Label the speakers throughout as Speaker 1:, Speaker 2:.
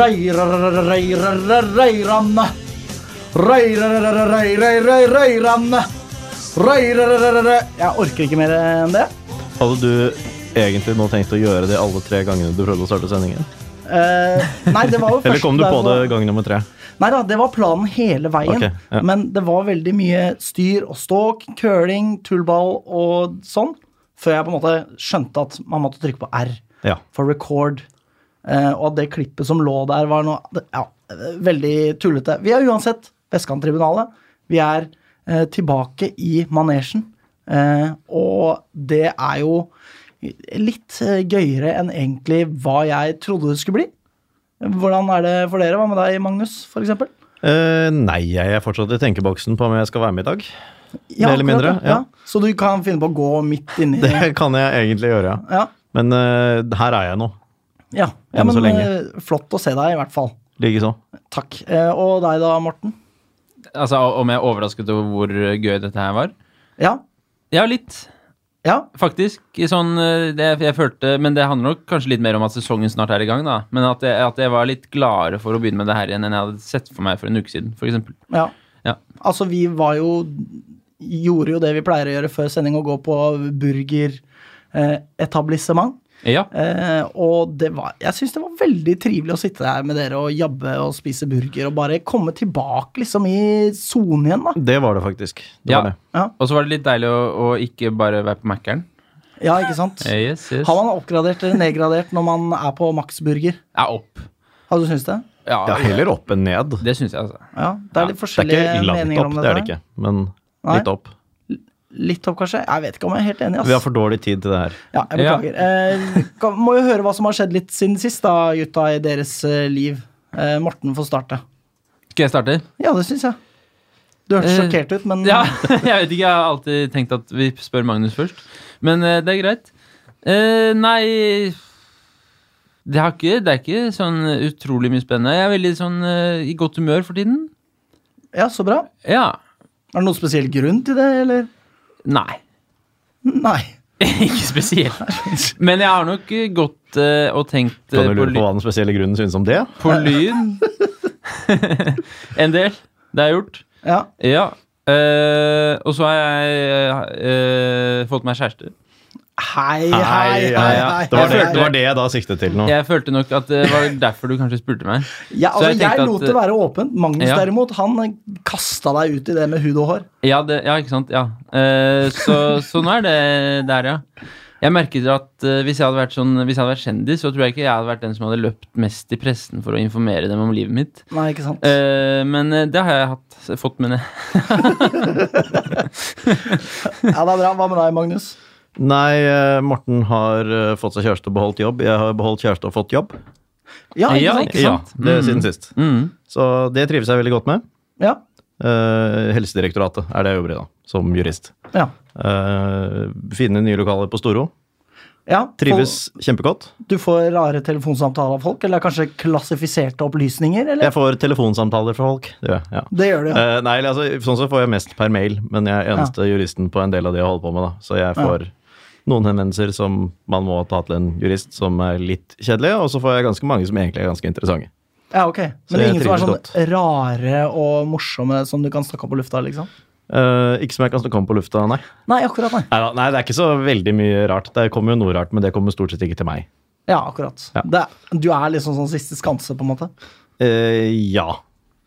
Speaker 1: Røyranne. Røyranne. Røyranne. Jeg orker ikke mer enn det.
Speaker 2: Hadde du egentlig nå tenkt å gjøre det alle tre gangene du prøvde å starte sendingen?
Speaker 1: Eh, nei, det var jo
Speaker 2: Eller kom du på det gang nummer tre?
Speaker 1: Nei da, det var planen hele veien.
Speaker 2: Okay, ja.
Speaker 1: Men det var veldig mye styr og ståk, curling, tullball og sånn. Før jeg på en måte skjønte at man måtte trykke på R
Speaker 2: Ja.
Speaker 1: for record. Eh, og at det klippet som lå der, var noe ja, veldig tullete. Vi er uansett Vestkanttribunalet. Vi er eh, tilbake i manesjen. Eh, og det er jo litt gøyere enn egentlig hva jeg trodde det skulle bli. Hvordan er det for dere? Hva med deg, Magnus, eksempel?
Speaker 2: Eh, nei, jeg er fortsatt i tenkeboksen på om jeg skal være med i dag.
Speaker 1: Ja,
Speaker 2: eller mindre, ja.
Speaker 1: Så du kan finne på å gå midt inni
Speaker 2: Det kan jeg egentlig gjøre, ja.
Speaker 1: Ja,
Speaker 2: Men uh, her er jeg nå.
Speaker 1: Ja. ja men
Speaker 2: så lenge.
Speaker 1: eh, flott å se deg, i hvert fall.
Speaker 2: Likeså.
Speaker 1: Takk. Eh, og deg da, Morten?
Speaker 3: Altså, Om jeg er overrasket over hvor gøy dette her var?
Speaker 1: Ja?
Speaker 3: Ja, litt.
Speaker 1: Ja?
Speaker 3: Faktisk. I Sånn, eh, det, jeg følte, Men det handler nok kanskje litt mer om at sesongen snart er i gang. da Men at jeg, at jeg var litt gladere for å begynne med det her igjen enn jeg hadde sett for meg for en uke siden. For eksempel.
Speaker 1: ja.
Speaker 3: Ja.
Speaker 1: Altså, vi var jo Gjorde jo det vi pleier å gjøre før sending, å gå på burgeretablissement.
Speaker 3: Ja.
Speaker 1: Eh, og det var Jeg syns det var veldig trivelig å sitte her med dere og jabbe og spise burger og bare komme tilbake liksom i sonen igjen, da.
Speaker 2: Det var det faktisk. Det
Speaker 3: Ja.
Speaker 2: var det.
Speaker 1: Ja,
Speaker 3: Og så var det litt deilig å, å ikke bare være på Mækkern.
Speaker 1: ja ikke sant?
Speaker 3: Eh, Yes, yes.
Speaker 1: Har man oppgradert eller nedgradert når man er på Max Burger?
Speaker 3: Ja, opp.
Speaker 1: Har du syntes det?
Speaker 3: Ja,
Speaker 2: er heller opp enn ned.
Speaker 3: Det syns jeg, altså.
Speaker 1: Ja, det er litt
Speaker 2: Det er ikke langt opp, det er det ikke. Men
Speaker 1: Nei.
Speaker 2: litt opp.
Speaker 1: Litt opp, kanskje? Jeg vet ikke om jeg er helt enig. Ass.
Speaker 2: Vi har for dårlig tid til det her.
Speaker 1: Ja, jeg beklager. Eh, må jo høre hva som har skjedd litt siden sist, da, gutta, i deres eh, liv. Eh, Morten får starte.
Speaker 3: Skal jeg starte?
Speaker 1: Ja, det syns jeg. Du hørtes
Speaker 3: Eh,
Speaker 1: sjokkert ut, men
Speaker 3: Ja, jeg vet ikke. Jeg har alltid tenkt at vi spør Magnus først. Men eh, det er greit. Eh, nei det, har ikke, det er ikke sånn utrolig mye spennende. Jeg er veldig sånn eh, i godt humør for tiden.
Speaker 1: ja, så bra.
Speaker 3: Ja.
Speaker 1: Er det noen spesiell grunn til det, eller?
Speaker 3: Nei.
Speaker 1: Nei.
Speaker 3: ikke spesielt. Men jeg har nok eh, gått uh, og tenkt eh,
Speaker 2: Kan du
Speaker 3: på,
Speaker 2: lure på
Speaker 3: på
Speaker 2: hva den spesielle grunnen synes om det?
Speaker 3: på lyn. en del. Det er gjort.
Speaker 1: Ja.
Speaker 3: Ja. Uh, og så har jeg eh, fått meg kjæreste.
Speaker 1: Hei, hei, hei. hei.
Speaker 2: Det var det,
Speaker 3: Jeg
Speaker 2: det var det jeg da siktet til nå.
Speaker 3: Jeg følte nok at det var derfor du kanskje spurte meg.
Speaker 1: Ja, altså,
Speaker 3: jeg
Speaker 1: jeg,
Speaker 3: lot at-
Speaker 1: det være åpent. Magnus
Speaker 3: Ja.
Speaker 1: derimot, han kasta deg ut i det med hud og hår.
Speaker 3: Ja, det, ja ikke sant? Ja. Eh, så, så nå er det der, ja. Jeg merket at eh, hvis, jeg hadde vært sånn, hvis jeg hadde vært kjendis, så tror jeg ikke jeg hadde vært den som hadde løpt mest i pressen for å informere dem om livet mitt.
Speaker 1: Nei, ikke sant?
Speaker 3: Eh, men det har jeg hatt, fått med det.
Speaker 1: Ja, det er bra. Hva med deg, Magnus?
Speaker 2: Nei, eh, Morten har eh, fått seg kjæreste og beholdt jobb. Jeg har beholdt kjæreste og fått jobb.
Speaker 1: Ja, ikke sant?
Speaker 3: ikke sant?
Speaker 2: Ja, det
Speaker 3: er
Speaker 2: siden sist.
Speaker 3: Mm.
Speaker 2: Så det trives jeg veldig godt med.
Speaker 1: Ja.
Speaker 2: Eh, Helsedirektoratet er det jeg jobber i, da, som jurist.
Speaker 1: ja.
Speaker 2: Eh, finne nye lokaler på Storo.
Speaker 1: ja.
Speaker 2: Trives kjempegodt.
Speaker 1: Du får rare telefonsamtaler av folk, eller kanskje klassifiserte opplysninger, eller?
Speaker 2: Jeg får telefonsamtaler fra folk. Det gjør. Ja.
Speaker 1: Det gjør du, ja.
Speaker 2: Eh, nei, altså, sånn så får jeg mest per mail, men jeg er eneste juristen på en del av det jeg holder på med. da. Så jeg får noen henvendelser som man må ta til en jurist, som er litt kjedelige, og så får jeg ganske mange som egentlig er ganske interessante.
Speaker 1: Ja, ok. Men det er ingen som er
Speaker 2: sånn
Speaker 1: sånn rare og morsomme som du kan snakke om på lufta, liksom?
Speaker 2: Uh, ikke som jeg kan snakke om på lufta, nei.
Speaker 1: Nei, akkurat, nei.
Speaker 2: Neida, Nei, det er ikke så veldig mye rart. Det kommer jo noe rart, men det kommer stort sett ikke til meg.
Speaker 1: Ja, akkurat.
Speaker 2: Ja.
Speaker 1: Det, du er liksom sånn siste skanse, på en måte?
Speaker 2: Uh, ja.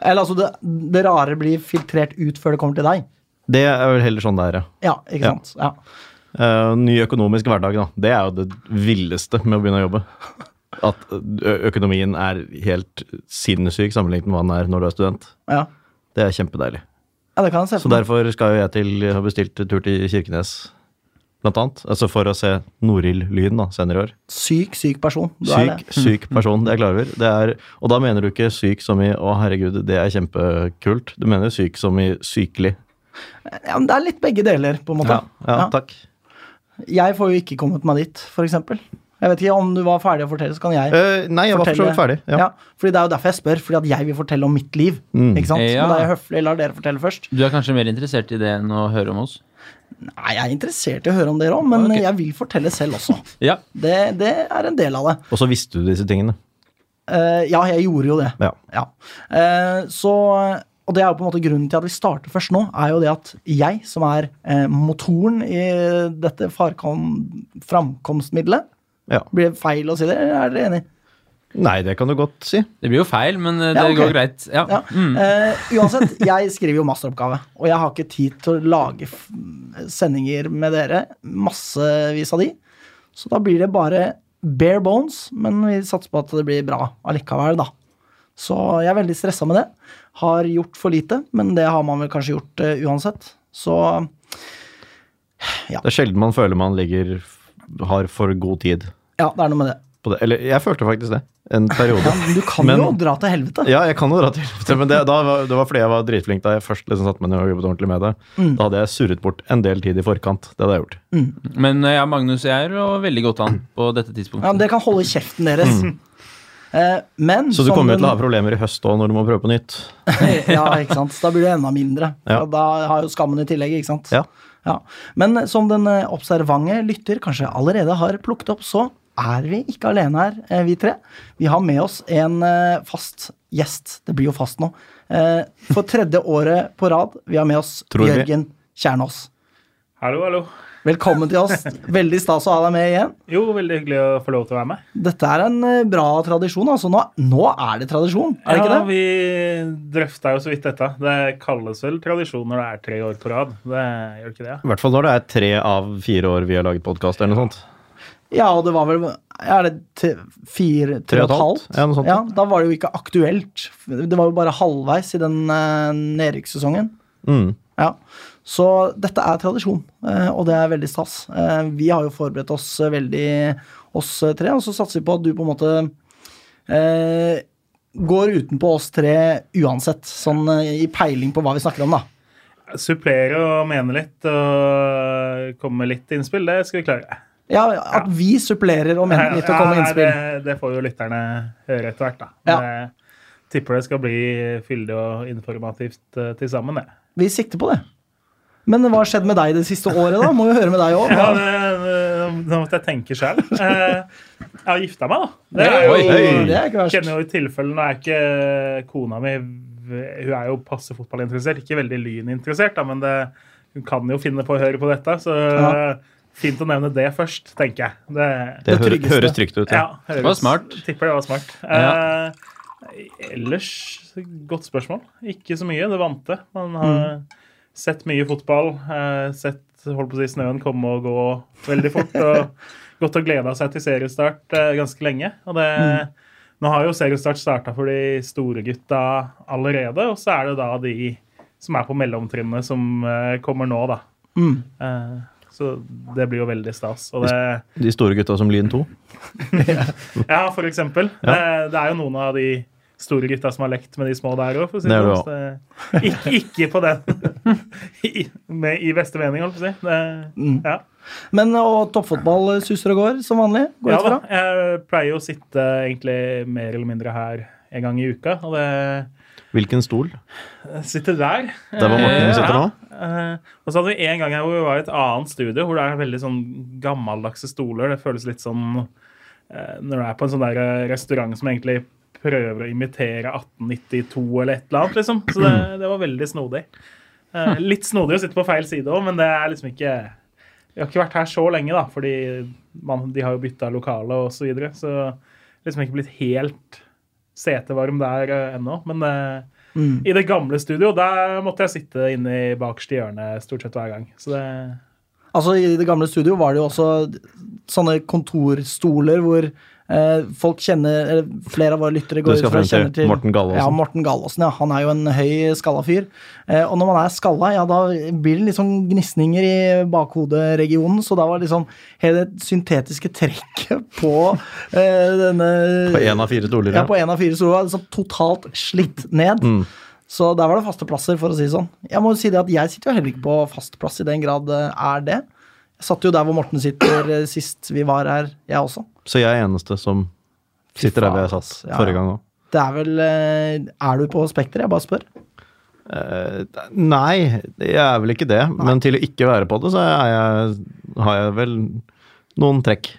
Speaker 1: Eller altså, det, det rare blir filtrert ut før det kommer til deg?
Speaker 2: Det er vel heller sånn det er, ja.
Speaker 1: Ja, ikke
Speaker 2: Ja.
Speaker 1: sant? Ja.
Speaker 2: Eh, ny økonomisk hverdag, da. Det er jo det villeste med å begynne å jobbe. At økonomien er helt sinnssyk sammenlignet med hva den er når du er student.
Speaker 1: Ja.
Speaker 2: Det er kjempedeilig.
Speaker 1: ja, det kan jeg se
Speaker 2: Så derfor skal jo jeg til jeg har bestilt tur til Kirkenes, blant annet. Altså for å se Norild Lyn da, senere i år.
Speaker 1: Syk, syk person. Du er
Speaker 2: Syk,
Speaker 1: det.
Speaker 2: syk person, det er jeg klar over. Det er, og da mener du ikke syk som i 'å, herregud, det er kjempekult'. Du mener syk som i sykelig.
Speaker 1: Ja, men det er litt begge deler, på en måte.
Speaker 2: Ja, ja,
Speaker 1: Ja.
Speaker 2: takk.
Speaker 1: Jeg får jo ikke kommet meg dit, for eksempel. Jeg vet ikke om du var ferdig å fortelle, så kan jeg
Speaker 2: uh, nei, jeg var for så vidt ferdig.
Speaker 1: Ja.
Speaker 2: Ja.
Speaker 1: fordi Det er jo derfor jeg spør, fordi at jeg vil fortelle om mitt liv.
Speaker 2: Mm.
Speaker 1: Ikke sant?
Speaker 3: Ja.
Speaker 1: Men da er jeg høflig, lar dere fortelle først.
Speaker 3: Du er kanskje mer interessert i det enn å høre om oss?
Speaker 1: Nei, Jeg er interessert i å høre om dere òg, men
Speaker 3: okay.
Speaker 1: jeg vil fortelle selv også.
Speaker 3: Ja.
Speaker 1: Det, det er en del av det.
Speaker 2: Og så visste du disse tingene.
Speaker 1: Uh, ja, jeg gjorde jo det.
Speaker 2: Ja.
Speaker 1: Ja. Eh, så Og det er jo på en måte grunnen til at vi starter først nå, er jo det at jeg, som er eh, motoren i dette framkomstmiddelet
Speaker 2: ja.
Speaker 1: Blir det feil å si det, eller er dere enig?
Speaker 2: Nei, det kan du godt si.
Speaker 3: Det blir jo feil, men eh, det
Speaker 1: Ja, okay.
Speaker 3: går greit. Ja.
Speaker 1: Ja.
Speaker 3: Mm.
Speaker 1: Eh, uansett, jeg skriver jo masteroppgave, og jeg har ikke tid til å lage f sendinger med dere. Massevis av de. Så da blir det bare bare bones, men vi satser på at det blir bra allikevel, da. Så jeg er veldig stressa med det. Har gjort for lite, men det har man vel kanskje gjort uh, uansett. Så ja.
Speaker 2: Det er sjelden man føler man ligger har for god tid
Speaker 1: ja, det er noe med det.
Speaker 2: på det. Eller jeg følte faktisk det en periode.
Speaker 1: Ja, men du kan
Speaker 2: Men-
Speaker 1: jo dra til helvete.
Speaker 2: Ja, jeg kan jo dra til helvete, men det, da, var- det var fordi jeg var dritflink da jeg først liksom satte meg ned og jobbet ordentlig med det.
Speaker 1: Mm.
Speaker 2: Da hadde jeg surret bort en del tid i forkant. Det hadde jeg gjort.
Speaker 3: Men eh, ja, Magnus jeg er jo veldig godt an på dette tidspunktet.
Speaker 1: Ja, Dere kan holde kjeften deres. Eh, men
Speaker 2: Mm. Så du kommer jo til å ha problemer i høst òg, når du må prøve på nytt.
Speaker 1: ja, ikke sant. Da blir det enda mindre.
Speaker 2: Ja.
Speaker 1: Da har jo skammen i tillegg, ikke sant.
Speaker 2: Ja.
Speaker 1: Ja. Men som den eh, observante lytter kanskje allerede har plukket opp, så er vi ikke alene her, eh, vi tre. Vi har med oss en eh, fast gjest. Det blir jo fast nå. Eh, For tredje året på rad. Vi har med oss
Speaker 2: Tror vi.
Speaker 1: Jørgen Kjernås.
Speaker 4: Hallo, hallo.
Speaker 1: Velkommen til oss. Veldig stas å ha deg med igjen.
Speaker 4: Jo, veldig hyggelig å få lov til å være med.
Speaker 1: Dette er en eh, bra tradisjon. Altså, nå, nå er det tradisjon, er det
Speaker 4: ja,
Speaker 1: ikke det?
Speaker 4: Vi drøfta jo så vidt dette. Det kalles vel tradisjon når det er tre år på rad. Det gjør ikke det? Ja.
Speaker 2: I hvert fall når det er tre av fire år vi har laget podkast eller noe sånt.
Speaker 1: Ja, og det var vel Er det fire, tre og et halvt?
Speaker 2: Ja, noe sånt.
Speaker 1: Ja, da var det jo ikke aktuelt. Det var jo bare halvveis i den uh, nedrykkssesongen.
Speaker 2: Mm.
Speaker 1: Ja. Så dette er tradisjon, eh, og det er veldig stas. Eh, vi har jo forberedt oss eh, veldig, oss tre, og så satser vi på at du på en måte eh, går utenpå oss tre uansett, sånn i peiling på hva vi snakker om, da.
Speaker 4: Supplere og mene litt og komme med litt innspill, det skal vi klare.
Speaker 1: Ja, At vi supplerer og mener litt og kommer med
Speaker 4: Ja,
Speaker 1: innspill.
Speaker 4: Det, det får jo lytterne høre etter hvert, da.
Speaker 1: Ja.
Speaker 4: Jeg tipper det skal bli fyldig og informativt til sammen, det.
Speaker 1: Vi sikter på det. Men hva har skjedd med deg det siste året, da? Må jo høre med deg òg.
Speaker 4: Ja, det, det, nå måtte jeg tenke sjøl. Jeg har gifta meg, da. Det er
Speaker 3: Oi,
Speaker 4: jo,
Speaker 3: hei.
Speaker 1: Det er ikke verst.
Speaker 4: kjenner jo i tilfelle Nå er ikke kona mi Hun er jo passe fotballinteressert, ikke veldig lyninteressert, da, men det, hun kan jo finne på å høre på dette. Så
Speaker 1: Ja.
Speaker 4: fint å nevne det først, tenker jeg. Det,
Speaker 2: Det,
Speaker 1: Det
Speaker 2: hø høres trygt ut. Ja.
Speaker 4: ja, høres,
Speaker 3: var smart.
Speaker 4: Tipper det var smart.
Speaker 3: Ja.
Speaker 4: Eh, ellers, godt spørsmål. Ikke så mye. Det vante. Man har sett mye fotball. Eh, sett holdt på å si, snøen komme og gå veldig fort. Og gått og gleda seg til seriestart eh, ganske lenge. Og det, Nå har jo seriestart starta for de store gutta allerede, og så er det da de som er på mellomtrinnet, som eh, kommer nå, da.
Speaker 1: Mm.
Speaker 4: Eh, så det blir jo veldig stas. Det
Speaker 2: De store gutta som Lyn 2.
Speaker 4: ja, for eksempel. Det, det er jo noen av de store gutta som har lekt med de små der òg, si
Speaker 2: Det
Speaker 4: det
Speaker 2: du
Speaker 4: sånn. Så det- Ikke, ikke på den I, med, I beste mening, holdt på å si. Det,
Speaker 1: Mm.
Speaker 4: ja.
Speaker 1: Men og toppfotball suser og går som vanlig? Går
Speaker 4: ja da. Jeg pleier jo å sitte egentlig mer eller mindre her en gang i uka, og det
Speaker 2: Hvilken stol?
Speaker 4: sitter der.
Speaker 2: Der var Morten
Speaker 4: Eh,
Speaker 2: sitter nå?
Speaker 4: Eh, og så hadde vi en gang her hvor vi var i et annet studio, hvor det er veldig sånn gammeldagse stoler. Det føles litt sånn eh, når du er på en sånn der eh, restaurant som egentlig prøver å imitere 1892 eller et eller annet, liksom. Så det, det var veldig snodig. Eh, litt snodig å sitte på feil side òg, men det er liksom ikke Vi har ikke vært her så lenge, da, fordi man, de har jo bytta lokale og så videre. Så liksom ikke blitt helt setevarm der uh, ennå. Men uh,
Speaker 1: Mm.
Speaker 4: i det gamle studio, der måtte jeg sitte inne i bakerste hjørne stort sett hver gang. Så det
Speaker 1: Altså I det gamle studio var det jo også sånne kontorstoler hvor folk kjenner eller Flere av våre lyttere går ut fra kjenner
Speaker 2: til Morten Gallåsen.
Speaker 1: Ja, Morten Gallåsen, Ja. Han er jo en høy skalla fyr. Eh, og når man er skalla, ja, da blir det sånn gnisninger i bakhoderegionen. Så da var liksom hele det syntetiske trekket på eh, denne
Speaker 2: På én av fire stoler,
Speaker 1: Ja, på en av fire stoler liksom totalt slitt ned.
Speaker 2: Mm.
Speaker 1: Så der var det faste plasser, for å si det sånn. Jeg må jo si det at jeg sitter jo heller ikke på fast plass i den grad er det. Jeg satt jo der hvor Morten sitter eh, sist vi var her, jeg også.
Speaker 2: Så jeg er eneste som sitter der hvor jeg satt.
Speaker 1: Ja,
Speaker 2: forrige gang òg.
Speaker 1: Det er vel eh, Er du på Spekter? Jeg bare spør.
Speaker 2: Uh, nei, jeg er vel ikke det. Men til å ikke være på det, så jeg, har jeg vel noen trekk.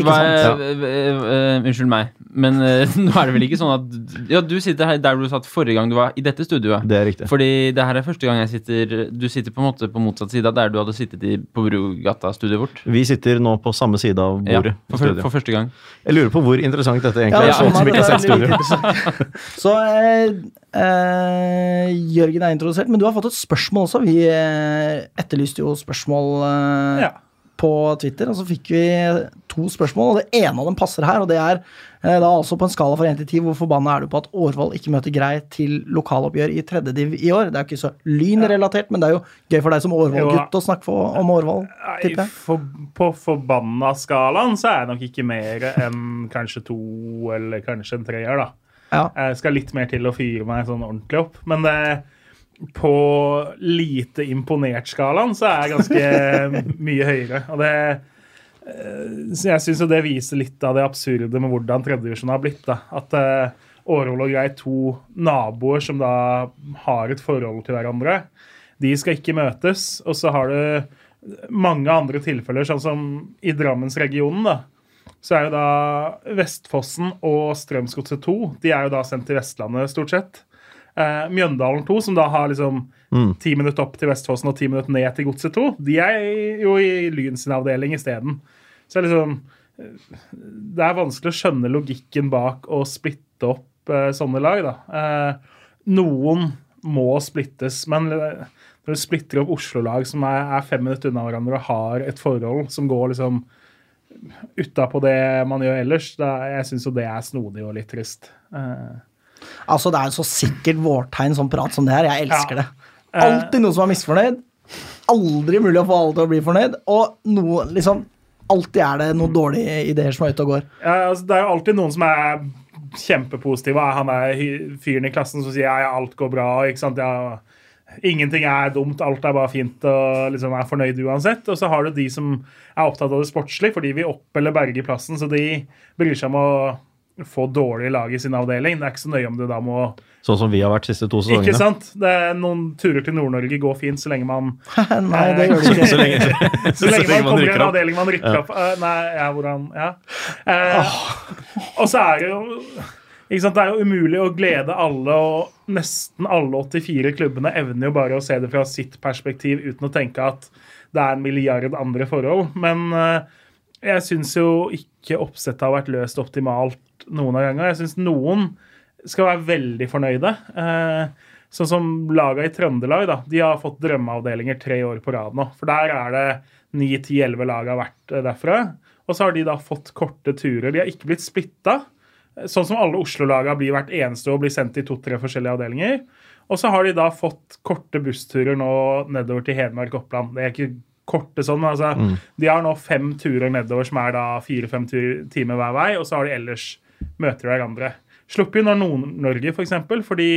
Speaker 1: Ikke
Speaker 3: Hva,
Speaker 1: sant?
Speaker 3: eh, unnskyld meg, men nå er det vel ikke sånn at Ja, du sitter her der du satt forrige gang du var i dette studioet.
Speaker 2: Det er riktig.
Speaker 3: Fordi det her er første gang jeg sitter Du sitter på en måte på motsatt side av der du hadde sittet i, på Brugata-studioet vårt.
Speaker 2: Vi sitter nå på samme side av bordet. Ja,
Speaker 3: for, for første gang.
Speaker 2: Jeg lurer på hvor interessant dette egentlig
Speaker 1: Ja,
Speaker 2: er.
Speaker 1: er
Speaker 2: for
Speaker 1: sånn
Speaker 2: noen som ikke har sett
Speaker 1: er
Speaker 2: studio.
Speaker 1: Så eh, eh, Jørgen er introdusert, men du har fått et spørsmål også. Vi eh, etterlyste jo spørsmål eh,
Speaker 4: Ja.
Speaker 1: På Twitter, og så fikk vi to spørsmål, og det ene av dem passer her, og det er eh, da altså på en skala fra 1 til 10, hvor forbanna er du på at Årvoll ikke møter Grei til lokaloppgjør i tredje div i år? Det er jo ikke så lynrelatert, men det er jo gøy for deg som Årvoll-gutt å snakke for, om Årvoll, tipper jeg.
Speaker 4: for, på forbanna-skalaen så er jeg nok ikke mer enn kanskje to eller kanskje en treer, da.
Speaker 1: Ja.
Speaker 4: Jeg skal litt mer til å fyre meg sånn ordentlig opp. Men det, på lite imponert-skalaen så er jeg ganske mye høyere. Og det eh, Jeg syns jo det viser litt av det absurde med hvordan tredjedivisjon har blitt. da. At uh, Årvoll og Grei, to naboer som da har et forhold til hverandre, de skal ikke møtes. Og så har du mange andre tilfeller, sånn som i Drammensregionen. da, så er jo da Vestfossen og Strømsgodset 2 de er jo da sendt til Vestlandet, stort sett. Eh, Mjøndalen 2, som da har liksom ti minutter opp til Vestfossen og ti minutter ned til Godset 2, de er jo i Lyn sin avdeling isteden. Så det er liksom eh, Det er vanskelig å skjønne logikken bak å splitte opp eh, sånne lag, da. Eh, noen må splittes, men eh, når du splitter opp Oslo-lag som er, er fem minutter unna hverandre og har et forhold som går liksom utapå det man gjør ellers, da, jeg syns jo det er snodig og litt trist. Eh,
Speaker 1: Altså, det er så sikkert vårtegn sånn prat som det her. Jeg elsker
Speaker 4: Ja.
Speaker 1: det. Alltid noen som er misfornøyd. Aldri mulig å få alle til å bli fornøyd. Og noe, liksom Alltid er det noen dårlige ideer som er ute og går.
Speaker 4: ja, altså, det er jo alltid noen som er kjempepositive. Han er fyren i klassen som sier ja, alt går bra. ikke sant, ja, Ingenting er dumt, alt er bare fint og liksom er fornøyd uansett. Og så har du de som er opptatt av det sportslige, fordi vi opp- eller berger plassen. Så de bryr seg om å få dårlige lag i sin avdeling. Det er ikke så nøye om du da må
Speaker 2: Sånn som vi har vært siste to
Speaker 4: Ikke sant? Det er Noen turer til Nord-Norge går fint så lenge man
Speaker 1: Nei, det gjør det ikke.
Speaker 2: Så lenge,
Speaker 4: Så lenge man kommer i en avdeling man rykker opp. uh, nei, ja, hvordan Ja. Eh, og så er det jo ikke sant? Det er jo umulig å glede alle, og nesten alle 84 klubbene evner jo bare å se det fra sitt perspektiv uten å tenke at det er en milliard andre forhold. Men eh, jeg syns jo ikke oppsettet har vært løst optimalt noen av gangene. Jeg syns noen skal være veldig fornøyde. Eh, sånn som laga i Trøndelag, da. De har fått drømmeavdelinger tre år på rad nå. For der er det 9-10-11 lag har vært eh, derfra. Og så har de da fått korte turer. De har ikke blitt splitta. Sånn som alle Oslo-laga blir hvert eneste år, blir sendt i to-tre forskjellige avdelinger. Og så har de da fått korte bussturer nå nedover til Hedmark og Oppland. Det er ikke korte sånn, men altså, de har nå fem turer nedover som er da fire-fem timer hver vei, og så har de ellers møter hverandre. Sluppet unna Nord-Norge, f.eks., for eksempel, fordi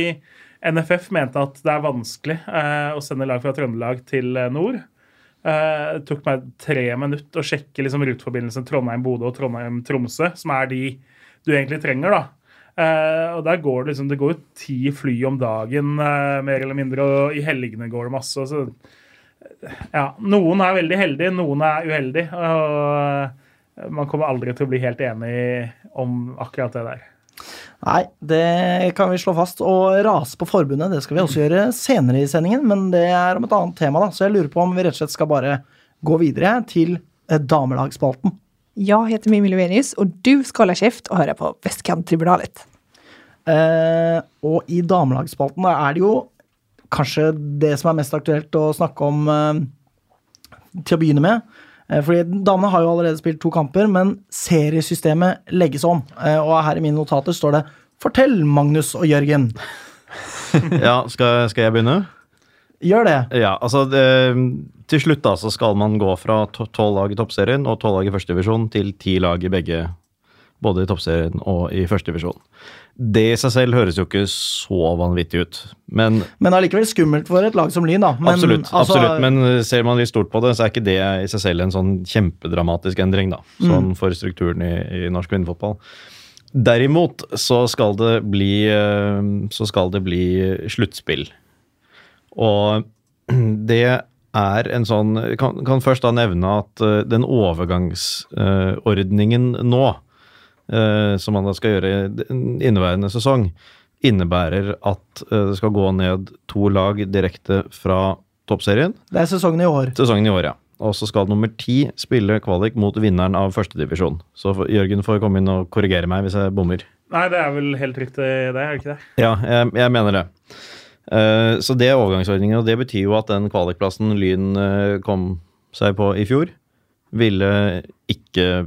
Speaker 4: NFF mente at det er vanskelig eh, å sende lag fra Trøndelag til eh, nord. Eh, det tok meg tre minutter å sjekke liksom, ruteforbindelsen Trondheim-Bodø og Trondheim-Tromsø, som er de du egentlig trenger. da. Uh, og der går Det liksom, det går jo ti fly om dagen, uh, mer eller mindre, og i helgene går det masse. Så, ja, Noen er veldig heldige, noen er uheldige. og Man kommer aldri til å bli helt enig om akkurat det der.
Speaker 1: Nei, det kan vi slå fast. Og rase på forbundet, det skal vi også gjøre senere i sendingen, men det er om et annet tema, da. Så jeg lurer på om vi rett og slett skal bare gå videre til eh, damelagsspalten.
Speaker 5: Jag heter Mimmi Lovenius og du skal holde kjeft og høre på Vestkanttribunalet.
Speaker 1: Eh, og i damelagsspalten er det jo kanskje det som er mest aktuelt å snakke om eh, til å begynne med. Eh, fordi damene har jo allerede spilt to kamper, men seriesystemet legges om. Eh, og her i mine notater står det 'Fortell, Magnus og Jørgen'.
Speaker 2: Ja, skal, skal jeg begynne?
Speaker 1: Gjør det.
Speaker 2: Ja, altså det, Til slutt da, så skal man gå fra to- tolv lag i toppserien og tolv lag i førstedivisjon til ti lag i begge, både i toppserien og i førstedivisjon. Det i seg selv høres jo ikke så vanvittig ut, men
Speaker 1: Men allikevel skummelt for et lag som Lyn, da. Men,
Speaker 2: absolutt.
Speaker 1: altså,
Speaker 2: absolutt, Men ser man litt stort på det, så er ikke det i seg selv en sånn kjempedramatisk endring, da. Sånn for strukturen i, i norsk kvinnefotball. Derimot så skal det bli eh, Så skal det bli sluttspill. Og det er en sånn Kan, kan først da nevne at eh, den overgangsordningen nå, som man da skal gjøre i inneværende sesong, innebærer at eh, det skal gå ned to lag direkte fra toppserien.
Speaker 1: Det er sesongen i år.
Speaker 2: Sesongen i år, ja. Og så skal nummer ti spille kvalik mot vinneren av førstedivisjon. Så Jørgen får komme inn og korrigere meg hvis jeg bommer.
Speaker 4: Nei, det er vel helt riktig, det, er det ikke det?
Speaker 2: Ja, jeg, jeg mener det. Eh, så det er overgangsordningen, og det betyr jo at den kvalikplassen Lyn eh, kom seg på i fjor, ville ikke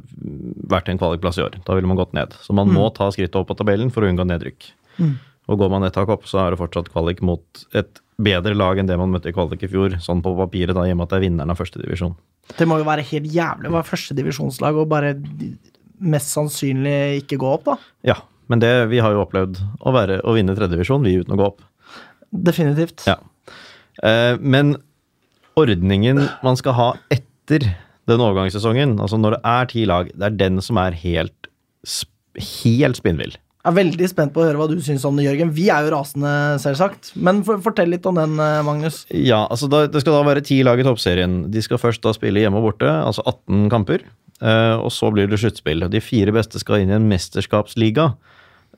Speaker 2: vært en kvalikplass i år. Da ville man gått ned. Så man må ta skrittet opp på tabellen for å unngå nedrykk.
Speaker 1: Mm.
Speaker 2: Og går man ett tak opp, så er det fortsatt kvalik mot et bedre lag enn det man møtte i kvalik i fjor, sånn på papiret, da, i og med at det er vinneren av førstedivisjon.
Speaker 1: Det må jo være helt jævlig å være førstedivisjonslag og bare mest sannsynlig ikke gå opp, da.
Speaker 2: Ja, men det, vi har jo opplevd å, være, å vinne tredjedivisjon, vi uten å gå opp.
Speaker 1: Definitivt.
Speaker 2: Ja. Eh, men ordningen man skal ha etter den overgangssesongen, altså når det er ti lag, det er den som er helt, helt spinnvill.
Speaker 1: Jeg er veldig spent på å høre hva du syns om det, Jørgen. Vi er jo rasende, selvsagt. Men for, fortell litt om den, eh, Magnus.
Speaker 2: Ja, altså da, Det skal da være ti lag i toppserien. De skal først da spille hjemme og borte, altså 18 kamper. eh, og så blir det sluttspill. De fire beste skal inn i en mesterskapsliga,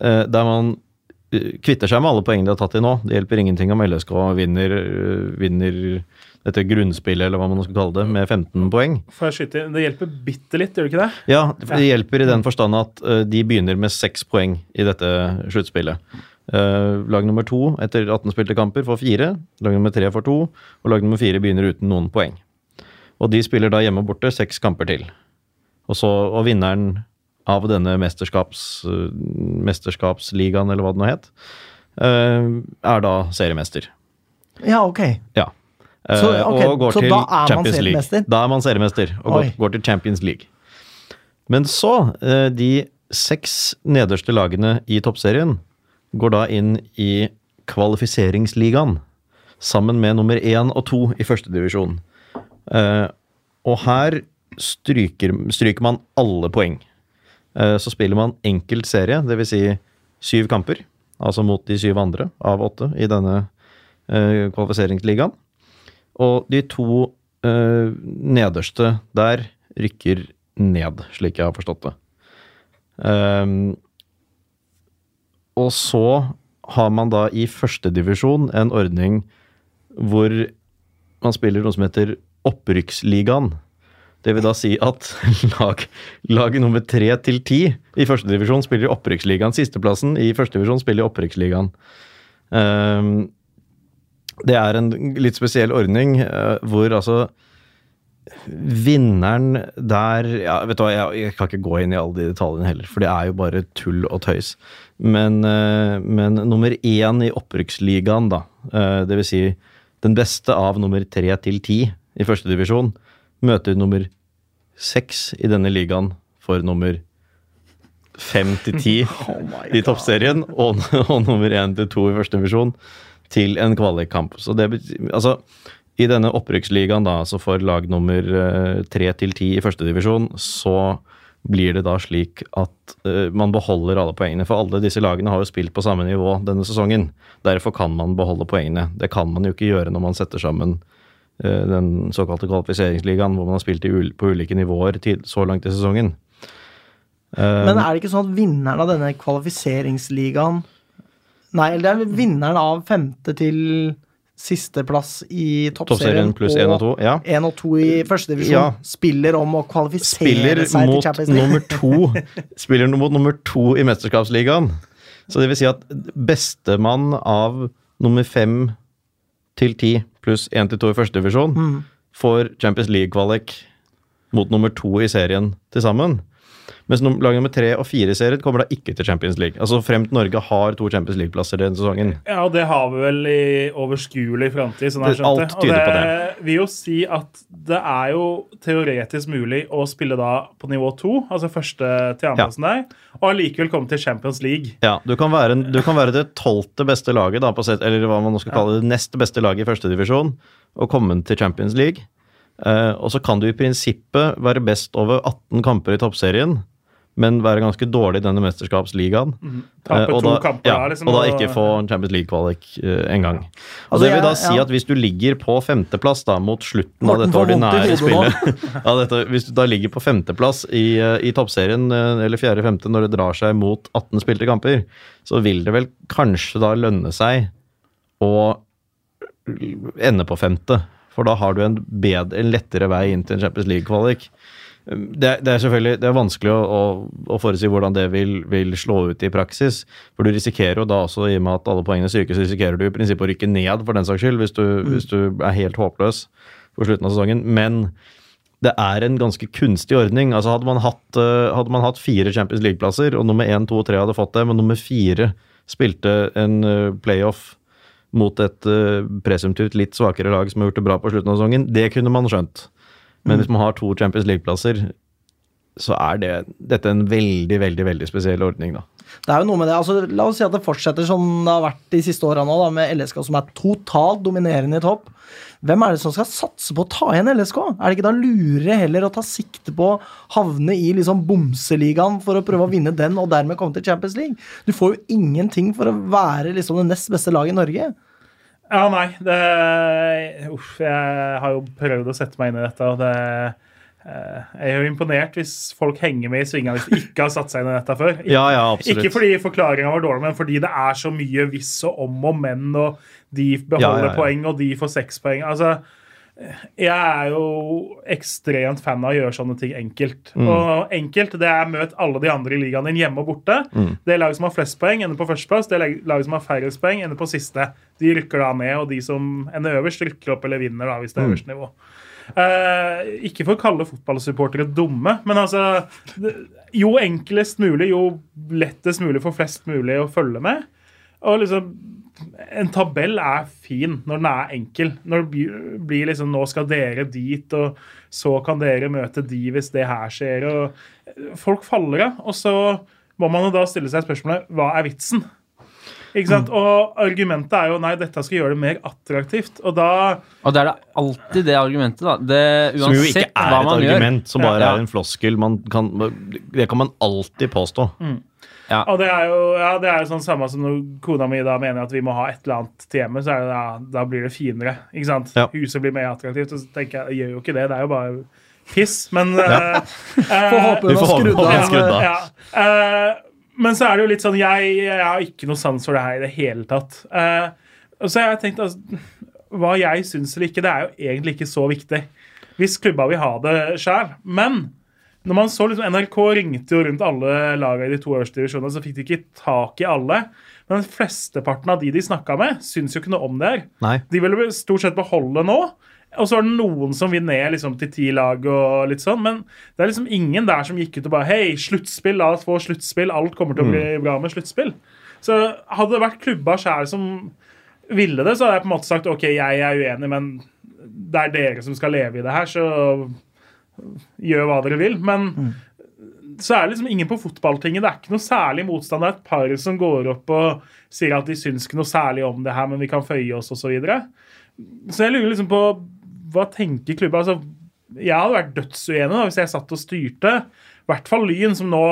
Speaker 2: eh, der man eh, kvitter seg med alle poengene de har tatt i nå. Det hjelper ingenting om LSK vinner, eh, vinner dette grunnspillet, eller hva man skal kalle det, med 15 poeng.
Speaker 4: Får jeg skyte? Det hjelper bitte litt, gjør det ikke det?
Speaker 2: Ja, det hjelper i den forstand at eh, de begynner med seks poeng i dette sluttspillet. Eh, lag nummer to etter 18 spilte kamper får fire, lag nummer tre får to, og lag nummer fire begynner uten noen poeng. Og de spiller da hjemme og borte seks kamper til. Og, så, og vinneren av denne mesterskaps, eh, mesterskapsligaen, eller hva det nå het, eh, er da seriemester.
Speaker 1: Ja, ok.
Speaker 2: Ja. Eh,
Speaker 1: Så, okay,
Speaker 2: og går til Champions League. Da er man seriemester og går, går til Champions League. Men så, eh, de seks nederste lagene i toppserien går da inn i kvalifiseringsligaen sammen med nummer én og to i førstedivisjon. Eh, og her stryker, stryker man alle poeng. Eh, så spiller man enkelt serie, dvs. Si syv kamper, altså mot de syv andre av åtte i denne eh, kvalifiseringsligaen. Og de to eh, nederste der rykker ned, slik jeg har forstått det. Um, og så har man da i førstedivisjon en ordning hvor man spiller noe som heter Opprykksligaen. Det vil da si at lag, lag nummer tre til ti i førstedivisjon spiller i Opprykksligaen. Sisteplassen i førstedivisjon spiller i Opprykksligaen. Ehm, det er en litt spesiell ordning eh, hvor altså Vinneren der ja, vet du hva, jeg, jeg kan ikke gå inn i alle de detaljene heller, for det er jo bare tull og tøys. Men, eh, men nummer én i opprykksligaen, da, eh, det vil si den beste av nummer tre til ti i førstedivisjon, møter nummer seks i denne ligaen for nummer fem til ti i toppserien, og, og nummer én til to i førstedivisjon til en kvalikkamp. Så det betyr Altså, i denne opprykksligaen, da, altså for lag nummer eh, tre til ti i førstedivisjon, så blir det da slik at uh, man beholder alle poengene. For alle disse lagene har jo spilt på samme nivå denne sesongen. Derfor kan man beholde poengene. Det kan man jo ikke gjøre når man setter sammen uh, den såkalte kvalifiseringsligaen, hvor man har spilt ul på ulike nivåer til, så langt i sesongen. Uh,
Speaker 1: Men er det ikke sånn at vinneren av denne kvalifiseringsligaen Nei, eller det er vinneren av femte til sisteplass i
Speaker 2: Toppserien pluss én og to. Ja.
Speaker 1: én og to i førstedivisjon
Speaker 2: Ja.
Speaker 1: spiller om å kvalifisere
Speaker 2: spiller
Speaker 1: seg til Champions League.
Speaker 2: to Spiller mot nummer to i mesterskapsligaen. Så det vil si at bestemann av nummer fem til ti pluss én til to i førstedivisjon
Speaker 1: Mm.
Speaker 2: får Champions League-kvalik mot nummer to i serien til sammen. Mens lag nummer tre og fire i serien kommer da ikke til Champions League. Altså Frem til Norge har to Champions League-plasser denne sesongen.
Speaker 4: Ja, og det har vi vel i overskuelig framtid. Sånn
Speaker 2: Det- alt tyder på
Speaker 4: det vil jo si at det er jo teoretisk mulig å spille da på nivå to, altså første til andreplassen der, og allikevel komme til Champions League.
Speaker 2: Ja, du kan være, du kan være det tolvte beste laget, da, på sett, eller hva man nå skal kalle det, det nest beste laget i førstedivisjon, og komme til Champions League. Uh, og så kan du i prinsippet være best over 18 kamper i toppserien, men være ganske dårlig i denne mesterskapsligaen.
Speaker 4: Tape
Speaker 2: Eh, og,
Speaker 4: to
Speaker 2: da,
Speaker 4: kamper
Speaker 2: ja,
Speaker 4: liksom,
Speaker 2: og da ikke få en Champions League-kvalik uh, engang. Og
Speaker 1: Altså,
Speaker 2: det vil da si
Speaker 1: ja.
Speaker 2: at hvis du ligger på femteplass da, mot slutten
Speaker 1: Morten
Speaker 2: av dette ordinære spillet ja, dette, Hvis du da ligger på femteplass i, eh, i toppserien, eh, eller fjerde-femte, når det drar seg mot 18 spilte kamper, så vil det vel kanskje da lønne seg å ende på femte. For da har du en, bedre, en lettere vei inn til en Champions League-kvalik. Det, det er selvfølgelig det er vanskelig å, å, å forutsi hvordan det vil, vil slå ut i praksis. For du risikerer jo da også, i og med at alle poengene styrkes, risikerer du i prinsippet å rykke ned for den saks skyld, hvis du, hvis du er helt håpløs på slutten av sesongen. Men det er en ganske kunstig ordning. Altså Hadde man hatt, eh, hadde man hatt fire Champions League-plasser, og nummer én, to og tre hadde fått det, men nummer fire spilte en eh, playoff mot et eh, presumptivt litt svakere lag som har gjort det bra på slutten av sesongen, det kunne man skjønt. Men hvis man har to Champions League-plasser, så er det, dette en veldig, veldig veldig spesiell ordning, da.
Speaker 1: Det er jo noe med det. altså La oss si at det fortsetter som det har vært de siste åra nå, da, med LSK som er totalt dominerende i topp. Hvem er det som skal satse på å ta igjen LSK? Er det ikke da lurere heller å ta sikte på å havne i liksom bomseligaen for å prøve å vinne den, og dermed komme til Champions League? Du får jo ingenting for å være liksom det nest beste laget i Norge.
Speaker 4: Ja, nei. Det, uff, jeg har jo prøvd å sette meg inn i dette, og det eh, Jeg er jo imponert hvis folk henger med i svingene hvis de ikke har satt seg inn i dette før. Ikke,
Speaker 2: Ja, ja,
Speaker 4: ikke fordi forklaringa var dårlig, men fordi det er så mye hvis og om og men, og de beholder
Speaker 2: ja.
Speaker 4: poeng, og de får seks poeng. Altså, jeg er jo ekstremt fan av å gjøre sånne ting enkelt.
Speaker 2: Mm.
Speaker 4: Og enkelt det er møt alle de andre i ligaen din hjemme og borte.
Speaker 2: Mm.
Speaker 4: Det laget som har flest poeng, ender på førsteplass. Det laget som har færrest poeng, ender på siste. De rykker da ned, og de som ender øverst, rykker opp eller vinner, da, hvis det er
Speaker 2: øverst
Speaker 4: øverste nivå. Uh, ikke for å kalle fotballsupportere dumme, men altså Jo enklest mulig, jo lettest mulig for flest mulig å følge med. Og liksom En tabell er fin når den er enkel. Når det blir- liksom Nå skal dere dit, og så kan dere møte de hvis det her skjer. og Folk faller av. Og så må man jo da stille seg spørsmålet hva er vitsen? Ikke sant? Og argumentet er jo nei, dette skal gjøre det mer attraktivt. Og da
Speaker 3: Og det er det alltid det argumentet, da. Det,
Speaker 2: Som jo ikke er et
Speaker 3: argument, gjør.
Speaker 2: som bare
Speaker 3: Ja.
Speaker 2: er en floskel. Man kan, det kan man alltid påstå.
Speaker 4: Og det er jo, ja, det er jo sånn samme som når kona mi da mener at vi må ha et eller annet til hjemmet, så det da, da blir det finere. ikke sant?
Speaker 2: Ja.
Speaker 4: Huset blir mer attraktivt. Og så tenker jeg, jeg gjør jo ikke det. Det er jo bare piss. Men eh,
Speaker 1: Får håpe
Speaker 2: Vi
Speaker 1: hun
Speaker 2: får
Speaker 1: har skrudd av.
Speaker 4: ja. Eh, men så er det jo litt sånn Jeg, jeg har ikke noe sans for det her i det hele tatt. Uh, og så har jeg tenkt altså, Hva jeg syns eller ikke, det er jo egentlig ikke så viktig. Hvis klubba vil ha det sjøl. Men når man så liksom, NRK ringte jo rundt alle lagene i de to øverste divisjonene, så fikk de ikke tak i alle. Men flesteparten av de de snakka med, syns jo ikke noe om det her.
Speaker 2: Nei.
Speaker 4: De vil vel stort sett beholde nå. Og så er det noen som vil ned liksom, til ti lag og litt sånn. Men det er liksom ingen der som gikk ut og bare Hei, sluttspill, la oss få sluttspill. Alt kommer til å bli bra med sluttspill. Så hadde det vært klubba sjæl som ville det, så hadde jeg på en måte sagt OK, jeg er uenig, men det er dere som skal leve i det her, så gjør hva dere vil. Men så er det liksom ingen på fotballtinget. Det er ikke noe særlig motstand. Det er et par som går opp og sier at de syns ikke noe særlig om det her, men vi kan føye oss, osv. Så, videre. så jeg lurer liksom på hva tenker klubben? Altså, jeg hadde vært dødsuenig da, hvis jeg satt og styrte. I hvert fall Lyn, som nå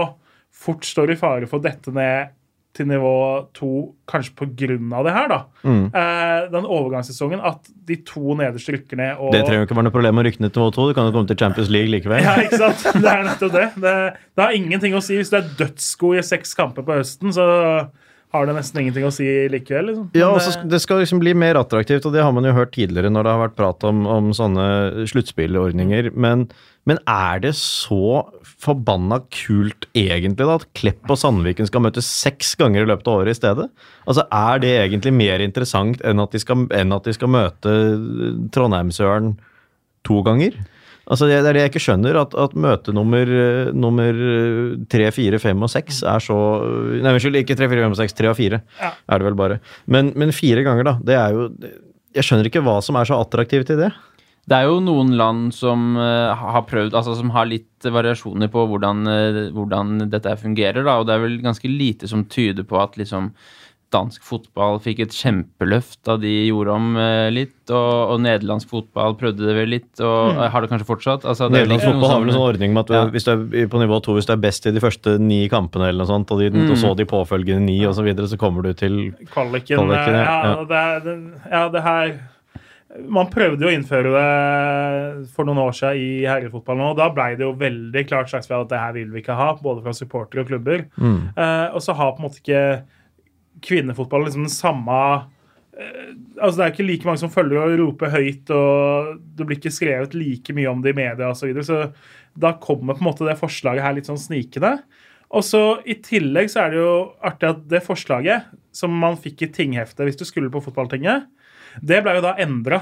Speaker 4: fort står i fare for å dette ned til nivå to, kanskje pga. det her. da. Eh, den overgangssesongen at de to nederste rykker ned. og...
Speaker 2: Det trenger jo ikke være noe problem å rykke ned til nivå 2. Du kan jo komme til Champions League likevel.
Speaker 4: Ja, ikke sant? Det er nettopp det. det. Det har ingenting å si. Hvis du er dødsgod i seks kamper på høsten, så har det nesten ingenting å si likevel. Liksom.
Speaker 2: Ja,
Speaker 4: Men,
Speaker 2: ja, altså, Det skal liksom bli mer attraktivt, og det har man jo hørt tidligere når det har vært prat om, om sånne sluttspillordninger. Men, men er det så forbanna kult egentlig da, at Klepp og Sandviken skal møtes seks ganger i løpet av året i stedet? Altså, Er det egentlig mer interessant enn at de skal, at de skal møte Trondheimsøren to ganger? Altså, Det er det jeg ikke skjønner, at, at møte nummer, nummer tre, fire, fem og seks er så Nei, unnskyld, ikke tre, fire, fem og seks, tre og fire
Speaker 4: Ja.
Speaker 2: er det vel bare. Men, men fire ganger, da. Det er jo Jeg skjønner ikke hva som er så attraktivt i det.
Speaker 3: Det er jo noen land som eh, har prøvd, altså som har litt variasjoner på hvordan, eh, hvordan dette fungerer, da, og det er vel ganske lite som tyder på at liksom dansk fotball fikk et kjempeløft da de gjorde om eh, litt, og, og nederlandsk fotball prøvde det vel litt, og
Speaker 1: Mm.
Speaker 3: har det kanskje fortsatt. Altså, det er
Speaker 2: Nederlandsk
Speaker 3: liksom
Speaker 2: fotball har vel en sånn ordning med at
Speaker 3: Ja.
Speaker 2: hvis du er på nivå to, hvis du er best i de første ni kampene, eller noe sånt, og, de,
Speaker 3: Mm.
Speaker 2: og så de påfølgende ni, og så videre, så kommer du til
Speaker 4: Kvaliken.
Speaker 2: Kvaliken, ja.
Speaker 4: ja,
Speaker 2: Ja.
Speaker 4: Det, er- det, ja, det her Man prøvde jo å innføre det for noen år siden i herrefotballen, og da ble det jo veldig klart sagt at det her vil vi ikke ha, både fra supportere og klubber.
Speaker 2: mm.
Speaker 4: Eh, og så har på en måte ikke kvinnefotballen liksom den samme eh, Altså Det er ikke like mange som følger og roper høyt, og det blir ikke skrevet like mye om det i media osv. Så, videre, så da kommer på en måte det forslaget her litt sånn snikende. Og så I tillegg så er det jo artig at det forslaget som man fikk i tingheftet hvis du skulle på fotballtinget, det ble jo da endra.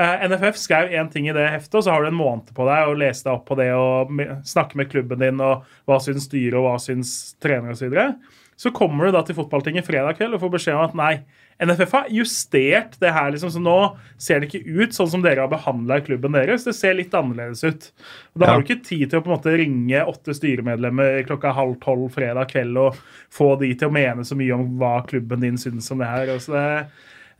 Speaker 4: NFF skrev én ting i det heftet, og så har du en måned på deg å lese deg opp på det og snakke med klubben din og hva syns styret og hva syns trener osv. Så, videre. så kommer du da til fotballtinget fredag kveld og får beskjed om at nei, NFF har justert det her, liksom, så nå ser det ikke ut sånn som dere har behandla klubben deres. Det ser litt annerledes ut. Og da
Speaker 2: Ja.
Speaker 4: har du ikke tid til å på en måte ringe åtte styremedlemmer klokka halv tolv fredag kveld og få de til å mene så mye om hva klubben din syns om det her. Og så det, eh,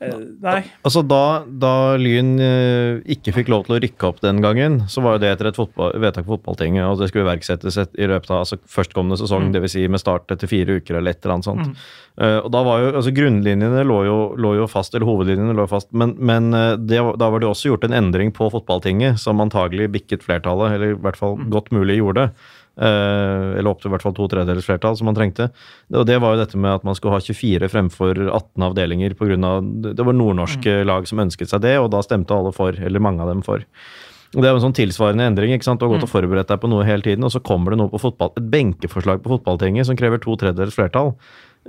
Speaker 4: nei.
Speaker 2: Altså da, da Lyn eh, ikke fikk lov til å rykke opp den gangen, så var jo det etter et fotball, vedtak på fotballtinget, og det skulle iverksettes et, i løpet av altså, førstkommende sesong,
Speaker 4: Mm.
Speaker 2: dvs. Si med start etter fire uker eller et eller annet sånt. Eh, og da var jo, altså Grunnlinjene lå jo, lå jo fast, eller hovedlinjene lå fast, men, men eh, det, da var det også gjort en endring på fotballtinget som antagelig bikket flertallet, eller i hvert fall
Speaker 4: Mm.
Speaker 2: godt mulig gjorde. Eh, eller opp til i hvert fall to tredjedels flertall, som man trengte. Og det var jo dette med at man skulle ha 24 fremfor 18 avdelinger pga. Det var nordnorske lag som ønsket seg det, og da stemte alle for, eller mange av dem for. Og Det er jo en sånn tilsvarende endring. ikke sant? Du har gått og forberedt deg på noe hele tiden, og så kommer det noe på fotball, et benkeforslag på fotballtinget som krever to tredjedels flertall.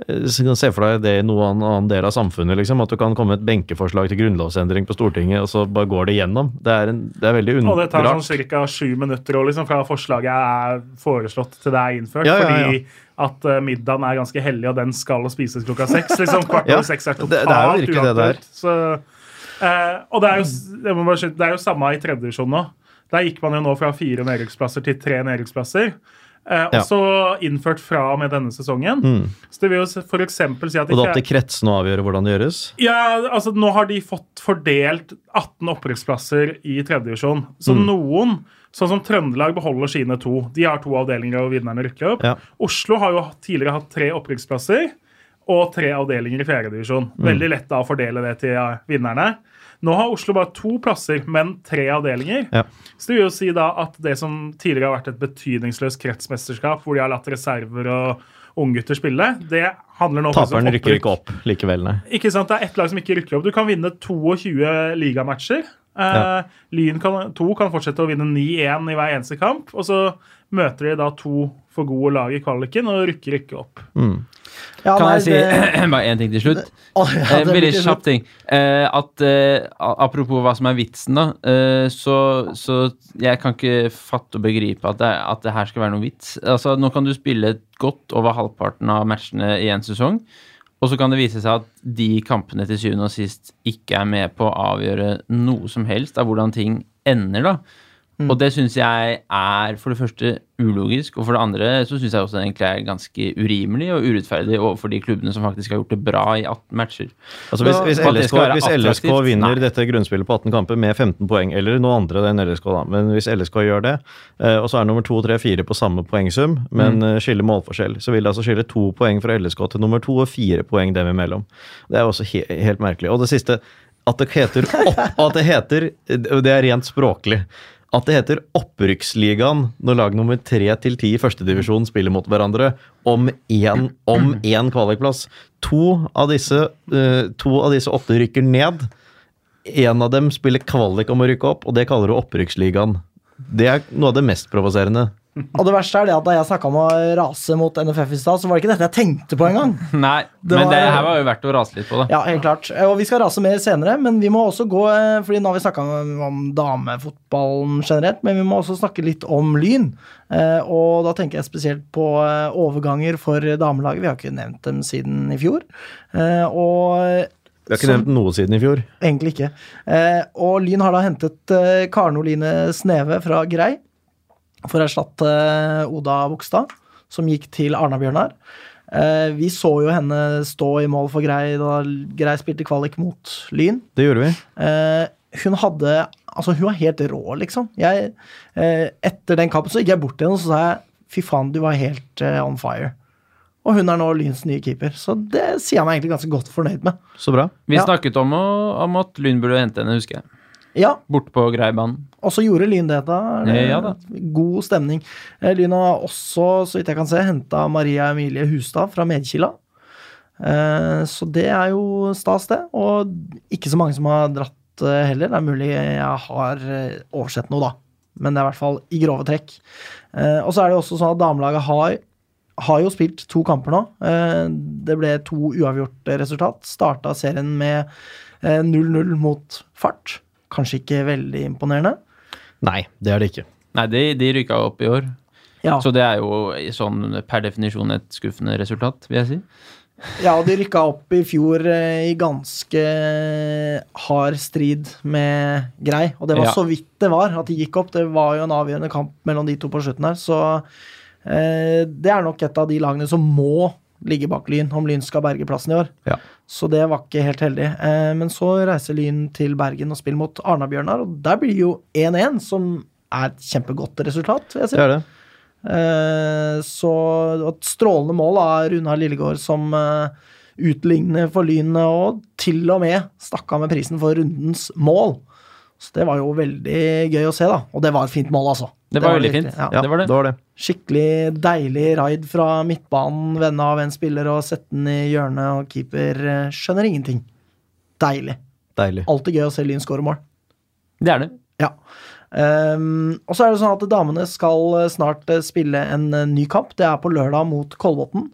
Speaker 2: Eh, Så kan Se for deg det i noen annen del av samfunnet, liksom, at du kan komme med et benkeforslag til grunnlovsendring på Stortinget, og så bare går det gjennom. Det er, en, det er veldig
Speaker 4: Og det tar sånn ca. sju minutter liksom, fra forslaget er foreslått til det er innført.
Speaker 2: Ja, ja, ja.
Speaker 4: Fordi at eh, middagen er ganske hellig, og den skal spises klokka seks. Liksom, kvart over seks er totalt
Speaker 2: det er jo virkelig det det er.
Speaker 4: Så, eh, og det er, jo, bare det er jo samme i tredjedivisjon nå. Der gikk man jo nå fra fire nedrykksplasser til tre nedrykksplasser. Eh,
Speaker 2: Ja.
Speaker 4: også innført fra og med denne sesongen.
Speaker 2: Mm.
Speaker 4: Så det vil jo for si at
Speaker 2: Og det opp til kretsene å avgjøre hvordan det gjøres.
Speaker 4: ja, altså Nå har de fått fordelt 18 opprykksplasser i tredjedivisjon. Så
Speaker 2: Mm.
Speaker 4: noen, sånn som Trøndelag, beholder sine to. De har to avdelinger, og vinnerne rykker opp.
Speaker 2: Ja.
Speaker 4: Oslo har jo tidligere hatt tre opprykksplasser og tre avdelinger i fjerdedivisjon.
Speaker 2: Mm.
Speaker 4: Veldig lett da å fordele det til vinnerne. Nå har Oslo bare to plasser, men tre avdelinger.
Speaker 2: Ja.
Speaker 4: Så det vil jo si da at det som tidligere har vært et betydningsløst kretsmesterskap, hvor de har latt reserver og unggutter spille, det handler nå om
Speaker 2: Taperen rykker ikke opp likevel, nei.
Speaker 4: Ikke sant, Det er ett lag som ikke rykker opp. Du kan vinne 22 ligamatcher. Eh,
Speaker 2: Ja.
Speaker 4: Lyn 2 kan fortsette å vinne 9-1 i hver eneste kamp. Og så møter de da to for gode lag i kvaliken og rykker ikke opp.
Speaker 2: Mm.
Speaker 1: Ja,
Speaker 3: Kan
Speaker 1: nei,
Speaker 3: jeg si
Speaker 1: det-
Speaker 3: bare én ting til slutt?
Speaker 1: Ja,
Speaker 3: Eh,
Speaker 1: det blir
Speaker 3: Veldig kjapp ting. Eh, at, eh, apropos hva som er vitsen, da. Eh, så, så jeg kan ikke fatte og begripe at det, at det her skal være noen vits. Altså, nå kan du spille godt over halvparten av matchene i en sesong. Og så kan det vise seg at de kampene til syvende og sist ikke er med på å avgjøre noe som helst av hvordan ting ender, da. Og det syns jeg er for det første ulogisk, og for det andre så syns jeg også det egentlig er ganske urimelig og urettferdig overfor de klubbene som faktisk har gjort det bra i 18 matcher.
Speaker 2: Altså hvis, hvis, LSK, hvis LSK vinner
Speaker 3: Nei.
Speaker 2: dette grunnspillet på 18 kamper med 15 poeng, eller noe andre enn LSK, da, men hvis LSK gjør det, eh, og så er nummer 2, 3, 4 på samme poengsum, men
Speaker 3: Mm.
Speaker 2: eh, skiller målforskjell, så vil det altså skille to poeng fra LSK til nummer 2 og fire poeng dem imellom. Det er også he helt merkelig. Og det siste, at det heter opp, at det heter, det er rent språklig, at det heter Opprykksligaen når lag nummer 3 til 10 i førstedivisjon spiller mot hverandre om én om én kvalikplass. To av disse, eh, to av disse åtte rykker ned. En av dem spiller kvalik om å rykke opp, og det kaller du Opprykksligaen. Det er noe av det mest provoserende.
Speaker 1: Og det verste er det at da jeg snakka om å rase mot NFF i stad, så var det ikke dette jeg tenkte på engang.
Speaker 3: Nei,
Speaker 1: Det
Speaker 3: men
Speaker 1: var-
Speaker 3: det her var jo verdt å rase litt på, da.
Speaker 1: Ja, helt klart. Og vi skal rase mer senere, men vi må også gå eh, Fordi nå har vi snakka om, damefotballen generelt, men vi må også snakke litt om Lyn. Eh, Og da tenker jeg spesielt på eh, overganger for damelaget. Vi har ikke nevnt dem siden i fjor. Eh, Og
Speaker 2: Vi har ikke nevnt noe siden i fjor.
Speaker 1: Egentlig ikke. Eh, og Lyn har da hentet Karen Oline Sneve fra Grei for å erstatte eh, Oda Bogstad, som gikk til Arna-Bjørnar. Eh, vi så jo henne stå i mål for Grei da Grei spilte kvalik mot Lyn.
Speaker 2: Det gjorde vi.
Speaker 1: Eh, hun hadde Altså, hun var helt rå, liksom. Jeg, eh, etter den kampen så gikk jeg bort til henne og så sa jeg, fy faen, du var helt eh, on fire. Og hun er nå Lyns nye keeper, så det sier jeg meg egentlig ganske godt fornøyd med.
Speaker 2: Så bra.
Speaker 3: Vi
Speaker 1: Ja.
Speaker 3: snakket om, å, om at Lyn burde hente henne, husker jeg.
Speaker 1: Ja,
Speaker 3: Bort på Greibanen.
Speaker 1: og så gjorde Lyn det da.
Speaker 3: Ja da.
Speaker 1: God stemning. Eh, Lyn har også, så vidt jeg kan se, henta Maria Emilie Hustad fra Medkila. Eh, Så det er jo stas, det. Og ikke så mange som har dratt eh, heller. Det er mulig jeg har oversett noe, da. Men det er i hvert fall i grove trekk. Og så er det også sånn at damelaget har, har jo spilt to kamper nå. Det ble to uavgjorte resultat. Starta serien med eh, 0-0 mot Fart. Kanskje ikke veldig imponerende.
Speaker 2: Nei, det er det ikke.
Speaker 3: Nei, de, de rykka opp i år.
Speaker 1: Ja.
Speaker 3: Så det er jo sånn per definisjon et skuffende resultat, vil jeg si.
Speaker 1: Ja, de rykka opp i fjor eh, i ganske hard strid med Grei. Og det var
Speaker 3: Ja.
Speaker 1: så vidt det var at de gikk opp. Det var jo en avgjørende kamp mellom de to på slutten her. Så eh, det er nok et av de lagene som må ligge bak Lyn om Lyn skal berge plassen i år.
Speaker 2: Ja.
Speaker 1: Så det var ikke helt heldig. Eh, men så reiser Lyn til Bergen og spiller mot Arna-Bjørnar, og der blir det jo 1-1, som er et kjempegodt resultat, vil jeg si.
Speaker 2: Det er det.
Speaker 1: Eh, så et strålende mål av Runar Lillegård som eh, utligner for Lyn, og til og med stakk av med prisen for rundens mål. Så det var jo veldig gøy å se, da. Og det var et fint mål, altså.
Speaker 3: Det var veldig fint.
Speaker 1: Ja.
Speaker 2: Ja,
Speaker 3: det var det.
Speaker 2: det var det.
Speaker 1: Skikkelig deilig raid fra midtbanen, vende av en spiller og sette den i hjørnet, og keeper eh, skjønner ingenting. Deilig.
Speaker 2: Deilig.
Speaker 1: Alltid gøy å se Lyn skåre mål.
Speaker 3: Det er det.
Speaker 1: Ja. Um, og så er det sånn at damene skal eh, snart eh, spille en ny kamp. Det er på lørdag mot Kolbotn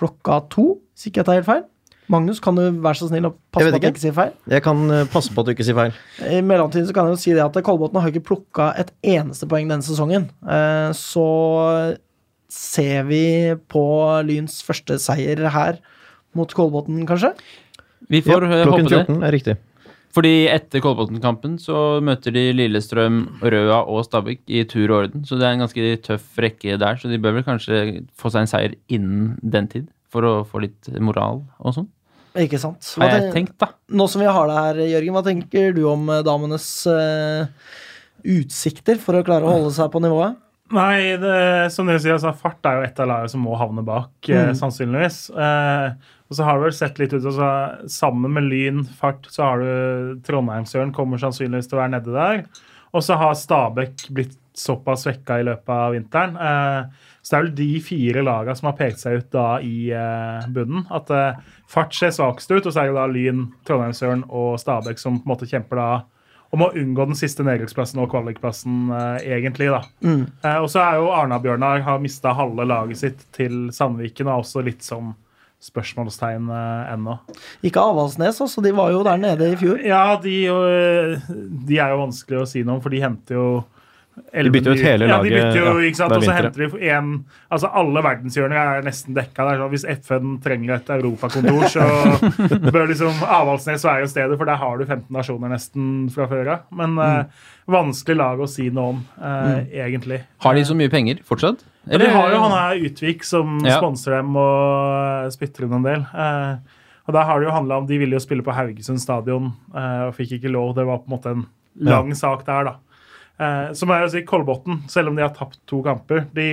Speaker 1: klokka to, hvis ikke jeg tar helt feil. Magnus, kan du være så snill å passe på at jeg
Speaker 2: ikke.
Speaker 1: sier feil?
Speaker 2: Jeg kan eh, passe på at du ikke sier feil.
Speaker 1: I mellomtiden så kan jeg jo si det at Kolbotn har ikke plukka et eneste poeng denne sesongen. Eh, så ser vi på Lyns første seier her mot Kolbotn, kanskje?
Speaker 3: Vi får ja,
Speaker 2: klokken
Speaker 3: håpe det.
Speaker 2: 14 er riktig.
Speaker 3: Fordi etter Kolbotn-kampen så møter de Lillestrøm, Røa og Stabæk i tur og orden. Så det er en ganske tøff rekke der, så de bør vel kanskje få seg en seier innen den tid. For å få litt moral og sånn.
Speaker 1: Ikke sant? Hva
Speaker 3: Har jeg tenkt, da.
Speaker 1: Nå som vi har deg her, Jørgen, hva tenker du om eh, damenes uh, utsikter for å klare å holde seg på nivået?
Speaker 4: Nei, det, som dere sier, altså, fart er jo et av lagene som må havne bak, eh,
Speaker 1: Mm.
Speaker 4: sannsynligvis. Eh, og så har det vel sett litt ut altså, Sammen med Lyn, fart, så har du Trondheimsøren kommer sannsynligvis til å være nede der. Og så har Stabæk blitt såpass svekka i løpet av vinteren. Eh, så det er vel de fire lagene som har pekt seg ut da i eh, bunnen. At eh, fart ser svakest ut, og så er det da Lyn, Trondheimsøren og Stabæk som på en måte kjemper da om å unngå den siste nedrykksplassen og kvalikplassen, eh, egentlig. da.
Speaker 1: Mm.
Speaker 4: Eh, og så er jo Arna-Bjørnar har mista halve laget sitt til Sandviken, og også litt sånn spørsmålstegn eh, ennå.
Speaker 1: Ikke Avaldsnes, altså. De var jo der nede i fjor.
Speaker 4: Ja, de, eh, de er jo vanskelig å si noe om, for de henter jo
Speaker 2: De bytter ut hele laget.
Speaker 4: ja, de bytter jo,
Speaker 2: ja,
Speaker 4: ikke sant? Og så henter de en Altså, alle verdenshjørner er nesten dekka der. så Hvis FN trenger et europakontor, så bør liksom Avaldsnes være stedet, for der har du 15 nasjoner nesten fra før av. Men eh, vanskelig lag å si noe om, eh, egentlig.
Speaker 3: Har de så mye penger fortsatt?
Speaker 4: Ja, de har jo han her Utvik som
Speaker 3: Ja.
Speaker 4: sponser dem og eh, spytter inn en del. Eh, og der har det jo handla om De ville jo spille på Haugesund stadion eh, og fikk ikke lov. Det var på en måte en lang sak der, da. Eh, så må jeg jo si Kolbotn, selv om de har tapt to kamper. De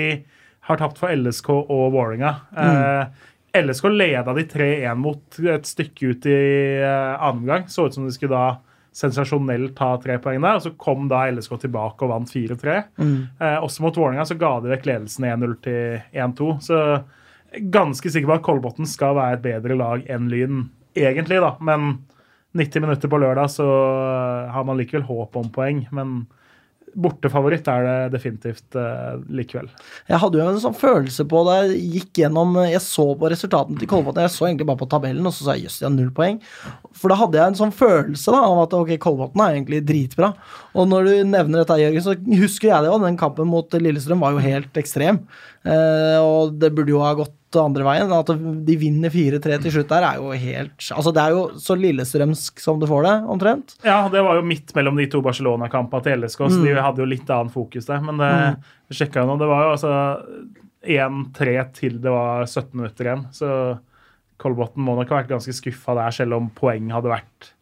Speaker 4: har tapt for LSK og Vålerenga. Mm. LSK leda de 3-1 mot et stykke ut i eh, annen omgang. Så ut som de skulle da sensasjonelt ta tre poeng der. Og så kom da LSK tilbake og vant 4-3. Eh, også mot Vålerenga så ga de vekk ledelsen 1-0 til 1-2. Så er ganske sikker på at Kolbotn skal være et bedre lag enn Lyn, egentlig, da. Men 90 minutter på lørdag så har man likevel håp om poeng. Men bortefavoritt er det definitivt uh, likevel.
Speaker 1: Jeg hadde jo en sånn følelse på da jeg gikk gjennom Jeg så på resultatene til Kolbotn. Jeg så egentlig bare på tabellen, og så sa jeg jøss, de har null poeng. For da hadde jeg en sånn følelse da av at ok, Kolbotn er egentlig dritbra. Og når du nevner dette, Jørgen, så husker jeg det jo. Den kampen mot Lillestrøm var jo helt ekstrem. Uh, og det burde jo ha gått andre veien. At de vinner 4-3 til slutt der, er jo helt Altså, det er jo så lillestrømsk som du får det, omtrent.
Speaker 4: Ja, det var jo midt mellom de to Barcelona-kampene til LSK, så de hadde jo litt annet fokus der. Men det mm. sjekka jo nå, det var jo altså 1-3 til det var 17 minutter igjen. Så Kolbotn må nok ha vært ganske skuffa der, selv om poeng hadde vært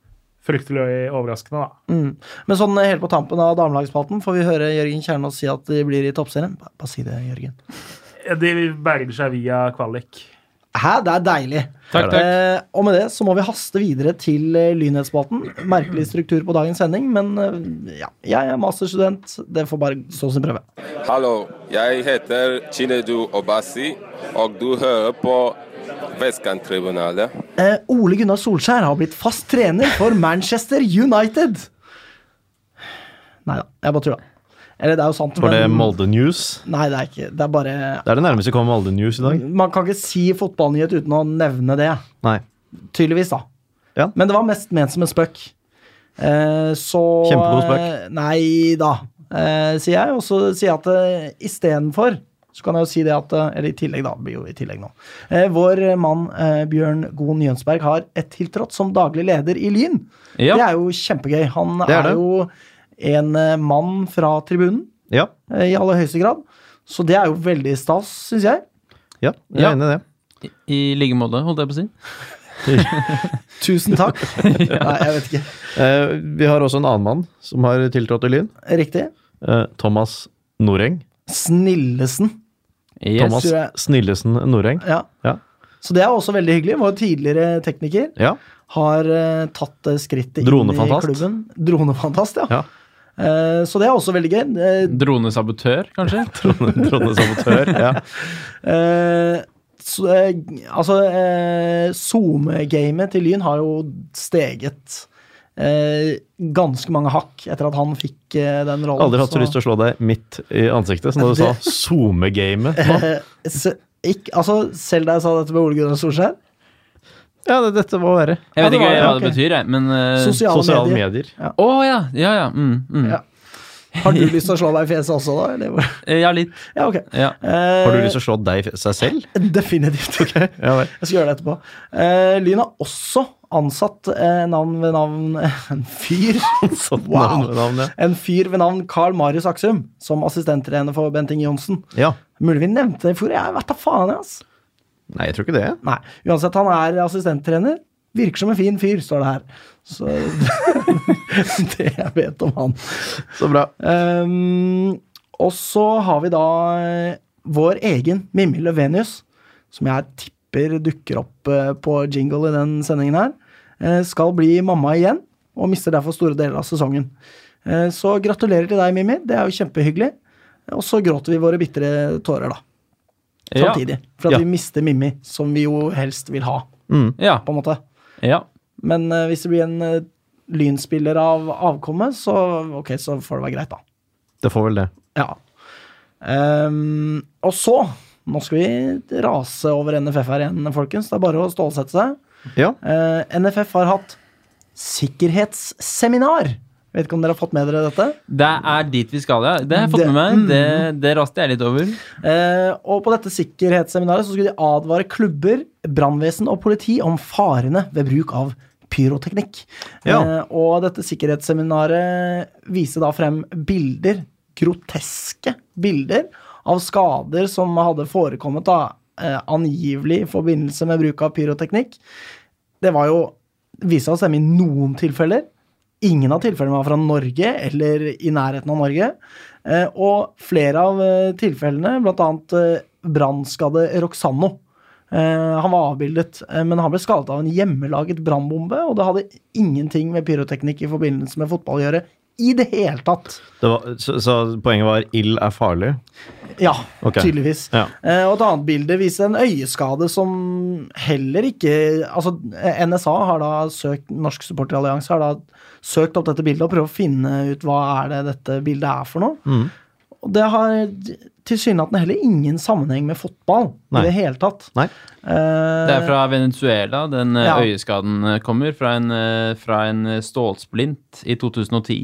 Speaker 4: fryktelig overraskende. da.
Speaker 1: Mm. Men sånn helt på tampen av damelagsspalten får vi høre Jørgen Kjernås si at de blir i toppserien. Bare si det, Jørgen.
Speaker 4: De berger seg via kvalik.
Speaker 1: Hæ, det er deilig.
Speaker 3: Takk, takk.
Speaker 1: Eh, og med det så må vi haste videre til eh, Lynhetsspalten. Merkelig struktur på dagens sending, men eh, ja, jeg er masterstudent. Det får bare stå sin prøve.
Speaker 6: Hallo, jeg heter Chinedu Obasi, og du hører på Vestkanttribunalet.
Speaker 1: Eh, Ole Gunnar Solskjær har blitt fast trener for Manchester United. Nei da, jeg bare tulla. Eller det er jo sant,
Speaker 2: Var det Molde News?
Speaker 1: Nei, det er ikke Det er bare
Speaker 2: Det er det nærmeste vi kommer Molde News i dag.
Speaker 1: Man kan ikke si fotballnyhet uten å nevne det.
Speaker 2: Nei.
Speaker 1: Tydeligvis, da.
Speaker 2: Ja.
Speaker 1: Men det var mest ment som en spøk. Eh, så
Speaker 2: Kjempegod spøk.
Speaker 1: eh, Nei da, eh, sier jeg. Og så sier jeg at eh, istedenfor så kan jeg jo si det at eh, Eller i tillegg, da. Blir jo i tillegg nå. Eh, vår mann eh, Bjørn Goen Jønsberg har et tiltrådt som daglig leder i Lyn.
Speaker 3: Ja.
Speaker 1: Det er jo kjempegøy. Han
Speaker 2: Det er
Speaker 1: er,
Speaker 2: det.
Speaker 1: jo en eh, mann fra tribunen
Speaker 2: Ja.
Speaker 1: eh, i aller høyeste grad. Så det er jo veldig stas, syns jeg.
Speaker 2: ja jeg
Speaker 3: Ja.
Speaker 2: er enig i det.
Speaker 3: I, I like måte, holdt jeg på å si.
Speaker 1: Tusen takk. Nei, jeg vet ikke.
Speaker 2: Eh, vi har også en annen mann som har tiltrådt i Lyn.
Speaker 1: Riktig.
Speaker 2: Eh, Thomas Noreng.
Speaker 1: Snillesen.
Speaker 3: Yes.
Speaker 2: Thomas Snillesen Noreng.
Speaker 1: Ja.
Speaker 2: Ja.
Speaker 1: Så det er også veldig hyggelig. Vår tidligere tekniker
Speaker 2: ja.
Speaker 1: har eh, tatt skrittet inn i klubben. Dronefantast, ja.
Speaker 2: Ja.
Speaker 1: Eh, så det er også veldig gøy. Eh,
Speaker 3: Dronesabotør, kanskje?
Speaker 2: dronesabotør, Ja.
Speaker 1: eh, så, eh, altså, eh, SoMe-gamet til Lyn har jo steget eh, ganske mange hakk etter at han fikk eh, den rollen.
Speaker 2: Aldri hatt så lyst til å slå deg midt i ansiktet, som da du sa SoMe-gamet.
Speaker 1: altså, selv da jeg sa dette med Ole Gunnar Solskjær
Speaker 2: Ja, det, dette må være
Speaker 3: Jeg vet
Speaker 1: ja,
Speaker 3: ikke
Speaker 1: var
Speaker 3: hva
Speaker 1: ok.
Speaker 3: det betyr, jeg, men uh,
Speaker 1: Sosiale,
Speaker 2: sosiale
Speaker 1: medier.
Speaker 3: Å ja, ja, ja. Mm, mm.
Speaker 1: Ja. Har du lyst til å slå deg i fjeset også, da? Eller?
Speaker 3: Eh, Ja, litt.
Speaker 1: Ja, ok.
Speaker 3: Ja.
Speaker 1: Eh,
Speaker 2: Har du lyst til å slå deg i seg selv?
Speaker 1: Definitivt.
Speaker 2: Ja.
Speaker 1: Jeg skal gjøre det etterpå. Uh, Lyn har også ansatt uh, navn ved navn en fyr Wow.
Speaker 2: navn, navn, ja.
Speaker 1: En fyr ved navn Carl Marius Aksum som assistenttrener for Bent Inge Johnsen.
Speaker 2: ja.
Speaker 1: Mulig vi nevnte det i forrige. Jeg vet da faen, jeg, ass.
Speaker 2: Nei, jeg tror ikke det.
Speaker 1: Nei. Uansett, han er assistenttrener. Virker som en fin fyr, står det her. Så det jeg vet om han.
Speaker 2: Så bra.
Speaker 1: Um, og så har vi da eh, vår egen Mimmi Løvenius, som jeg tipper dukker opp eh, på jingle i den sendingen her. eh, skal bli mamma igjen, og mister derfor store deler av sesongen. Så gratulerer til deg, Mimmi. Det er jo kjempehyggelig. Og så gråter vi våre bitre tårer, da.
Speaker 3: Ja.
Speaker 1: Samtidig. For at
Speaker 2: Ja.
Speaker 1: vi mister Mimmi, som vi jo helst vil ha,
Speaker 3: Ja.
Speaker 1: på en måte.
Speaker 3: ja.
Speaker 1: Men uh, hvis det blir en uh, lynspiller av avkommet, så ok, så får det være greit, da.
Speaker 2: Det får vel det.
Speaker 1: Ja. Um, og så Nå skal vi rase over NFF her igjen, folkens. Det er bare å stålsette seg.
Speaker 2: Ja.
Speaker 1: Uh, NFF har hatt sikkerhetsseminar. Vet ikke om dere har fått med dere dette?
Speaker 3: Det er dit vi skal, ja. Det har jeg fått
Speaker 1: Det-
Speaker 3: med meg. Det, det raste jeg litt over.
Speaker 1: Eh, og på dette sikkerhetsseminaret så skulle de advare klubber, brannvesen og politi om farene ved bruk av pyroteknikk.
Speaker 2: Ja.
Speaker 1: Eh, og dette sikkerhetsseminaret viser da frem bilder, groteske bilder, av skader som hadde forekommet da, eh, angivelig i forbindelse med bruk av pyroteknikk. Det var jo viste seg å stemme i noen tilfeller. Ingen av tilfellene var fra Norge eller i nærheten av Norge. Eh, og flere av eh, tilfellene, bl.a. Eh, brannskadde Roxanno. Han var avbildet, men han ble skadet av en hjemmelaget brannbombe, og det hadde ingenting med pyroteknikk i forbindelse med fotball å gjøre i det hele tatt.
Speaker 2: Det var, så, så poenget var ild er farlig?
Speaker 1: Ja,
Speaker 2: okay.
Speaker 1: tydeligvis.
Speaker 2: Ja.
Speaker 1: Eh, og et annet bilde viser en øyeskade som heller ikke Altså, NSA har da søkt Norsk supporterallianse har da søkt opp dette bildet og prøvd å finne ut hva er det dette bildet er for noe.
Speaker 2: Mm.
Speaker 1: Og det har tilsynelatende heller ingen sammenheng med fotball
Speaker 2: Nei.
Speaker 1: i det hele tatt.
Speaker 2: Nei.
Speaker 1: Eh,
Speaker 3: Det er fra Venezuela den eh,
Speaker 1: Ja.
Speaker 3: øyeskaden eh, kommer. Fra en, fra en stålsplint i 2010.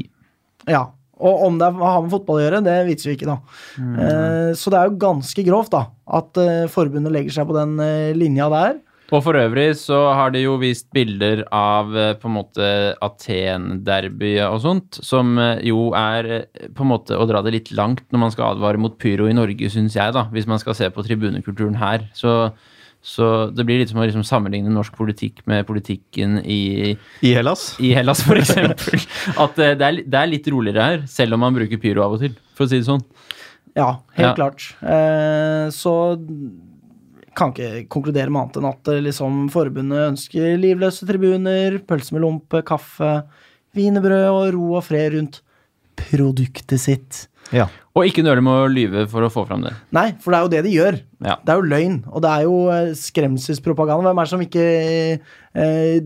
Speaker 1: Ja. Og om det har med fotball å gjøre, det viser vi ikke, da. Mm. så det er jo ganske grovt, da, at forbundet legger seg på den linja der.
Speaker 3: Og for øvrig så har de jo vist bilder av eh, på en måte Aten-derby og sånt, som eh, jo er eh, på en måte å dra det litt langt når man skal advare mot pyro i Norge, syns jeg, da, hvis man skal se på tribunekulturen her. Så, så det blir litt som å liksom sammenligne norsk politikk med politikken i,
Speaker 2: I Hellas?
Speaker 3: i Hellas, for eksempel. At det er, det er litt roligere her, selv om man bruker pyro av og til, for å si det sånn.
Speaker 1: Ja, helt
Speaker 3: Ja.
Speaker 1: klart. Eh, så kan ikke konkludere med annet enn at eh, liksom, forbundet ønsker livløse tribuner, pølse med lompe, kaffe, wienerbrød og ro og fred rundt produktet sitt.
Speaker 2: Ja.
Speaker 3: Og ikke nøle med å lyve for å få fram det.
Speaker 1: Nei, for det er jo det de gjør.
Speaker 3: Ja.
Speaker 1: Det er jo løgn, og det er jo eh, skremselspropaganda. Hvem er det som ikke eh,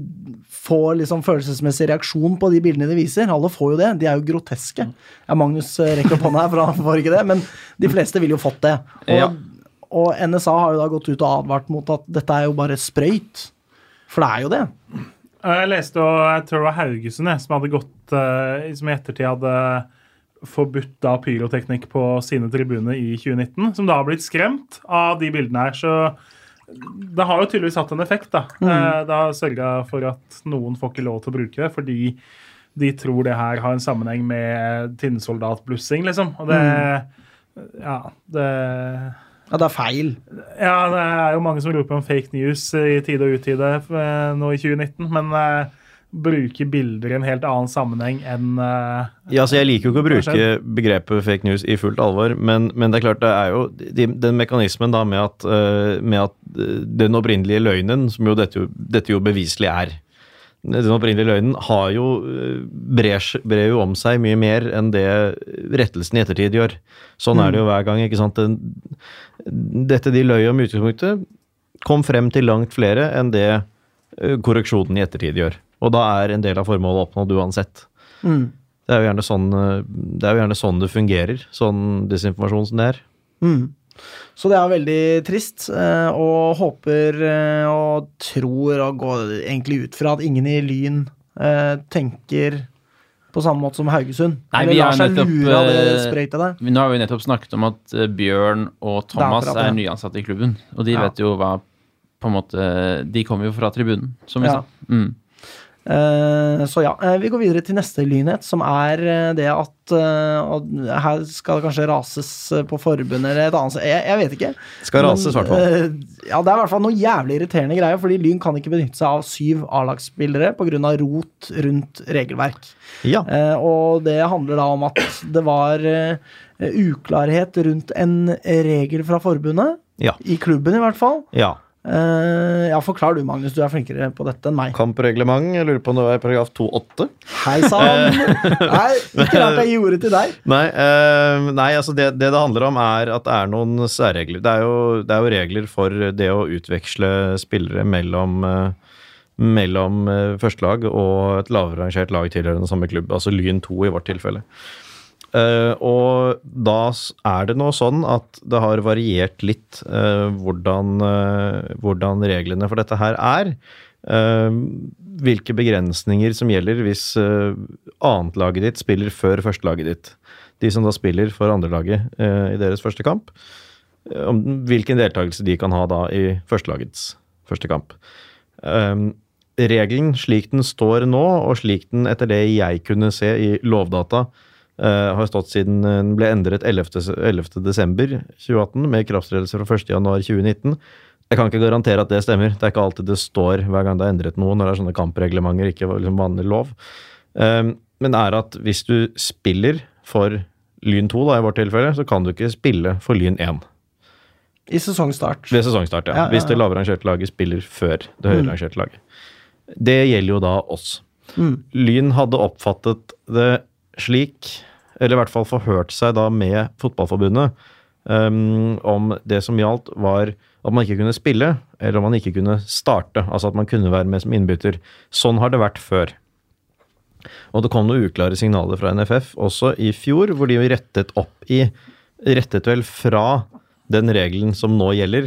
Speaker 1: får liksom følelsesmessig reaksjon på de bildene de viser? Alle får jo det. De er jo groteske. Ja, Magnus eh, rekker opp hånda her, for han får ikke det, men de fleste ville jo fått det. Og,
Speaker 3: Ja.
Speaker 1: Og NSA har jo da gått ut og advart mot at dette er jo bare sprøyt. For det er jo det.
Speaker 4: Jeg leste, og jeg tror det var Haugesund jeg, som hadde gått eh, Som i ettertid hadde forbudt da pyroteknikk på sine tribuner i 2019. Som da har blitt skremt av de bildene her. Så det har jo tydeligvis hatt en effekt. da. Mm. Det har sørga for at noen får ikke lov til å bruke det fordi de tror det her har en sammenheng med tinnsoldatblussing, liksom. Og det Ja, det
Speaker 1: Ja, det er feil.
Speaker 4: ja, det er jo mange som roper om fake news i tide og utide eh, nå i 2019, men uh, bruker bilder i en helt annen sammenheng enn uh,
Speaker 2: Ja, altså Jeg liker jo ikke å bruke begrepet fake news i fullt alvor, men, men det er klart det er jo de, den mekanismen da med at, uh, med at den opprinnelige løgnen, som jo dette, jo dette jo beviselig er Den opprinnelige løgnen har jo brer, brer jo om seg mye mer enn det rettelsen i ettertid gjør. Sånn er det jo hver gang. ikke sant? Den, dette de løy om i utgangspunktet, kom frem til langt flere enn det eh, korreksjonen i ettertid gjør. Og da er en del av formålet oppnådd uansett.
Speaker 1: Mm.
Speaker 2: Det er jo gjerne sånn eh, det, er jo gjerne sånn det fungerer, sånn desinformasjon som det er.
Speaker 1: Mm. Så det er veldig trist, eh, og håper og tror og går egentlig ut fra at ingen i Lyn tenker på samme måte som Haugesund.
Speaker 3: Nei, vi
Speaker 1: lar seg
Speaker 3: nettopp,
Speaker 1: lure av det
Speaker 3: eh,
Speaker 1: der.
Speaker 3: Nå har vi nettopp snakket om at eh, Bjørn og Thomas
Speaker 1: er,
Speaker 3: er nyansatte i klubben. Og de
Speaker 1: Ja.
Speaker 3: vet jo hva på en måte De kommer jo fra tribunen, som vi
Speaker 1: Ja.
Speaker 3: sa. Mm.
Speaker 1: Eh, så ja, eh, vi går videre til neste lynhet, som er eh, det at Her skal det kanskje rases på forbundet eller et annet. Jeg, jeg vet ikke.
Speaker 2: Skal rases, i hvert fall.
Speaker 1: ja, det er i hvert fall noe jævlig irriterende greier, fordi Lyn kan ikke benytte seg av syv A-lagsspillere pga. rot rundt regelverk.
Speaker 2: Ja.
Speaker 1: Og det handler da om at det var uklarhet rundt en regel fra forbundet.
Speaker 2: Ja.
Speaker 1: I klubben, i hvert fall.
Speaker 2: ja.
Speaker 1: Eh, ja, forklar du, Magnus. Du er flinkere på dette enn meg.
Speaker 2: Kampreglement, jeg lurer på om det var paragraf 2-8.
Speaker 1: Hei sann! Nei, ikke rart jeg gjorde til deg.
Speaker 2: Nei, uh, nei altså det, det det handler om, er at det er noen særregler. Det er jo, det er jo regler for det å utveksle spillere mellom uh, mellom eh, førstelag og et lavere rangert lag tilhørende samme klubb, altså Lyn 2 i vårt tilfelle. Eh, og da er det nå sånn at det har variert litt eh, hvordan, eh, hvordan reglene for dette her er. Hvilke begrensninger som gjelder hvis uh, annetlaget ditt spiller før førstelaget ditt. De som da spiller for andrelaget uh, i deres første kamp. om hvilken deltakelse de kan ha da i førstelagets første kamp. Um, regelen slik den står nå, og slik den etter det jeg kunne se i Lovdata, eh, har stått siden den ble endret 11. 11. desember 2018 med ikrafttredelse fra 1. januar 2019. Jeg kan ikke garantere at det stemmer. Det er ikke alltid det står hver gang det er endret noe, når det er sånne kampreglementer, ikke liksom vanlig lov. Um, men er at hvis du spiller for Lyn 2, da, i vårt tilfelle, så kan du ikke spille for Lyn 1
Speaker 1: I sesongstart.
Speaker 2: ved sesongstart. Ja.
Speaker 1: Ja, ja,
Speaker 2: Hvis det
Speaker 1: ja.
Speaker 2: lavere rangerte laget spiller før det høyere rangerte laget. Det gjelder jo da oss.
Speaker 1: Mm.
Speaker 2: Lyn hadde oppfattet det slik, eller i hvert fall forhørt seg da med Fotballforbundet, um, om det som gjaldt var at man ikke kunne spille, eller om man ikke kunne starte. Altså at man kunne være med som innbytter. Sånn har det vært før. Og det kom noen uklare signaler fra NFF også i fjor, hvor de rettet opp i Rettet vel fra den regelen som nå gjelder,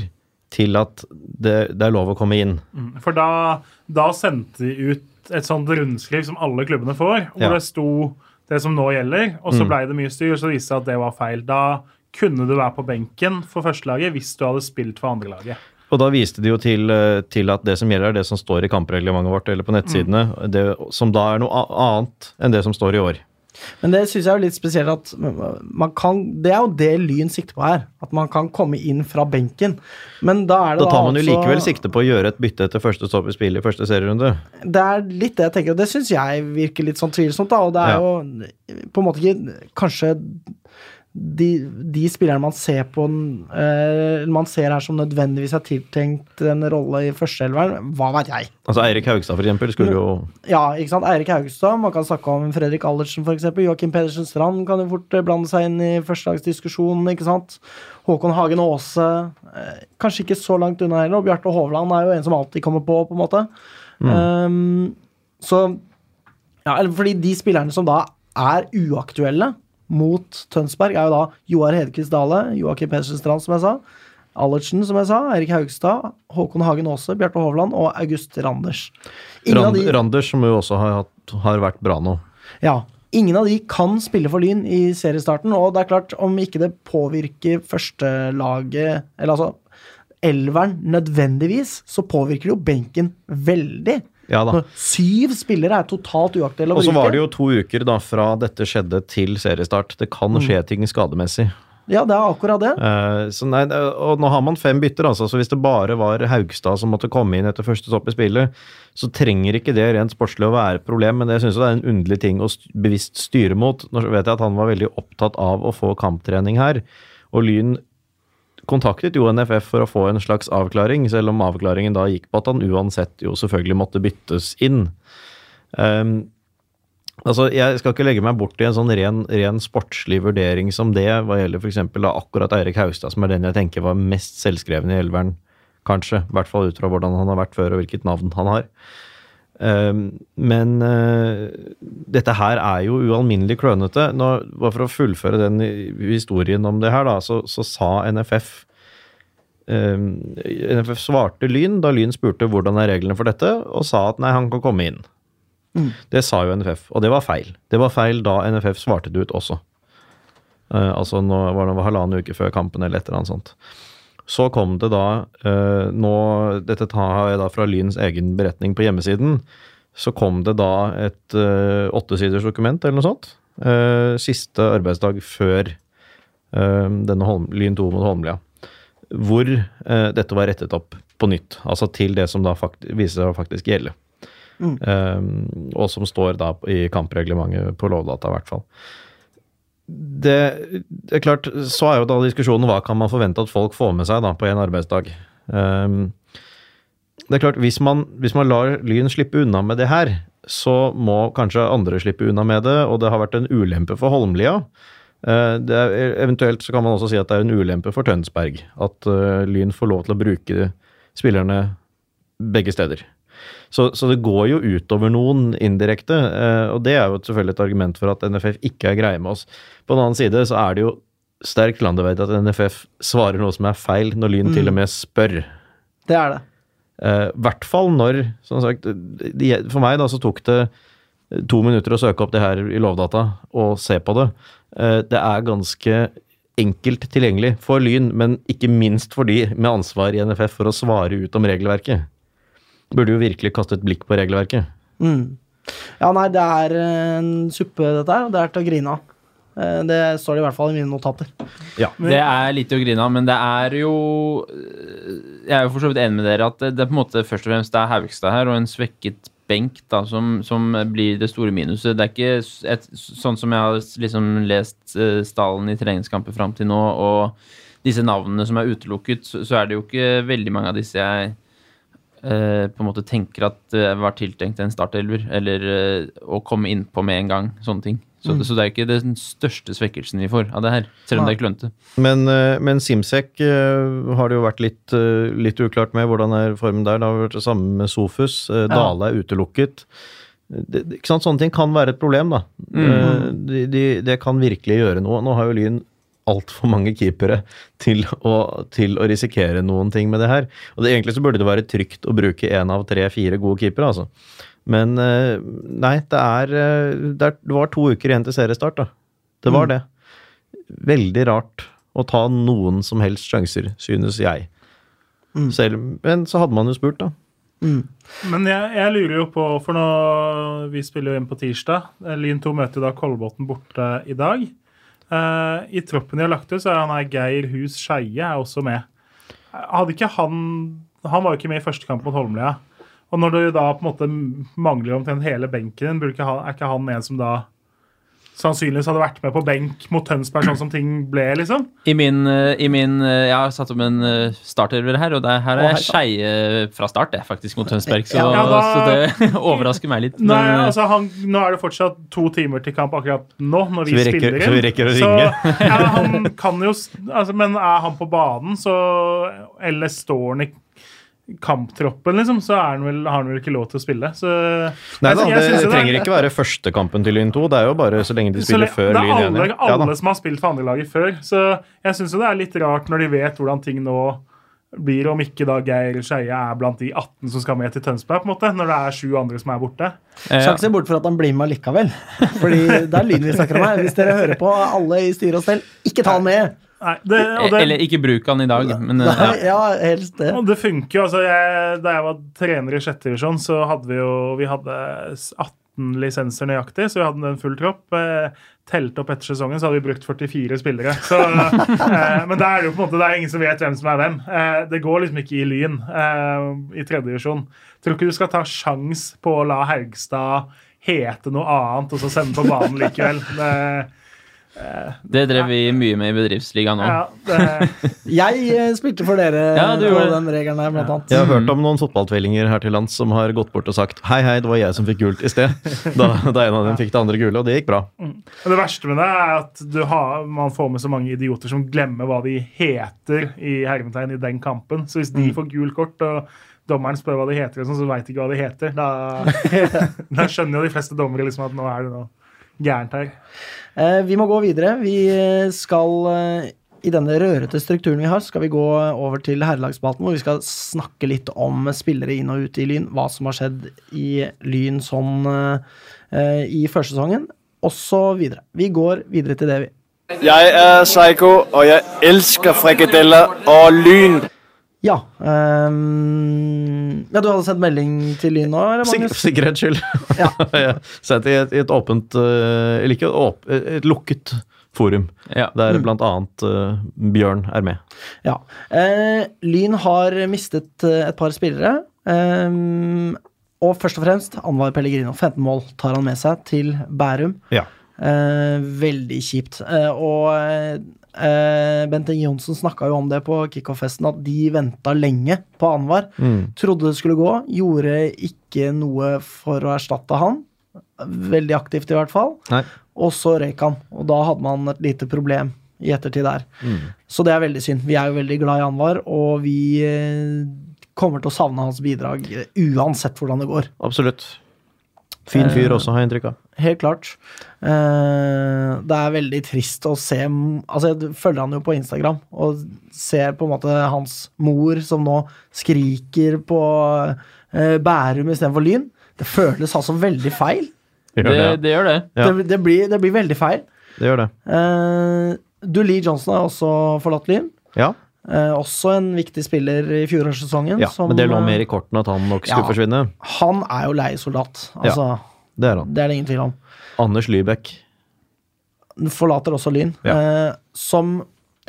Speaker 2: til at det, det er lov å komme inn.
Speaker 4: Mm. For da, da sendte de ut et sånt rundskriv som alle klubbene får, hvor
Speaker 2: Ja.
Speaker 4: det sto det som nå gjelder, og så
Speaker 2: Mm.
Speaker 4: blei det mye styr, så viste det seg at det var feil. Da kunne du være på benken for førstelaget hvis du hadde spilt for andrelaget.
Speaker 2: Og da viste de jo til, eh, til at det som gjelder, er det som står i kampreglementet vårt eller på nettsidene, det, som da er noe annet enn det som står i år.
Speaker 1: Men det syns jeg er litt spesielt at man kan Det er jo det Lyn sikter på her. At man kan komme inn fra benken. Men da er det
Speaker 2: Da tar man jo
Speaker 1: altså-
Speaker 2: likevel sikte på å gjøre et bytte etter første stopp i spillet i første serierunde.
Speaker 1: Det er litt det jeg tenker, og det syns jeg virker litt sånn tvilsomt, da. Og det er
Speaker 2: Ja.
Speaker 1: jo på en måte ikke Kanskje de, de spillerne man ser på uh, Man ser her som nødvendigvis er tiltenkt en rolle i førsteelveren, hva vet jeg?
Speaker 2: Altså Eirik Haugstad, for eksempel, skulle jo
Speaker 1: Ja, ikke sant. Eirik Haugstad, man kan snakke om Fredrik Allertsen f.eks. Joakim Pedersen Strand kan jo fort eh, blande seg inn i førstelagsdiskusjonen, ikke sant. Håkon Hagen Aase, Uh, kanskje ikke så langt unna heller. Og Bjarte Hovland er jo en som alltid kommer på, på en måte. Um, så Ja, eller fordi de spillerne som da er uaktuelle mot Tønsberg, er jo da Joar Hedquist Dale, Joakim Pedersen Strand, som jeg sa. Allertsen, som jeg sa. Erik Haugstad, Håkon Hagen Aase, Bjarte Hovland og August Randers. Ingen av
Speaker 2: Rand,
Speaker 1: de-
Speaker 2: Randers, som jo også har, hatt, har vært bra nå.
Speaker 1: ja. Ingen av de kan spille for Lyn i seriestarten, og det er klart, om ikke det påvirker førstelaget Eller altså elveren nødvendigvis, så påvirker det jo benken veldig.
Speaker 2: Ja da.
Speaker 1: Syv spillere er totalt uaktuelle å
Speaker 2: Og så var det jo to uker da fra dette skjedde til seriestart. Det kan
Speaker 1: Mm.
Speaker 2: skje ting skademessig.
Speaker 1: Ja, det er akkurat det.
Speaker 2: Uh, så nei, og nå har man fem bytter, altså. Så hvis det bare var Haugstad som måtte komme inn etter første topp i spillet, så trenger ikke det rent sportslig å være et problem, men jeg syns det er en underlig ting å st bevisst styre mot. Nå vet jeg at han var veldig opptatt av å få kamptrening her, og Lyn kontaktet jo NFF for å få en slags avklaring, selv om avklaringen da gikk på at han uansett jo selvfølgelig måtte byttes inn. Um, Altså, Jeg skal ikke legge meg bort i en sånn ren, ren sportslig vurdering som det, hva gjelder f.eks. akkurat Eirik Haugstad, som er den jeg tenker var mest selvskreven i elveren, kanskje. I hvert fall ut fra hvordan han har vært før, og hvilket navn han har. Ehm, men eh, dette her er jo ualminnelig klønete. Nå, bare for å fullføre den historien om det her, da, så, så sa NFF ehm, NFF svarte Lyn da Lyn spurte hvordan er reglene for dette, og sa at nei, han kan komme inn. Det sa jo NFF, og det var feil. Det var feil da NFF svarte det ut også. Uh, altså nå var det halvannen uke før kampen eller et eller annet sånt. Så kom det da eh, nå, Dette tar jeg da fra Lyns egen beretning på hjemmesiden. Så kom det da et uh, åttesiders dokument eller noe sånt. eh, siste arbeidsdag før eh, denne Holm, Lyn 2 mot Holmlia. Hvor eh, dette var rettet opp på nytt. Altså til det som da viser seg å faktisk gjelde. Um, og som står da i kampreglementet på Lovdata, i hvert fall. Det, det er klart, Så er jo da diskusjonen hva kan man forvente at folk får med seg da på en arbeidsdag. Um, det er klart, hvis man, hvis man lar Lyn slippe unna med det her, så må kanskje andre slippe unna med det, og det har vært en ulempe for Holmlia. Uh, er, eventuelt så kan man også si at det er en ulempe for Tønsberg. At uh, Lyn får lov til å bruke spillerne begge steder. Så, så det går jo utover noen indirekte, eh, og det er jo selvfølgelig et argument for at NFF ikke er greie med oss. På den annen side så er det jo sterkt landeveit at NFF svarer noe som er feil, når Lyn til og med spør.
Speaker 1: Det er det.
Speaker 2: I hvert fall når som sagt, de, For meg da så tok det to minutter å søke opp det her i Lovdata og se på det. Eh, Det er ganske enkelt tilgjengelig for Lyn, men ikke minst for de med ansvar i NFF for å svare ut om regelverket. Burde jo virkelig kaste et blikk på regelverket.
Speaker 1: Mm. Ja, nei, det er en suppe, dette her, og det er til å grine av. Eh, Det står det i hvert fall i mine notater.
Speaker 3: Ja, Det er litt å grine av, men det er jo Jeg er jo for så vidt enig med dere at det, det er på en måte først og fremst det er Haugstad her og en svekket benk da, som, som blir det store minuset. Det er ikke et, sånn som jeg har liksom lest uh, stallen i treningskamper fram til nå, og disse navnene som er utelukket, så, så er det jo ikke veldig mange av disse jeg eh, på en måte tenker at det var tiltenkt en startelver, eller eh, å komme innpå med en gang. Sånne ting. Så, så det er ikke den største svekkelsen vi får av det her, selv om det er klønete.
Speaker 2: Men, eh, men Simsek har det jo vært litt, litt uklart med hvordan er formen der. Det har vært det samme med Sofus. Dale er utelukket. Det, det- ikke sant? Sånne ting kan være et problem, da. Eh, De, de, det kan virkelig gjøre noe. Nå har jo Lyn altfor mange keepere til å, til å risikere noen ting med det her. Og det, egentlig så burde det være trygt å bruke én av tre-fire gode keepere, altså. Men eh, nei, det er, eh, det er var to uker igjen til seriestart, da. Det var det. Veldig rart å ta noen som helst sjanser, synes jeg. Selv, men så hadde man jo spurt, da.
Speaker 4: Men jeg, jeg lurer jo på, for nå Vi spiller jo inn på tirsdag. Lyn 2 møter jo da Kolbotn borte i dag. Eh, I troppen de har lagt ut, så er han her Geir Hus Skeie er også med. Hadde ikke han Han var jo ikke med i første kamp mot Holmlia. Og når du da på en måte mangler omtrent hele benken er ikke han en som da sannsynligvis hadde vært med på benk mot Tønsberg, sånn som ting ble, liksom?
Speaker 3: I min, eh, i min eh, Jeg har satt opp en eh, starterver her, og det, her er
Speaker 1: jeg
Speaker 3: Skeie fra start, det, faktisk, mot Tønsberg. Så,
Speaker 1: Ja,
Speaker 4: da-
Speaker 3: så det overrasker meg litt.
Speaker 4: Nei,
Speaker 3: men,
Speaker 4: altså han, Nå er det fortsatt to timer til kamp akkurat nå, når vi,
Speaker 2: vi rekker-
Speaker 4: spiller inn.
Speaker 2: så vi rekker å
Speaker 4: Så,
Speaker 2: ringe.
Speaker 4: ja, han kan jo, altså, men er han på banen, så Eller står han i kamptroppen, liksom, så er han vel, har han vel ikke lov til å spille. Så
Speaker 2: Nei da,
Speaker 4: jeg
Speaker 2: det,
Speaker 4: jo
Speaker 2: trenger ikke være første kampen til Lyn 2. Det er jo bare så lenge de spiller
Speaker 4: lenge,
Speaker 2: før
Speaker 4: det er
Speaker 2: alle,
Speaker 4: alle,
Speaker 2: Ja,
Speaker 4: som har spilt for andrelaget før. Så jeg syns det er litt rart når de vet hvordan ting nå blir, om ikke da Geir Skeie er blant de 18 som skal med til Tønsberg, på en måte, når det er sju andre som er borte.
Speaker 3: eh,
Speaker 1: Skal ikke se bort for at han blir med likevel. Fordi det er lyn vi snakker om her. Hvis dere hører på alle i styre og stell, ikke ta han med!
Speaker 4: Nei, det, og det,
Speaker 3: Eller ikke bruk han i dag, men
Speaker 1: Nei,
Speaker 3: ja.
Speaker 1: ja, helst det.
Speaker 4: Og det funker jo. altså jeg, Da jeg var trener i sjette divisjon, så hadde vi jo vi hadde 18 lisenser nøyaktig, så vi hadde en full tropp. Eh, telt opp etter sesongen, så hadde vi brukt 44 spillere. Så, eh, men da er det jo på en måte, det er ingen som vet hvem som er hvem. Eh, det går liksom ikke i Lyn eh, i tredje divisjon. Tror ikke du skal ta sjans på å la Haugstad hete noe annet, og så sende på banen likevel. Det,
Speaker 3: det drev vi mye med i bedriftsligaen òg.
Speaker 4: ja, det,
Speaker 1: Jeg eh, spilte for dere
Speaker 3: Ja, du
Speaker 1: på den regelen der, blant annet.
Speaker 2: Jeg har hørt om noen fotballtvillinger her til lands som har gått bort og sagt hei, hei, det var jeg som fikk gult i sted. Da, da en av dem fikk det andre gule, og det gikk bra.
Speaker 4: Og det verste med det er at du har, man får med så mange idioter som glemmer hva de heter i hermetegn i den kampen. Så hvis de får gult kort, og dommeren spør hva de heter, sånn, så veit de ikke hva de heter, da, da skjønner jo de fleste dommere liksom at nå er det noe gærent her.
Speaker 1: Eh, vi må gå videre. Vi eh, skal eh, I denne rørete strukturen vi har, skal vi gå over til herrelagsspalten, hvor vi skal snakke litt om spillere inn og ut i Lyn. Hva som har skjedd i Lyn sånn i førsesongen, osv. Vi går videre til det, vi.
Speaker 7: Jeg er Psycho, og jeg elsker frikadeller og lyn.
Speaker 1: Ja. ehm, ja, du hadde sendt melding til Lyn nå, eller,
Speaker 2: Sik sikkerhets skyld.
Speaker 1: Ja.
Speaker 2: ja. Sendt i et, i et åpent eh, Eller ikke åp, et lukket forum,
Speaker 3: Ja.
Speaker 2: der blant annet Uh, Bjørn er med.
Speaker 1: Ja. Eh, Lyn har mistet eh, et par spillere. ehm, og først og fremst Anwar Pellegrino. 15 mål tar han med seg til Bærum.
Speaker 2: Ja.
Speaker 1: Eh, veldig kjipt. Eh, og eh, Bente Johnsen snakka jo om det på kickoff-festen, at de venta lenge på Anwar.
Speaker 2: Mm.
Speaker 1: Trodde det skulle gå. Gjorde ikke noe for å erstatte han. Veldig aktivt, i hvert fall.
Speaker 2: Nei.
Speaker 1: Og så røyk han, og da hadde man et lite problem i ettertid der.
Speaker 2: Mm.
Speaker 1: Så det er veldig synd. Vi er jo veldig glad i Anwar, og vi eh, kommer til å savne hans bidrag eh, uansett hvordan det går.
Speaker 2: Absolutt. Fin fyr også, har jeg inntrykk av.
Speaker 1: Helt klart. Eh, det er veldig trist å se Altså, jeg følger han jo på Instagram og ser på en måte hans mor som nå skriker på eh, Bærum istedenfor Lyn. Det føles altså veldig feil.
Speaker 3: Det,
Speaker 2: det,
Speaker 3: det gjør det.
Speaker 2: Ja.
Speaker 1: Det, det, blir, det blir veldig feil.
Speaker 2: det gjør det.
Speaker 1: Uh, Dulee Johnson har også forlatt Lyn.
Speaker 2: Ja,
Speaker 1: Eh, også en viktig spiller i fjorårssesongen.
Speaker 2: ja.
Speaker 1: som,
Speaker 2: men det lå
Speaker 1: eh,
Speaker 2: mer i kortene at han nok skulle
Speaker 1: ja.
Speaker 2: forsvinne.
Speaker 1: Han er jo leiesoldat. Altså,
Speaker 2: Det er han.
Speaker 1: Det er det ingen tvil om.
Speaker 2: Anders Lybekk.
Speaker 1: Forlater også Lyn.
Speaker 2: Ja.
Speaker 1: Eh, som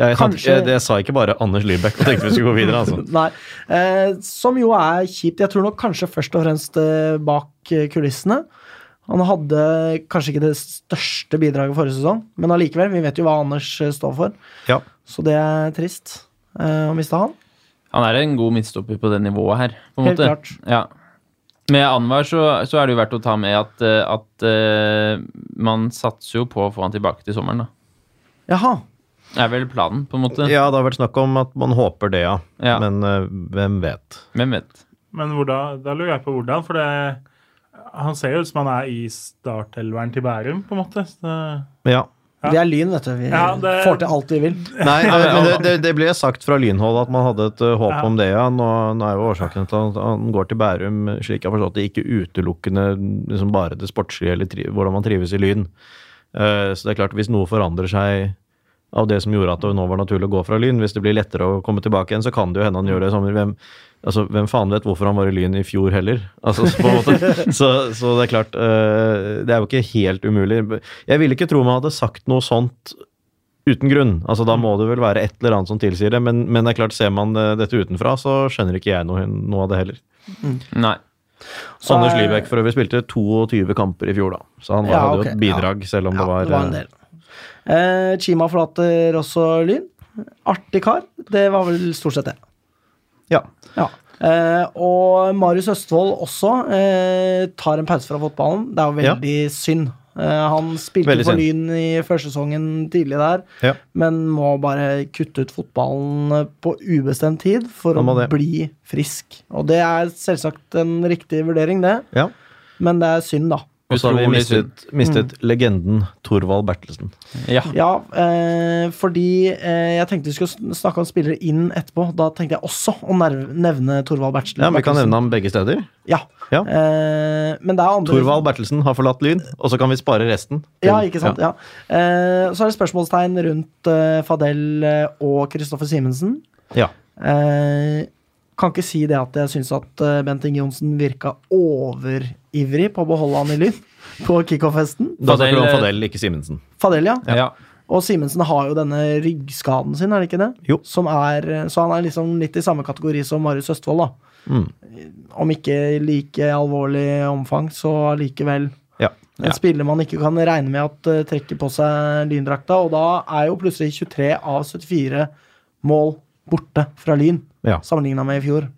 Speaker 2: Jeg,
Speaker 1: Kanskje-
Speaker 2: jeg, jeg sa ikke bare Anders Lybekk og tenkte vi skulle gå videre, altså.
Speaker 1: Nei. Eh, som jo er kjipt. Jeg tror nok kanskje først og fremst eh, bak eh, kulissene. Han hadde kanskje ikke det største bidraget forrige sesong, men allikevel. Vi vet jo hva Anders eh, står for,
Speaker 2: Ja.
Speaker 1: så det er trist eh, å miste han.
Speaker 3: Han er en god midtstopper på det nivået her, på en
Speaker 1: Helt
Speaker 3: måte.
Speaker 1: klart.
Speaker 3: Ja. Med Anwar så, så er det jo verdt å ta med at, eh, at uh, man satser jo på å få han tilbake til sommeren, da.
Speaker 1: Jaha.
Speaker 3: Det er vel planen, på en måte.
Speaker 2: ja, det har vært snakk om at man håper det, ja.
Speaker 3: Ja.
Speaker 2: Men uh, hvem vet?
Speaker 3: Hvem vet.
Speaker 4: Men hvordan, da lurer jeg på hvordan, for det, han ser jo ut som han er i startelveren til Bærum, på en måte. Så,
Speaker 2: Ja.
Speaker 1: Vi er Lyn, vet du. Vi
Speaker 4: Ja, det-
Speaker 1: får til alt vi vil.
Speaker 2: Nei, men det, det, det ble sagt fra lynhold at man hadde et uh, håp
Speaker 4: Ja.
Speaker 2: om det, ja. Nå, nå er jo årsaken til at han går til Bærum, slik jeg har forstått det, ikke utelukkende liksom bare det sportslige eller tri hvordan man trives i Lyn. Uh, så det er klart, hvis noe forandrer seg av det som gjorde at det nå var naturlig å gå fra Lyn. Hvis det blir lettere å komme tilbake igjen, så kan det jo hende han gjør det i sommer. Hvem, altså, hvem faen vet hvorfor han var i Lyn i fjor heller? Altså, så, på en måte. så, så det er klart uh, Det er jo ikke helt umulig. Jeg ville ikke tro man hadde sagt noe sånt uten grunn. Altså Da må det vel være et eller annet som tilsier det, men, men det er klart, ser man eh, dette utenfra, så skjønner ikke jeg noe, noe av det heller.
Speaker 3: Nei.
Speaker 1: Så
Speaker 2: Anders
Speaker 1: Lybekk
Speaker 2: Libek for øvrig spilte 22 kamper i fjor, da. Så han
Speaker 1: Ja,
Speaker 2: hadde
Speaker 1: jo
Speaker 2: jo et bidrag, selv om
Speaker 1: Ja,
Speaker 2: det var,
Speaker 1: det var en
Speaker 2: eh,
Speaker 1: del. Eh, Chima forlater også Lyn. Artig kar. Det var vel stort sett det.
Speaker 2: Ja.
Speaker 1: Ja. Eh, og Marius Østfold også eh, tar en pause fra fotballen. Det er jo
Speaker 2: Ja.
Speaker 1: veldig synd. Eh, han spilte
Speaker 2: Veldig
Speaker 1: for. Lyn i førsesongen tidlig der,
Speaker 2: Ja.
Speaker 1: men må bare kutte ut fotballen på ubestemt tid for å
Speaker 2: det.
Speaker 1: bli frisk. Og det er selvsagt en riktig vurdering, det,
Speaker 2: ja.
Speaker 1: men det er synd, da.
Speaker 2: Og så har vi mistet, mistet, mm. legenden Thorvald Bertelsen.
Speaker 3: Ja.
Speaker 1: Ja, eh, fordi eh, jeg tenkte vi skulle snakke om spillere inn etterpå. Da tenkte jeg også å nevne Thorvald Bertelsen.
Speaker 2: Ja, Vi kan nevne ham begge steder.
Speaker 1: Ja.
Speaker 2: Ja.
Speaker 1: Eh, men det er andre
Speaker 2: Thorvald Bertelsen har forlatt Lyn, og så kan vi spare resten. til-
Speaker 1: Ja, ikke sant. Ja. Eh, så er det spørsmålstegn rundt eh, Fadel eh, og Kristoffer Simensen.
Speaker 2: Ja.
Speaker 1: Eh, kan ikke si det at jeg syns at Bent Inge Johnsen virka overivrig på å beholde han i Lyn på kickoff-festen.
Speaker 2: Da snakker du om
Speaker 3: Fadel, eh,
Speaker 2: ikke Simensen.
Speaker 1: Fadel, ja.
Speaker 3: Ja.
Speaker 1: Og Simensen har jo denne ryggskaden sin, er det ikke det?
Speaker 2: Jo.
Speaker 1: Som er, så han er liksom litt i samme kategori som Marius Østfold, da.
Speaker 2: Mm.
Speaker 1: Om ikke like alvorlig omfang, så allikevel.
Speaker 2: Ja.
Speaker 1: En
Speaker 3: Ja.
Speaker 1: spiller man ikke kan regne med at eh, trekker på seg lyndrakta, og da er jo plutselig 23 av 74 mål borte fra Lyn,
Speaker 2: Ja.
Speaker 1: sammenligna med i fjor.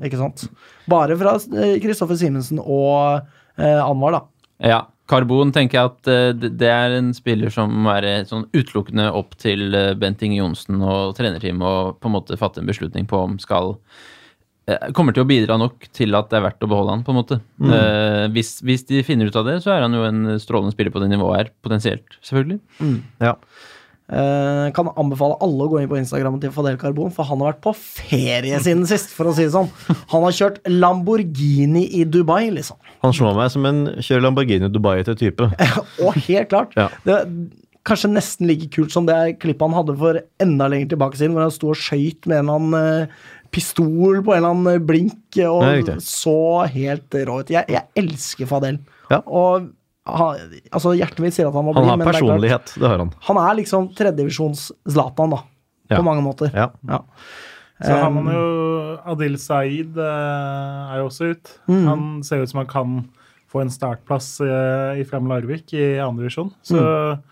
Speaker 1: Ikke sant? Bare fra eh, Kristoffer Simensen og eh, Anwar, da.
Speaker 3: Ja, Karbon tenker jeg at eh, det er en spiller som må være sånn utelukkende opp til eh, Bent Inge Johnsen og trenerteamet og på en måte fatte en beslutning på om skal eh, Kommer til å bidra nok til at det er verdt å beholde han, på en måte. Eh, hvis, hvis de finner ut av det, så er han jo en strålende spiller på det nivået her, potensielt, selvfølgelig.
Speaker 2: Ja.
Speaker 1: Eh, kan anbefale alle å gå inn på Instagrammen til Fadel Karbon, for han har vært på ferie siden sist, for å si det sånn. Han har kjørt Lamborghini i Dubai, liksom.
Speaker 2: Han slår meg som en kjører Lamborghini Dubai-til type.
Speaker 1: Og helt klart.
Speaker 2: Ja.
Speaker 1: Det kanskje nesten like kult som det klippet han hadde for enda lenger tilbake siden, hvor han sto og skøyt med en eller annen eh, pistol på en eller annen blink, og
Speaker 2: Nei,
Speaker 1: så helt rå ut. Jeg, jeg elsker Fadel.
Speaker 2: Ja.
Speaker 1: Og han, altså, hjertet mitt sier at han må bli.
Speaker 2: Han har
Speaker 1: men det er klart,
Speaker 2: personlighet, det har han.
Speaker 1: han er liksom tredjedivisjons Zlatan, da.
Speaker 2: Ja.
Speaker 1: På mange måter.
Speaker 2: Ja.
Speaker 1: Ja.
Speaker 4: Så har man
Speaker 1: Um,
Speaker 4: jo Adil Saeed eh, er jo også ut.
Speaker 1: Mm.
Speaker 4: Han ser ut som han kan få en startplass eh, i Frem Larvik i andre divisjon. Så
Speaker 1: Mm.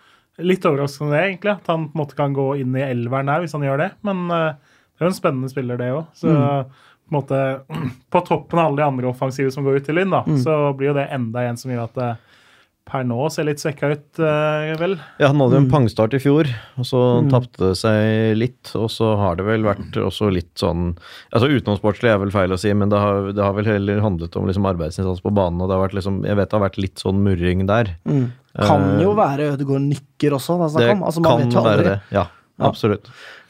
Speaker 4: litt overraskende det, egentlig. At han på en måte kan gå inn i elveren her hvis han gjør det. Men eh, det er jo en spennende spiller, det òg. Så
Speaker 1: Mm.
Speaker 4: på en måte På toppen av alle de andre offensive som går ut til Lyn, da,
Speaker 1: Mm.
Speaker 4: så blir jo det enda en som gjør at det per nå ser litt svekka ut, eh, vel.
Speaker 2: Ja, Han hadde jo en
Speaker 1: Mm.
Speaker 2: pangstart i fjor, og så tapte det seg litt. Og så har det vel vært også litt sånn Altså Utenomsportslig er vel feil å si, men det har, det har vel heller handlet om liksom arbeidsinnsats på banen. Og det har vært liksom Jeg vet det har vært litt sånn murring der.
Speaker 1: Mm. Kan
Speaker 2: Eh,
Speaker 1: jo være Ødegaard Nykker også, det er
Speaker 2: Det.
Speaker 1: Altså, man
Speaker 2: kan
Speaker 1: vet jo
Speaker 2: være det. Ja,
Speaker 1: Ja.
Speaker 2: absolutt.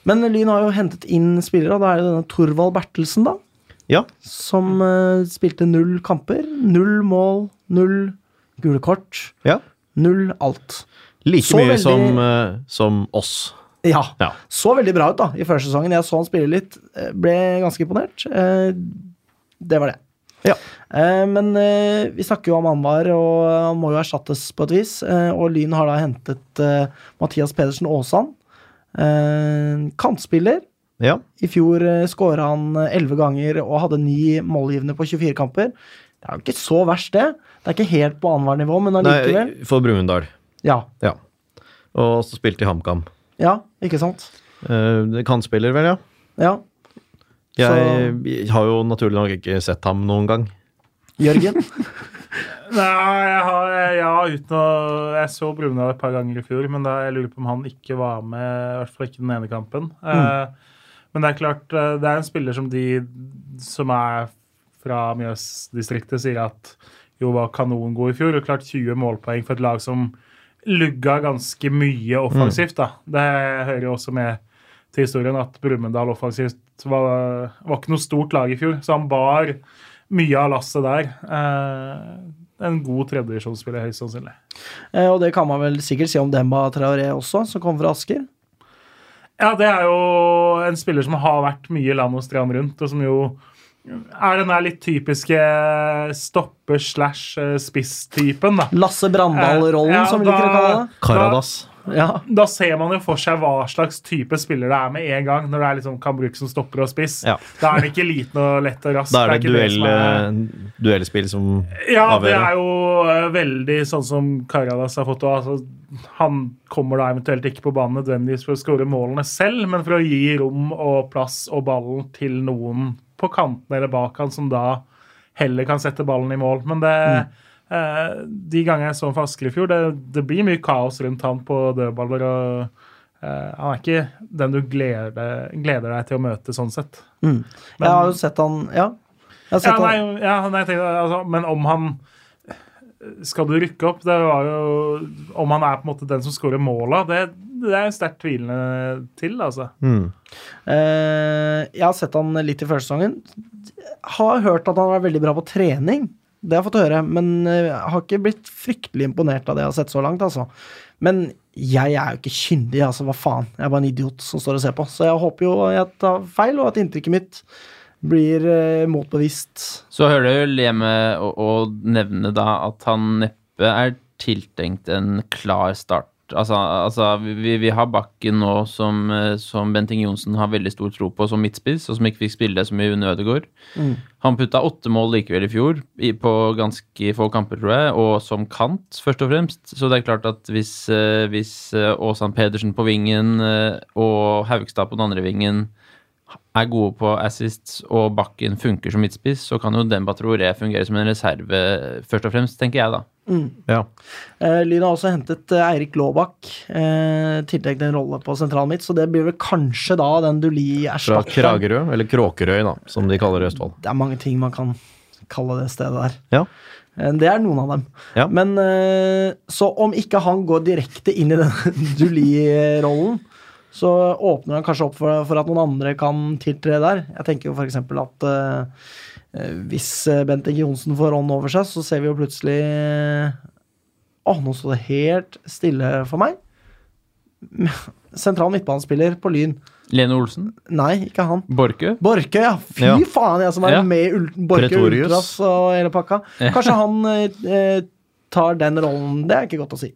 Speaker 1: Men Lyn har jo hentet inn spillere, og da er det denne Torvald Bertelsen, da.
Speaker 2: Ja.
Speaker 1: Som uh, spilte null kamper. Null mål, null gule kort.
Speaker 2: ja.
Speaker 1: Null alt.
Speaker 2: Like
Speaker 1: Så
Speaker 2: mye
Speaker 1: veldig-
Speaker 2: som, eh, som oss.
Speaker 1: Ja.
Speaker 2: Ja.
Speaker 1: Så veldig bra ut da i førsesongen. Jeg så han spille litt, eh, ble ganske imponert. Eh, Det var det.
Speaker 2: Ja.
Speaker 1: Men vi snakker jo om Anwar, og han må jo erstattes på et vis. Og Lyn har da hentet Mathias Pedersen Aasan. Eh, Kantspiller.
Speaker 2: Ja.
Speaker 1: I fjor skåra han elleve ganger og hadde ni målgivende på 24 kamper. Det er jo ikke så verst, det. Det er ikke helt på annethvert nivå, men allikevel.
Speaker 2: For Brumunddal.
Speaker 1: Ja.
Speaker 2: Ja. Og så spilte i HamKam.
Speaker 1: ja, ikke sant?
Speaker 2: Uh, Kantspiller, vel, ja.
Speaker 1: Ja.
Speaker 2: Jeg har jo naturlig nok ikke sett ham noen gang.
Speaker 1: Jørgen?
Speaker 4: Nei, jeg har Ja, uten å Jeg så Brumunddal et par ganger i fjor, men da, jeg lurer på om han ikke var med, i hvert fall ikke den ene kampen. Eh, men det er klart, eh, det er en spiller som de som er fra Mjøs-distriktet, sier at jo var kanongod i fjor. Og klart 20 målpoeng for et lag som lugga ganske mye offensivt. da. Det hører jo også med til historien at Brumunddal offensivt var, var ikke noe stort lag i fjor, så han bar mye av lasset der. Eh, en god tredjedivisjonsspiller, høyst sannsynlig.
Speaker 1: Eh, og det kan man vel sikkert si om Demba Traoré også, som kommer fra Asker.
Speaker 4: Ja, det er jo en spiller som har vært mye land og strand rundt, og som jo er den der litt typiske stopper-slash-spiss-typen, da.
Speaker 1: Lasse Brandal-rollen,
Speaker 4: Ja,
Speaker 1: som vi liker å kalle det.
Speaker 2: Karadas.
Speaker 1: Ja.
Speaker 4: Da ser man jo for seg hva slags type spiller det er med en gang, når det er liksom kan brukes som stopper og spiss.
Speaker 2: Ja.
Speaker 4: Da er det ikke liten og lett og rask.
Speaker 2: Da er det
Speaker 4: ikke
Speaker 2: duell,
Speaker 4: som er-
Speaker 2: eh, duellspill som
Speaker 4: Ja, det er jo eh, veldig sånn som Karadas har fått. Altså, han kommer da eventuelt ikke på banen nødvendigvis for å skåre målene selv, men for å gi rom og plass og ballen til noen på kanten eller bak han, som da heller kan sette ballen i mål. Men det eh, De gangene jeg så ham for Asker i fjor, det, det blir mye kaos rundt han på dødballer. og eh, Han er ikke den du gleder, gleder deg til å møte, sånn sett.
Speaker 1: Mm. Jeg har jo sett han Ja. Sett
Speaker 4: Ja, nei,
Speaker 1: han.
Speaker 4: ja, nei, tenkte, altså, men om han Skal du rykke opp? Det var jo Om han er på en måte den som skårer måla, det, det er jeg sterkt tvilende til, altså.
Speaker 2: mm.
Speaker 1: Eh, jeg har sett han litt i første sesongen. Har hørt at han har vært veldig bra på trening. Det har jeg fått høre, men eh, jeg har ikke blitt fryktelig imponert av det jeg har sett så langt, altså. Men jeg er jo ikke kyndig, altså. Hva faen? Jeg er bare en idiot som står og ser på. Så jeg håper jo jeg tar feil, og at inntrykket mitt blir eh, motbevist.
Speaker 3: Så hører det jo le med å, å nevne da at han neppe er tiltenkt en klar start. Altså, altså vi, vi har Bakken nå som, som Bent Benting Johnsen har veldig stor tro på som midtspiss, og som ikke fikk spille så mye under Ødegaard.
Speaker 1: Mm.
Speaker 3: Han putta åtte mål likevel i fjor, i, på ganske få kamper, tror jeg, og som kant, først og fremst. Så det er klart at hvis, eh, hvis eh, Åsan Pedersen på vingen eh, og Haugstad på den andre vingen er gode på assists og Bakken funker som midtspiss, så kan jo Demba Traoré fungere som en reserve, først og fremst, tenker jeg da.
Speaker 2: Ja.
Speaker 1: Uh, Lyn har også hentet eh, Eirik Laabak, eh, tiltenkt en rolle på sentralen mitt, så det blir vel kanskje da den Duli
Speaker 2: Fra
Speaker 1: erstatter.
Speaker 2: Kragerø, eller Kråkerøy, da, som de kaller det i Østfold.
Speaker 1: Det er mange ting man kan kalle det stedet der.
Speaker 2: Ja.
Speaker 1: Eh, Det er noen av dem.
Speaker 2: Ja.
Speaker 1: Men eh, så om ikke han går direkte inn i den Duli-rollen, så åpner han kanskje opp for, for at noen andre kan tiltre der. Jeg tenker jo f.eks. at eh, eh, hvis eh, Bent Inge Johnsen får ånden over seg, så ser vi jo plutselig Å, nå står det helt stille for meg. Sentral midtbanespiller på Lyn.
Speaker 3: Lene Olsen,
Speaker 1: Nei, ikke han.
Speaker 3: Borke.
Speaker 1: Borke, ja. Fy
Speaker 2: Ja.
Speaker 1: faen, jeg som er
Speaker 3: Ja.
Speaker 1: med i Ul Borke
Speaker 2: Pretorius.
Speaker 1: Ultras og hele pakka. Kanskje han eh, tar den rollen. Det er ikke godt å si.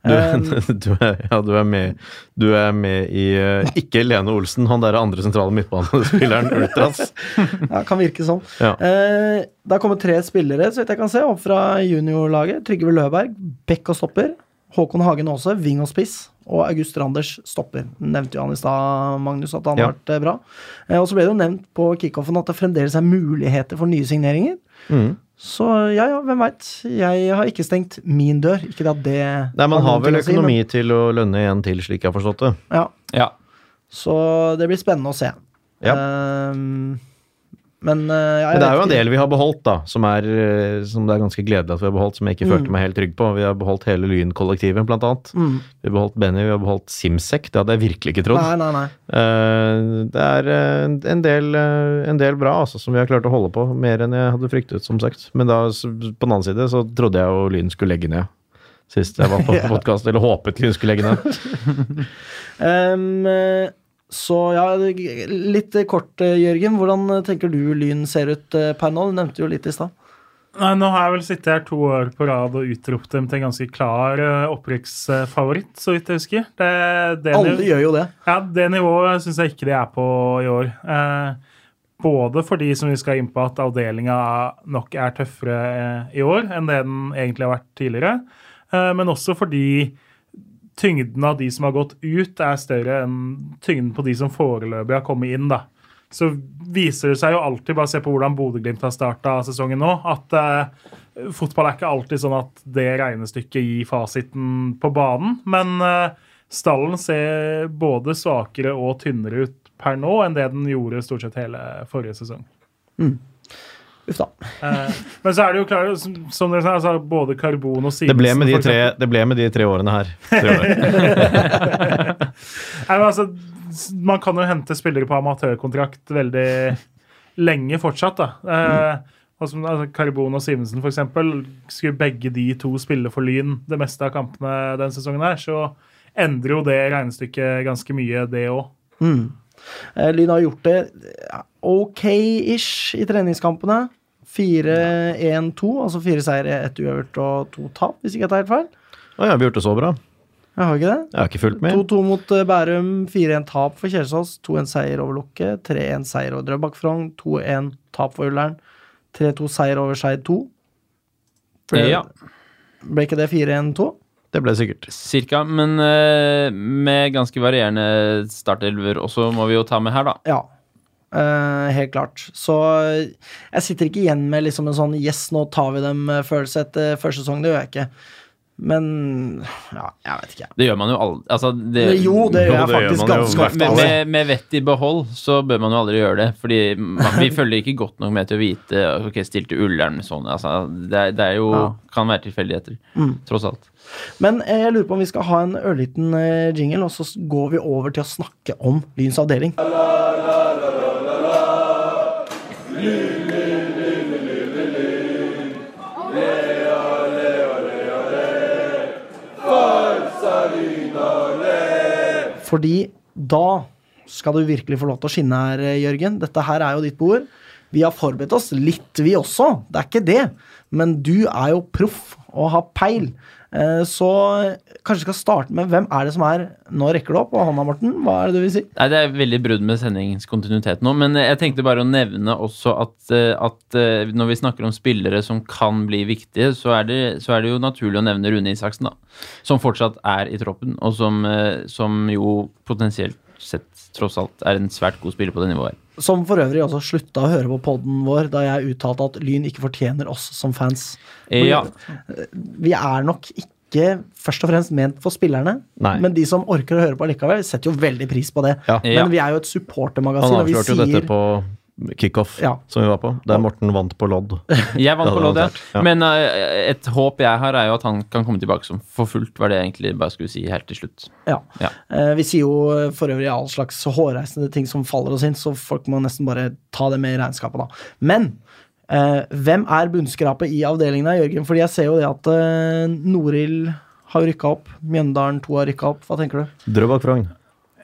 Speaker 2: Du,
Speaker 1: Um,
Speaker 2: du, er, ja, du, er med, du er med i eh, Ikke Lene Olsen, han der andre sentrale midtbanespilleren Ultras.
Speaker 1: ja, kan virke sånn.
Speaker 2: Ja.
Speaker 1: Eh, det har kommet tre spillere, så vidt jeg kan se, opp fra juniorlaget. Trygve Løberg, bekk og stopper. Håkon Hagen Aase, ving og spiss. Og August Randers, stopper. Nevnte jo han i stad, Magnus, at han
Speaker 2: Ja.
Speaker 1: har vært eh, bra. Eh, og så ble det jo nevnt på kickoffen at det fremdeles er muligheter for nye signeringer.
Speaker 2: Mm.
Speaker 1: Så ja, ja, hvem veit. Jeg har ikke stengt min dør. Ikke at det
Speaker 2: Nei, Man har vel
Speaker 1: økonomi si,
Speaker 2: økonomi til å lønne en til, slik jeg har forstått det.
Speaker 1: Ja,
Speaker 3: Ja.
Speaker 1: så det blir spennende å se.
Speaker 2: Ja.
Speaker 1: Ehm, men eh, ja,
Speaker 2: Men det er jo en del vi har beholdt, da, som, er, eh, som det er ganske gledelig at vi har beholdt, som jeg ikke
Speaker 1: Mm.
Speaker 2: følte meg helt trygg på. Vi har beholdt hele Lyn-kollektivet, blant annet.
Speaker 1: Mm.
Speaker 2: Vi har beholdt Benny, vi har beholdt Simsek. Det hadde jeg virkelig ikke trodd.
Speaker 1: Nei, nei, nei.
Speaker 2: Eh, Det er en del, en del bra altså, som vi har klart å holde på, mer enn jeg hadde fryktet, som sagt. Men da, på den annen side så trodde jeg jo Lyn skulle legge ned sist jeg var på podkast, eller håpet Lyn skulle legge ned.
Speaker 1: um, så ja, litt kort, eh, Jørgen. Hvordan tenker du Lyn ser ut eh, per nå? Du nevnte jo litt i stad.
Speaker 4: Nei, Nå har jeg vel sittet her to år på rad og utropt dem til en ganske klar eh, opprykksfavoritt, så vidt jeg husker. Det, det,
Speaker 1: Alle gjør jo det.
Speaker 4: Ja, Det nivået syns jeg ikke de er på i år. Eh, både fordi som vi skal inn på at avdelinga nok er tøffere eh, i år enn det den egentlig har vært tidligere. Eh, men også fordi tyngden av de som har gått ut, er større enn tyngden på de som foreløpig har kommet inn. da. Så viser det seg jo alltid, bare se på hvordan Bodø-Glimt har starta sesongen nå, at eh, fotball er ikke alltid sånn at det regnestykket gir fasiten på banen. Men eh, stallen ser både svakere og tynnere ut per nå enn det den gjorde stort sett hele forrige sesong.
Speaker 1: Uff da.
Speaker 4: Eh, men så er det jo klart, som, som dere sa, altså, både Karbon og Simensen
Speaker 2: Det ble med de tre, det ble med de tre årene her. Tre.
Speaker 4: Nei, men altså, man kan jo hente spillere på amatørkontrakt veldig lenge fortsatt. da. Eh, mm. som, altså, Karbon og Simensen, eksempel, skulle begge de to spille for Lyn det meste av kampene den sesongen her, så endrer jo det regnestykket ganske mye, det òg.
Speaker 1: Mm. Lyn har gjort det ok-ish i treningskampene. 4-1-2, altså fire seire, ett uavgjort og to tap, hvis ikke jeg tar helt feil.
Speaker 2: Å, vi har gjort det så bra.
Speaker 1: Jeg har ikke det.
Speaker 2: Jeg har ikke fulgt med.
Speaker 1: 2-2 mot eh, Bærum, 4-1 tap for Kjelsås, 2-1 seier over Lukke, 3-1 seier over Drøbak Frogn, 2-1 tap for Ullern, 3-2 seier over Skeid 2. Ble,
Speaker 3: Ja,
Speaker 1: ble ikke det 4-1-2?
Speaker 2: Det ble sikkert.
Speaker 3: cirka. Men uh, med ganske varierende startelver også, må vi jo ta med her, da.
Speaker 1: Ja. Eh, helt klart. Så eh, jeg sitter ikke igjen med liksom en sånn 'yes, nå tar vi dem'-følelse etter første sesong. Det gjør jeg ikke. Men ja, jeg vet ikke.
Speaker 3: Det gjør man jo aldri. Altså, det,
Speaker 1: jo, det gjør
Speaker 2: Jo,
Speaker 1: jeg
Speaker 2: det gjør
Speaker 1: faktisk
Speaker 2: man
Speaker 1: ganske ofte.
Speaker 3: med, med, med vett i behold så bør man jo aldri gjøre det. Fordi man, vi følger ikke godt nok med til å vite Ok, stilte Ullern sånn altså, det, det er jo
Speaker 1: Ja.
Speaker 3: kan være tilfeldigheter, tross alt.
Speaker 1: Men eh, jeg lurer på om vi skal ha en ørliten eh, jingle, og så går vi over til å snakke om Lyns avdeling. Fordi da skal du virkelig få lov til å skinne her, eh, Jørgen. Dette her er jo ditt bord. Vi har forberedt oss litt, vi også. Det er ikke det. Men du er jo proff og har peil. Eh, Så kanskje vi skal starte med hvem er det som er Nå rekker du opp og hånda, Morten. Hva er det du vil si?
Speaker 3: Nei, Det er veldig brudd med sendingskontinuitet nå, men jeg tenkte bare å nevne også at, eh, at eh, når vi snakker om spillere som kan bli viktige, så er det, så er det jo naturlig å nevne Rune Isaksen, da. Som fortsatt er i troppen, og som, som jo potensielt sett tross alt er en svært god spiller på det nivået.
Speaker 1: Som for øvrig også slutta å høre på podden vår da jeg uttalte at Lyn ikke fortjener oss som fans.
Speaker 3: Eh, Ja,
Speaker 1: Vi er nok ikke først og fremst ment for spillerne,
Speaker 2: Nei.
Speaker 1: men de som orker å høre på likevel, setter jo veldig pris på det.
Speaker 2: Ja.
Speaker 1: Men vi er jo et supportermagasin,
Speaker 2: Han avslørte jo dette på kickoff,
Speaker 1: Ja.
Speaker 2: som vi var på, der Morten vant på lodd.
Speaker 3: Jeg vant på lodd, ja.
Speaker 2: Ja.
Speaker 3: Men uh, et håp jeg har, er jo at han kan komme tilbake som for fullt, var det jeg egentlig bare skulle si helt til slutt.
Speaker 1: Ja.
Speaker 3: Ja.
Speaker 1: Uh, vi sier jo for øvrig all slags hårreisende ting som faller oss inn, så folk må nesten bare ta det med i regnskapet, da. Men uh, hvem er bunnskrapet i avdelingen her, Jørgen? Fordi jeg ser jo det at uh, Norild har rykka opp, Mjøndalen 2 har rykka opp. Hva tenker du?
Speaker 2: Drøbak Frogn.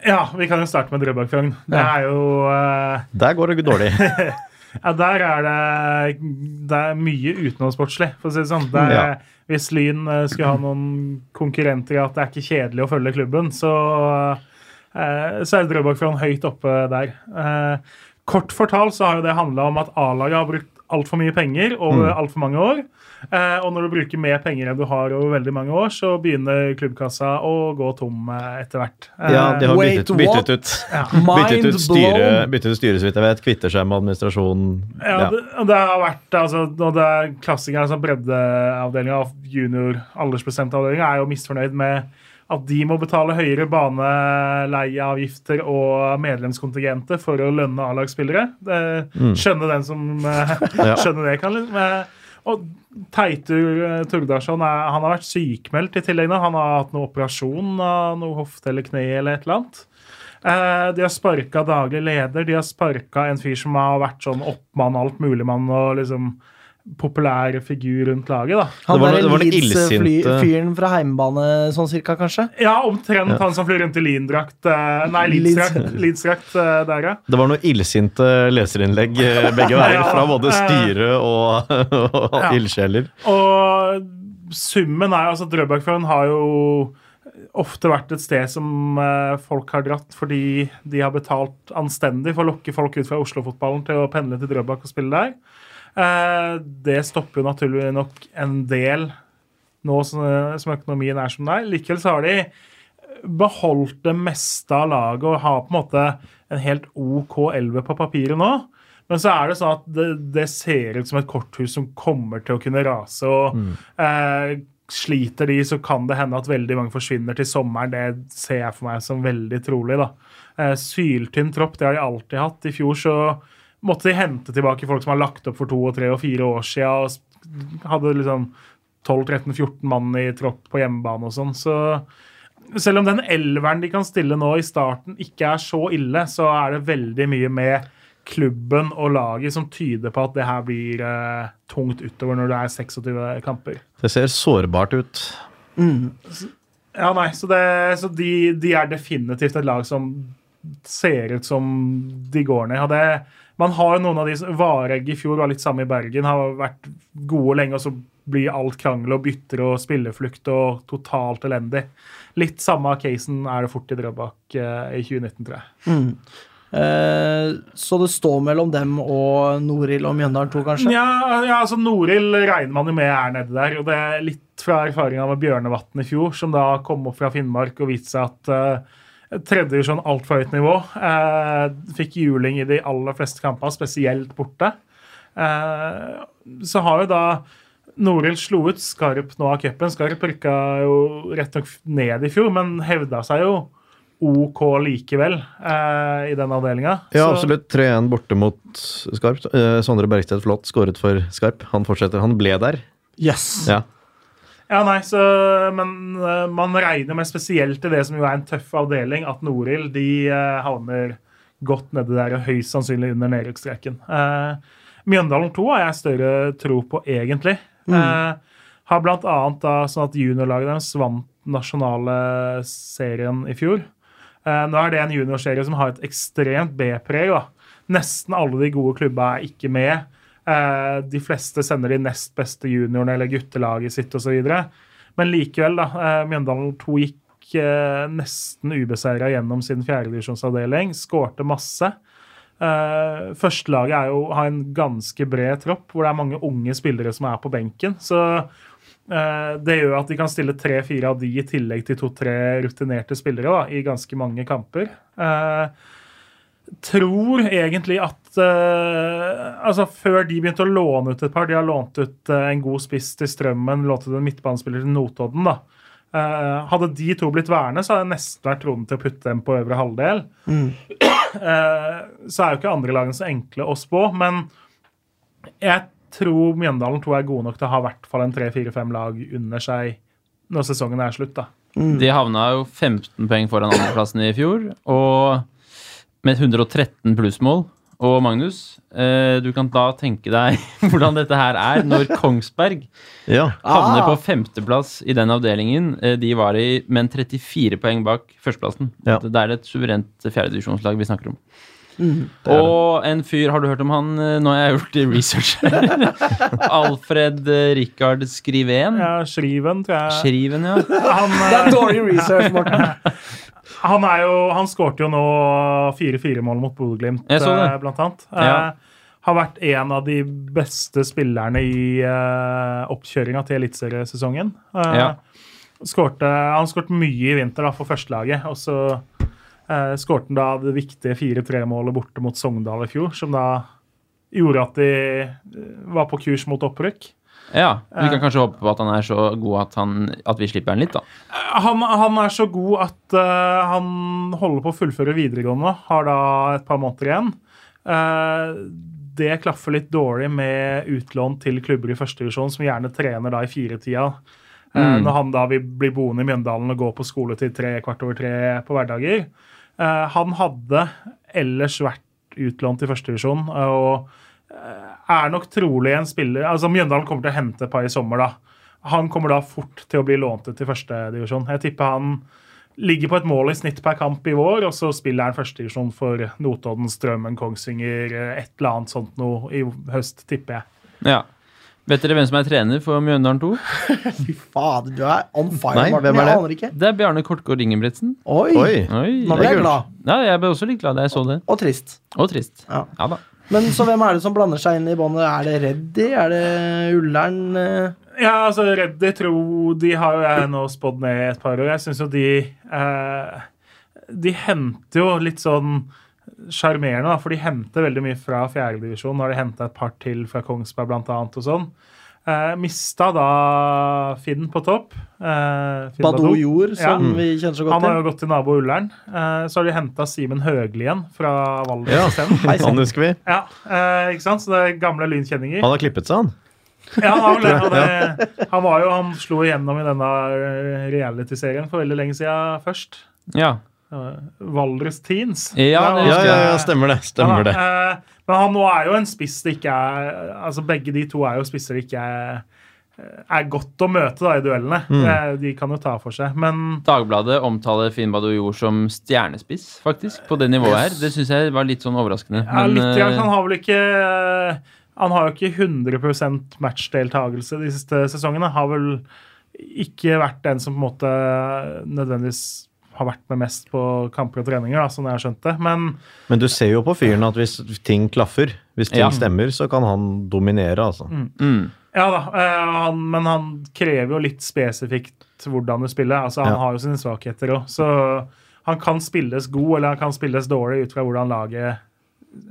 Speaker 4: Ja, vi kan jo starte med Drøbak Frogn. Det er jo uh,
Speaker 2: Der går det dårlig.
Speaker 4: Ja, der er det, det er mye utenomsportslig, for å si det sånn. Det er,
Speaker 2: Ja.
Speaker 4: Hvis Lyn eh, skulle ha noen konkurrenter i at det er ikke kjedelig å følge klubben, så, uh, så er Drøbak Frogn høyt oppe der. Uh, kort fortalt så har jo det handla om at A-laget har brukt altfor mye penger over
Speaker 2: Mm.
Speaker 4: altfor mange år. Eh, og når du bruker mer penger enn du har over veldig mange år, så begynner klubbkassa å gå tom eh, etter hvert. Eh,
Speaker 2: Ja, de har
Speaker 1: Wait,
Speaker 2: byttet, byttet ut Byttet ut styre, byttet ut styre, så vidt jeg vet. Kvitter seg med administrasjonen.
Speaker 4: Ja,
Speaker 2: Ja.
Speaker 4: Det, det har vært altså, når det er klassikere, altså Breddeavdelinga og junior aldersbestemte avdelinga er jo misfornøyd med at de må betale høyere baneleieavgifter og medlemskontingenter for å lønne A-lagsspillere. Det- Skjønne den som skjønner det, kan liksom. Og Teitur Tordarsson er, han har vært sykemeldt i tillegg nå. Han har hatt noe operasjon av noe hofte eller kne eller et eller annet. Eh, de har sparka daglig leder. De har sparka en fyr som har vært sånn oppmann, alt mulig mann og liksom populær figur rundt laget. da.
Speaker 1: Han
Speaker 2: Det var det var noe illsinte-
Speaker 1: Leeds-fyren fra heimbane, sånn cirka, kanskje?
Speaker 4: Ja, omtrent han som flyr rundt i Lyndrakt. eh, Nei, Leeds-drakt Leeds-drakt, eh, der, ja.
Speaker 2: Det var noe illsinte leserinnlegg eh, begge veier,
Speaker 4: Ja,
Speaker 2: fra både styre og, og
Speaker 4: Ja.
Speaker 2: ildsjeler.
Speaker 4: Og summen er altså Drøbakfjorden har jo ofte vært et sted som folk har dratt fordi de har betalt anstendig for å lokke folk ut fra Oslo-fotballen til å pendle til Drøbak og spille der. Eh, det stopper naturlig nok en del nå som, økonomien er som den er. Likevel så har de beholdt det meste av laget og har på en måte en helt OK elver på papiret nå. Men så er det sånn at det, det ser ut som et korthus som kommer til å kunne rase. og eh, Sliter de, så kan det hende at veldig mange forsvinner til sommeren. Det ser jeg for meg som veldig trolig. da. Eh, syltynn tropp, det har de alltid hatt. I fjor så måtte de hente tilbake folk som har lagt opp for to og tre og fire år siden, og hadde liksom 12-13-14 mann i tropp på hjemmebane og sånn. Så selv om den elveren de kan stille nå i starten ikke er så ille, så er det veldig mye med klubben og laget som tyder på at det her blir eh, tungt utover når det er 26 kamper.
Speaker 2: Det ser sårbart ut.
Speaker 4: Ja, nei, så, det, så de, de er definitivt et lag som ser ut som de går ned. Og det, man har jo noen av de Vareg Varegg i fjor var litt samme i Bergen, har vært gode lenge, og så blir alt krangel og bytter og spilleflukt og totalt elendig. Litt samme casen er det fort i Drøbak eh, i 2019, tror jeg.
Speaker 1: Eh, så det står mellom dem og Noril og Mjøndalen 2, kanskje?
Speaker 4: Ja, ja altså Noril regner man jo med er nede der. og det er Litt fra erfaringa med Bjørnevatn i fjor, som da kom opp fra Finnmark og viste seg at uh, tredje divisjon altfor høyt nivå. Uh, fikk juling i de aller fleste kamper, spesielt borte. Uh, så har jo da Norild slo ut Skarp nå av cupen. Skarp rykka jo rett nok ned i fjor, men hevda seg jo OK likevel eh, i den avdelinga.
Speaker 2: Ja, absolutt. 3-1 borte mot Skarp. Eh, Sondre Bergstedt Flått skåret for Skarp. Han fortsetter. Han ble der.
Speaker 1: Yes.
Speaker 2: Ja.
Speaker 4: Ja, nei, så, Men eh, man regner med spesielt i det som jo er en tøff avdeling, at Norild de eh, havner godt nedi der og høyst sannsynlig under nedrykksstreken. Uh, Mjøndalen 2 har jeg større tro på, egentlig. Eh, har blant annet da, sånn at juniorlaget deres vant nasjonale serien i fjor. Eh, nå er det en juniorserie som har et ekstremt B-preg. da. Nesten alle de gode klubba er ikke med. Eh, de fleste sender de nest beste juniorene eller guttelaget sitt osv. Men likevel, da. Eh, Mjøndalen 2 gikk eh, nesten ubeseira gjennom sin fjerdedivisjonsavdeling. Skårte masse. Uh, Førstelaget har en ganske bred tropp, hvor det er mange unge spillere som er på benken. Så det gjør at de kan stille tre-fire av de i tillegg til to-tre rutinerte spillere da, i ganske mange kamper. Tror egentlig at eh, altså Før de begynte å låne ut et par De har lånt ut uh, en god spiss til Strømmen, lånt ut en midtbanespiller til Notodden. da. Uh, hadde de to blitt værende, så hadde jeg nesten vært troende til å putte dem på øvre halvdel. Eh, så er jo ikke andre lagene så enkle å spå, men jeg tror Mjøndalen to er gode nok til å ha i hvert fall en 3-4-5 lag under seg når sesongen er slutt. da.
Speaker 3: De havna jo 15 poeng foran andreplassen i fjor, og med 113 plussmål. Og Magnus, eh, du kan da tenke deg hvordan dette her er når Kongsberg
Speaker 2: Ja.
Speaker 3: havner
Speaker 1: Ah.
Speaker 3: på femteplass i den avdelingen. Eh, De var i, men 34 poeng bak førsteplassen.
Speaker 2: Ja.
Speaker 3: Det er et suverent fjerdedivisjonslag vi snakker om.
Speaker 1: Mm,
Speaker 3: Og en fyr, har du hørt om han? Eh, Nå har jeg gjort research. Alfred eh, Rikard Skriven.
Speaker 4: Ja, Skriven, tror jeg.
Speaker 3: Skriven, ja.
Speaker 4: Han,
Speaker 1: Det
Speaker 4: eh,
Speaker 1: er dårlig research, Morten.
Speaker 4: han, er jo, han skårte jo nå 4-4-mål mot Bodø-Glimt, eh, blant annet.
Speaker 3: Ja.
Speaker 4: Eh, har vært en av de beste spillerne i eh, oppkjøringa til eliteseriesesongen. Eh,
Speaker 3: Ja.
Speaker 4: skårte, han skåret mye i vinter da, for førstelaget. Og så eh, skårte han da det viktige 4-3-målet borte mot Sogndal i fjor, som da gjorde at de eh, var på kurs mot opprykk.
Speaker 3: Ja. Vi kan kanskje håpe på at han er så god at, han, at vi slipper han litt, da.
Speaker 4: Han, han er så god at uh, han holder på å fullføre videregående. Har da et par måneder igjen. Uh, det klaffer litt dårlig med utlån til klubber i førstedivisjon, som gjerne trener da i firetida. Eh,
Speaker 3: Mm.
Speaker 4: Når han da vil bli boende i Mjøndalen og gå på skole til tre kvart over tre på hverdager. Eh, han hadde ellers vært utlånt i førstedivisjon og eh, er nok trolig en spiller Altså Mjøndalen kommer til å hente et par i sommer, da. Han kommer da fort til å bli lånt ut til førstedivisjon. Jeg tipper han ligger på et mål i snitt per kamp i vår, og så spiller han førstedivisjon for Notodden, Strømmen, Kongsvinger, et eller annet sånt noe i høst, tipper jeg.
Speaker 3: Ja. Vet dere hvem som er trener for Mjøndalen 2?
Speaker 1: Fy fader, du er on fire,
Speaker 2: Nei, hvem er det?
Speaker 1: ikke.
Speaker 3: Det er Bjarne Kortgård Ingebrigtsen.
Speaker 1: Oi.
Speaker 2: Oi.
Speaker 3: Oi.
Speaker 1: Nå ble jeg glad.
Speaker 3: Ja, jeg ble også litt glad da jeg så det.
Speaker 1: Og trist.
Speaker 3: Og trist.
Speaker 1: Ja.
Speaker 3: Ja da.
Speaker 1: Men så hvem er det som blander seg inn i båndet? Er det Reddy? Er det Ullern?
Speaker 4: Ja, altså Reddy tror De har jo jeg nå spådd ned et par år. Jeg syns jo de eh, De henter jo litt sånn sjarmerende, for de henter veldig mye fra fjerdedivisjon. Nå har de henta et par til fra Kongsberg, blant annet, og sånn. Eh, mista da Finn på topp. Eh, Finn
Speaker 1: Badou. Jord, som
Speaker 4: Ja.
Speaker 1: vi kjenner så godt til.
Speaker 4: Han har jo gått til nabo Ullern. Eh, så har de henta Simen Høgli igjen fra Valdres
Speaker 2: Ja.
Speaker 4: isteden.
Speaker 2: Han husker vi.
Speaker 4: Ja, eh, ikke sant? Så det er gamle lynkjenninger.
Speaker 2: Han har klippet seg, han.
Speaker 4: Ja, han, det, han var jo, han slo igjennom i denne eh, reality-serien for veldig lenge siden først.
Speaker 3: Ja.
Speaker 4: Uh, Valdres Teens.
Speaker 3: Ja,
Speaker 2: Ja, ja, ja, stemmer det. Stemmer det.
Speaker 4: Eh, men han nå er jo en spiss det ikke er Altså Begge de to er jo spisser det ikke er er godt å møte da, i duellene. Mm. De kan jo ta for seg. Men
Speaker 3: Dagbladet omtaler Finn Badojor som stjernespiss, faktisk, på det nivået her. Det syns jeg var litt sånn overraskende.
Speaker 4: ja,
Speaker 3: Men,
Speaker 4: litt, grann,
Speaker 3: eh,
Speaker 4: han har vel ikke eh, Han har jo ikke 100% matchdeltakelse de siste sesongene. Har vel ikke vært den som på en måte nødvendigvis har vært med mest på kamper og treninger, da, sånn jeg har skjønt det. Men
Speaker 2: Men du ser jo på fyren at hvis ting klaffer, hvis ting
Speaker 3: Ja.
Speaker 2: stemmer, så kan han dominere, altså.
Speaker 3: mm.
Speaker 4: Ja da, eh, han, men han krever jo litt spesifikt hvordan du spiller. Altså, han
Speaker 2: Ja.
Speaker 4: har jo sine svakheter òg, så han kan spilles god eller han kan spilles dårlig ut fra hvordan laget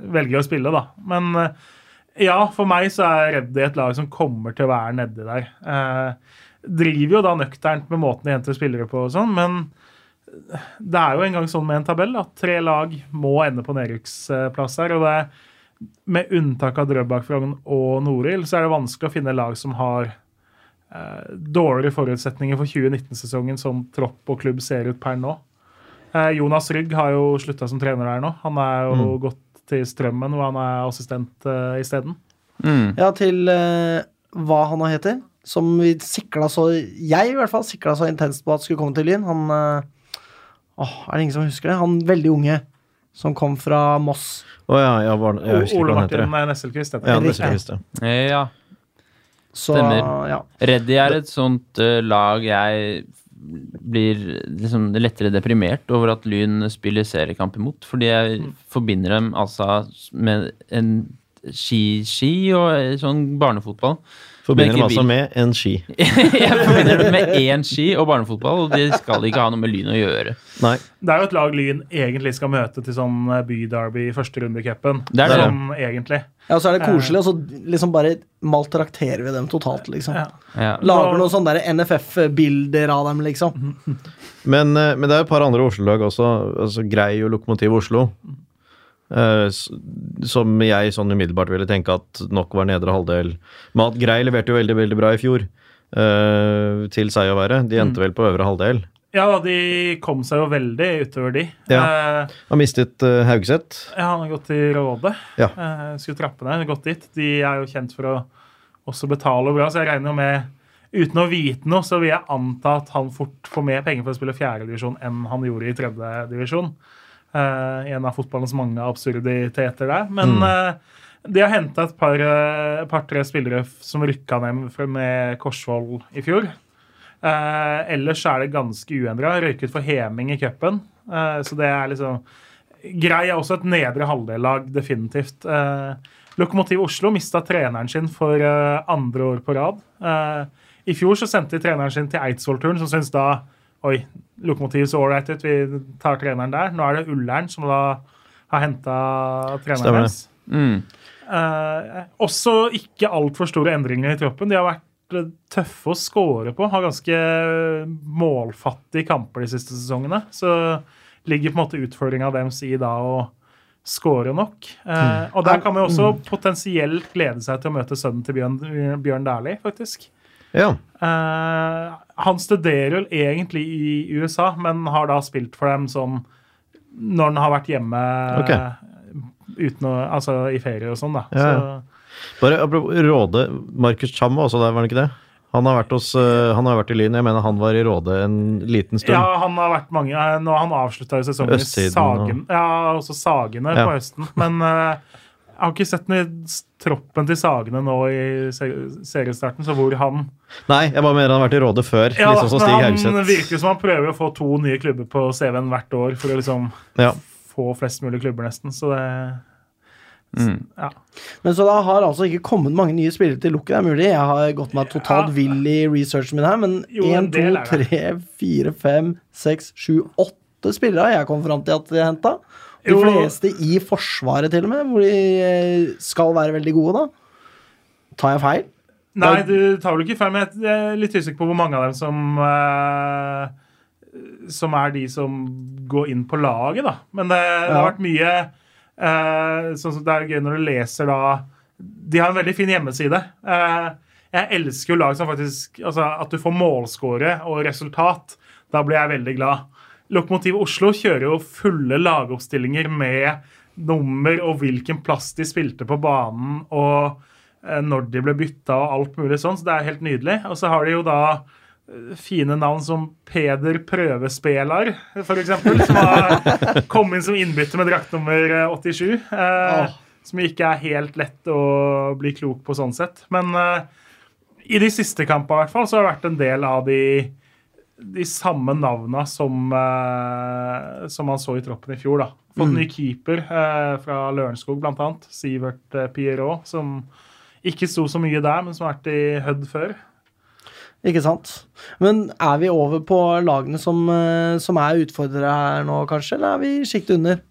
Speaker 4: velger å spille. da. Men eh, ja, for meg så er jeg redd i et lag som kommer til å være nedi der. Eh, driver jo da nøkternt med måten de henter spillere på og sånn, men det er jo en gang sånn med en tabell at tre lag må ende på nedrykksplass her. og det er med unntak av Drøbak, Frogn og Norild, så er det vanskelig å finne lag som har eh, dårligere forutsetninger for 2019-sesongen som tropp og klubb ser ut per nå. Eh, Jonas Rygg har jo slutta som trener der nå. Han er jo gått til Strømmen, hvor han er assistent eh, isteden.
Speaker 3: Mm.
Speaker 1: Ja, til eh, hva han nå heter. Som vi sikla så Jeg i hvert fall sikla så intenst på at skulle komme til Lyn. Han eh, Åh, er det ingen som husker det? Han veldig unge som kom fra Moss.
Speaker 2: Å ja, ja, var, jeg husker
Speaker 4: Ole
Speaker 2: ikke hva han heter.
Speaker 4: Martin
Speaker 2: jeg.
Speaker 4: Nesselquist.
Speaker 2: Ja, jeg visst, ja.
Speaker 3: Ja. Stemmer.
Speaker 1: ja.
Speaker 3: Reddy er et sånt uh, lag jeg blir liksom lettere deprimert over at Lyn spiller seriekamp imot. Fordi jeg forbinder dem altså med en ski-ski og eh, sånn barnefotball.
Speaker 2: Forbinder dem altså med en ski.
Speaker 3: jeg forbinder dem med én ski og barnefotball, og det skal ikke ha noe med Lyn å gjøre.
Speaker 2: Nei.
Speaker 4: Det er jo et lag Lyn egentlig skal møte til sånn eh, byderby i første runde i cupen.
Speaker 3: Det det.
Speaker 4: Sånn egentlig.
Speaker 1: ja, så er det koselig, og så liksom bare maltrakterer vi dem totalt, liksom.
Speaker 4: Ja.
Speaker 3: Ja.
Speaker 1: Lager noen sånne der NFF-bilder av dem, liksom.
Speaker 2: Men, eh, men det er et par andre Oslo-lag også. altså Grei og Lokomotiv Oslo. S- som jeg sånn umiddelbart ville tenke at nok var nedre halvdel. Mat Grei leverte jo veldig veldig bra i fjor, uh, til seg å være. De endte vel på øvre halvdel.
Speaker 4: Ja, da, de kom seg jo veldig utover de. Eh,
Speaker 2: Har mistet uh, Haugseth.
Speaker 4: ja, han har gått til Råde.
Speaker 2: Ja.
Speaker 4: Skulle trappe ned, gått dit. De er jo kjent for å også betale bra, så jeg regner jo med Uten å vite noe, så vil jeg anta at han fort får mer penger for å spille fjerdedivisjon enn han gjorde i tredjedivisjon. Uh, en av fotballens mange absurditeter der. Men eh, de har henta et par-tre par-tre spillere som rykka ned med Korsvoll i fjor. Eh, ellers er det ganske uendra. Røyket for Heming i cupen. Eh, så det er liksom Grei er også et nedre halvdel-lag, definitivt. Eh, Lokomotiv Oslo mista treneren sin for eh, andre år på rad. Eh, I fjor så sendte de treneren sin til Eidsvoll-turen, som syntes da Oi, Lokomotiv så ålreit ut, vi tar treneren der. Nå er det Ullern som da har henta treneren
Speaker 2: det.
Speaker 3: Mm.
Speaker 4: Eh, også ikke altfor store endringer i troppen. De har vært eh, tøffe å score på. Har ganske målfattige kamper de siste sesongene. Så ligger på en måte utfordringa deres i da å score nok. Eh, og der kan man jo også potensielt glede seg til å møte sønnen til Bjørn, Bjørn Dæhlie, faktisk.
Speaker 2: Ja.
Speaker 4: Eh, han studerer vel egentlig i USA, men har da spilt for dem sånn når han har vært hjemme
Speaker 2: okay.
Speaker 4: uten å, altså i ferie og sånn, da.
Speaker 2: Ja.
Speaker 4: Så,
Speaker 2: Bare apropos Råde. Markus Cham var også der, var han ikke det? Han har vært, hos, eh, han har vært i Lyn. Jeg mener han var i Råde en liten stund.
Speaker 4: ja, han har vært mange eh, Nå han avslutta sesongen i
Speaker 2: Østsiden
Speaker 4: Og... ja, også Sagene
Speaker 2: Ja.
Speaker 4: på høsten. Men jeg har ikke sett den i troppen til Sagene nå i seriestarten, så hvor han
Speaker 2: Nei, jeg bare mener han har vært i Råde før.
Speaker 4: Ja,
Speaker 2: liksom som Stig Haugseth.
Speaker 4: han virker som han prøver å få to nye klubber på CV-en hvert år for å liksom
Speaker 2: Ja.
Speaker 4: få flest mulig klubber, nesten. Så det
Speaker 3: Mm.
Speaker 4: Ja.
Speaker 1: Men så da har altså ikke kommet mange nye spillere til lukket. Det er mulig. Jeg har gått meg totalt
Speaker 4: Ja.
Speaker 1: vill i researchen min her, men
Speaker 4: Jo, en
Speaker 1: én, to,
Speaker 4: del er det.
Speaker 1: tre, fire, fem, seks, sju, åtte spillere har jeg kommet fram til at de henta. De fleste i Forsvaret, til og med, hvor de eh, skal være veldig gode, da. Tar jeg feil?
Speaker 4: Nei, du tar vel ikke feil, men jeg er litt usikker på hvor mange av dem som uh, Som er de som går inn på laget, da. Men det, det har vært mye uh, sånn Det er gøy når du leser da De har en veldig fin hjemmeside. Uh, jeg elsker jo lag som faktisk altså At du får målscore og resultat. Da blir jeg veldig glad. Lokomotiv Oslo kjører jo fulle lagoppstillinger med nummer og hvilken plass de spilte på banen. og eh, når de ble bytta og alt mulig sånn, så det er helt nydelig. Og så har de jo da eh, fine navn som Peder Prøvespelar, eksempel, som har kommet inn som innbytter med drakt nummer eh, 87. Eh, Som ikke er helt lett å bli klok på sånn sett. Men eh, i de siste kampene i hvert fall, så har det vært en del av de, de samme navna som, eh, som man så i troppen i fjor. da. Fått ny keeper eh, fra Lørenskog, annet. Sivert eh, Pierrot, som ikke sto så mye der, men som har vært i Hødd før.
Speaker 1: Ikke sant? Men er vi over på lagene som, eh, som er utfordrere her nå, kanskje, eller er vi sjiktet under?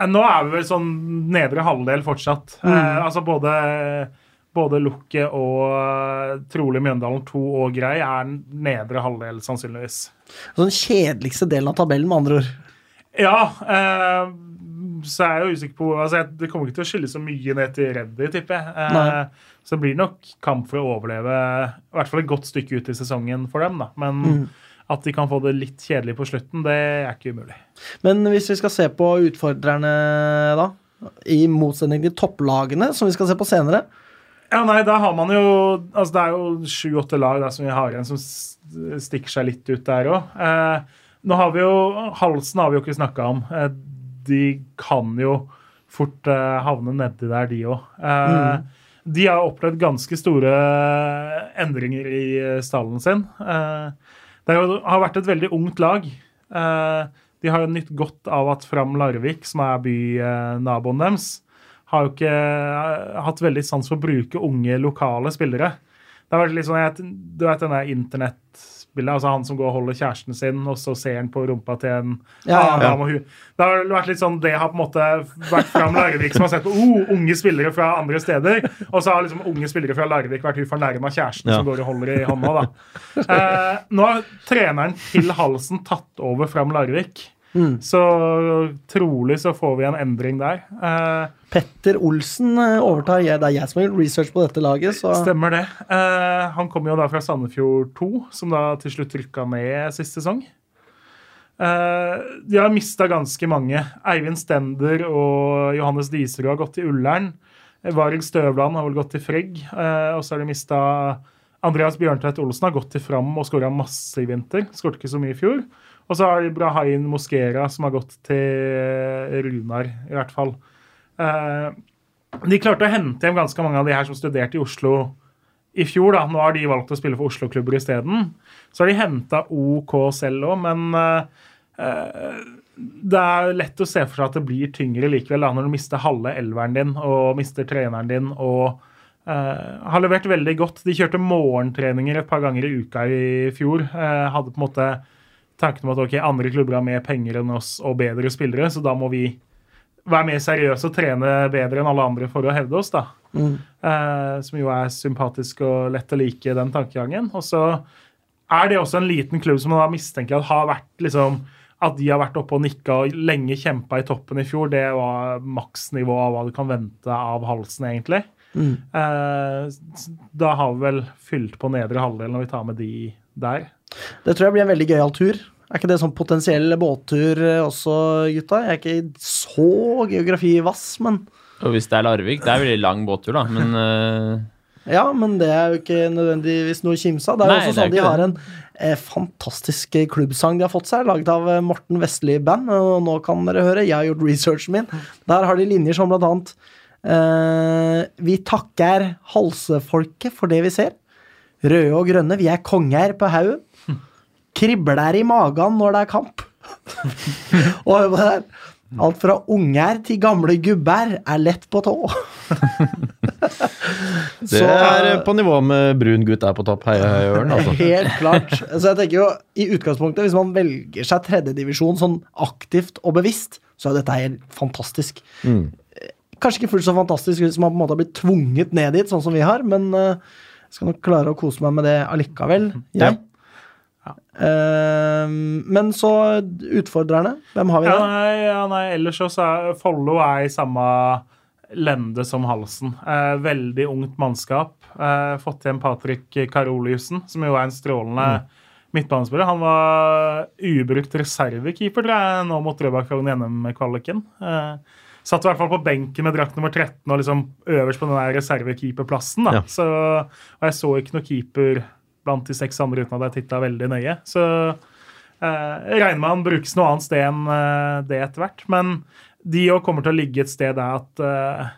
Speaker 4: Eh, Nå er vi vel sånn nedre halvdel fortsatt. Eh, altså både, både Lukke og eh, trolig Mjøndalen 2 og Grei er nedre halvdel, sannsynligvis.
Speaker 1: Sånn kjedeligste delen av tabellen, med andre ord.
Speaker 4: Ja, eh, så er jeg jo usikker på altså Det kommer ikke til å skille så mye ned til Reddy, tipper jeg. Eh, så det blir nok kamp for å overleve i hvert fall et godt stykke ut i sesongen for dem. da. Men
Speaker 1: Mm.
Speaker 4: at de kan få det litt kjedelig på slutten, det er ikke umulig.
Speaker 1: Men hvis vi skal se på utfordrerne, da, i motsetning til topplagene, som vi skal se på senere
Speaker 4: Ja, nei, da har man jo Altså, det er jo sju-åtte lag da, som vi har igjen, som stikker seg litt ut der òg. Eh, nå har vi jo Halsen har vi jo ikke snakka om. Eh, de kan jo fort eh, havne nedi der, de òg. Eh, De har opplevd ganske store endringer i eh, stallen sin. Eh, det har vært et veldig ungt lag. De har jo nytt godt av at Fram Larvik, som er bynaboen deres, har jo ikke eh, hatt veldig sans for å bruke unge, lokale spillere. Det har vært litt sånn, Du vet den der internettspillet, altså han som går og holder kjæresten sin, og så ser han på rumpa til en
Speaker 1: Ja, ja.
Speaker 4: ja. Det har vært litt sånn, det har på en måte vært Fram Larvik som har sett på oh, unge spillere fra andre steder, og så har liksom unge spillere fra Larvik vært hun fornærma kjæresten som går og holder i hånda. da. Eh, nå har treneren til Halsen tatt over Fram Larvik.
Speaker 1: Mm.
Speaker 4: Så trolig så får vi en endring der. Eh,
Speaker 1: Petter Olsen eh, overtar. Jeg, det er jeg som har gjort research på dette laget, så
Speaker 4: Stemmer det. Eh, han kommer jo da fra Sandefjord 2, som da til slutt rykka ned sist sesong. Eh, de har mista ganske mange. Eivind Stender og Johannes Diserud har gått til Ullern. Varg Støvland har vel gått til Frigg. Eh, og så har de mista Andreas Bjørntvedt Olsen har gått til Fram og skåra masse i vinter. Skåret ikke så mye i fjor. Og så har de Brahain Moskera, som har gått til Runar, i hvert fall. Eh, de klarte å hente hjem ganske mange av de her som studerte i Oslo i fjor. da. Nå har de valgt å spille for Oslo-klubber isteden. Så har de henta OK selv òg, men eh, eh, det er lett å se for seg at det blir tyngre likevel da, når du mister halve elveren din og mister treneren din og uh, har levert veldig godt. De kjørte morgentreninger et par ganger i uka i fjor. Uh, hadde på en måte tanken om at ok, andre klubber har mer penger enn oss og bedre spillere, så da må vi være mer seriøse og trene bedre enn alle andre for å hevde oss. da. Eh, som jo er sympatisk og lett å like, den tankegangen. Og så er det også en liten klubb som man da mistenker at har vært liksom at de har vært oppe og nikka og lenge kjempa i toppen i fjor, det var maksnivået av hva du kan vente av halsen, egentlig. Eh, da har vi vel fylt på nedre halvdel når vi tar med de der.
Speaker 1: det tror jeg blir en veldig gøyal tur. Er ikke det sånn potensiell båttur eh, også, gutta? Jeg er ikke så geografivass, men
Speaker 3: Og hvis det er Larvik, det er veldig lang båttur, da, men uh...
Speaker 1: Ja, men det er jo ikke nødvendigvis noe å kimse av. Det er jo også sånn de har en eh, fantastisk eh, klubbsang de har fått seg, laget av Morten Vestli Band. Og nå kan dere høre, jeg har gjort researchen min. Der har de linjer som blant annet eh, Vi takker halsefolket for det vi ser. Røde og grønne, vi er konger på haugen. Kribler i magen når det er kamp. og her. Alt fra unger til gamle gubber er lett på tå.
Speaker 2: Det er eh, på nivå med brun gutt er på topp. Heia, heia, Ørn. Altså.
Speaker 1: Helt klart. Så jeg tenker jo, i utgangspunktet, hvis man velger seg tredjedivisjon sånn aktivt og bevisst, så er dette helt fantastisk.
Speaker 2: Mm.
Speaker 1: Kanskje ikke fullt så fantastisk hvis man på en måte har blitt tvunget ned dit, sånn som vi har, men eh, jeg skal nok klare å kose meg med det allikevel, jeg. Eh, men så utfordrerne. Hvem har vi
Speaker 4: Ja, nei, ja, nei ellers så er Follo er i samme lende som Halsen. Eh, veldig ungt mannskap. Eh, fått igjen Patrick Karoliussen, som jo er en strålende midtbanespiller. Han var ubrukt reservekeeper tror jeg, nå mot Drøbak Frogn i NM-kvaliken. Eh, satt i hvert fall på benken med drakt nummer 13 og liksom øverst på den der reservekeeperplassen.
Speaker 2: Ja.
Speaker 4: Så, og jeg så ikke noe keeper blant de seks andre uten at jeg titta veldig nøye. Så eh, jeg regner med han brukes noe annet sted enn eh, det etter hvert. Men de òg kommer til å ligge et sted der at eh,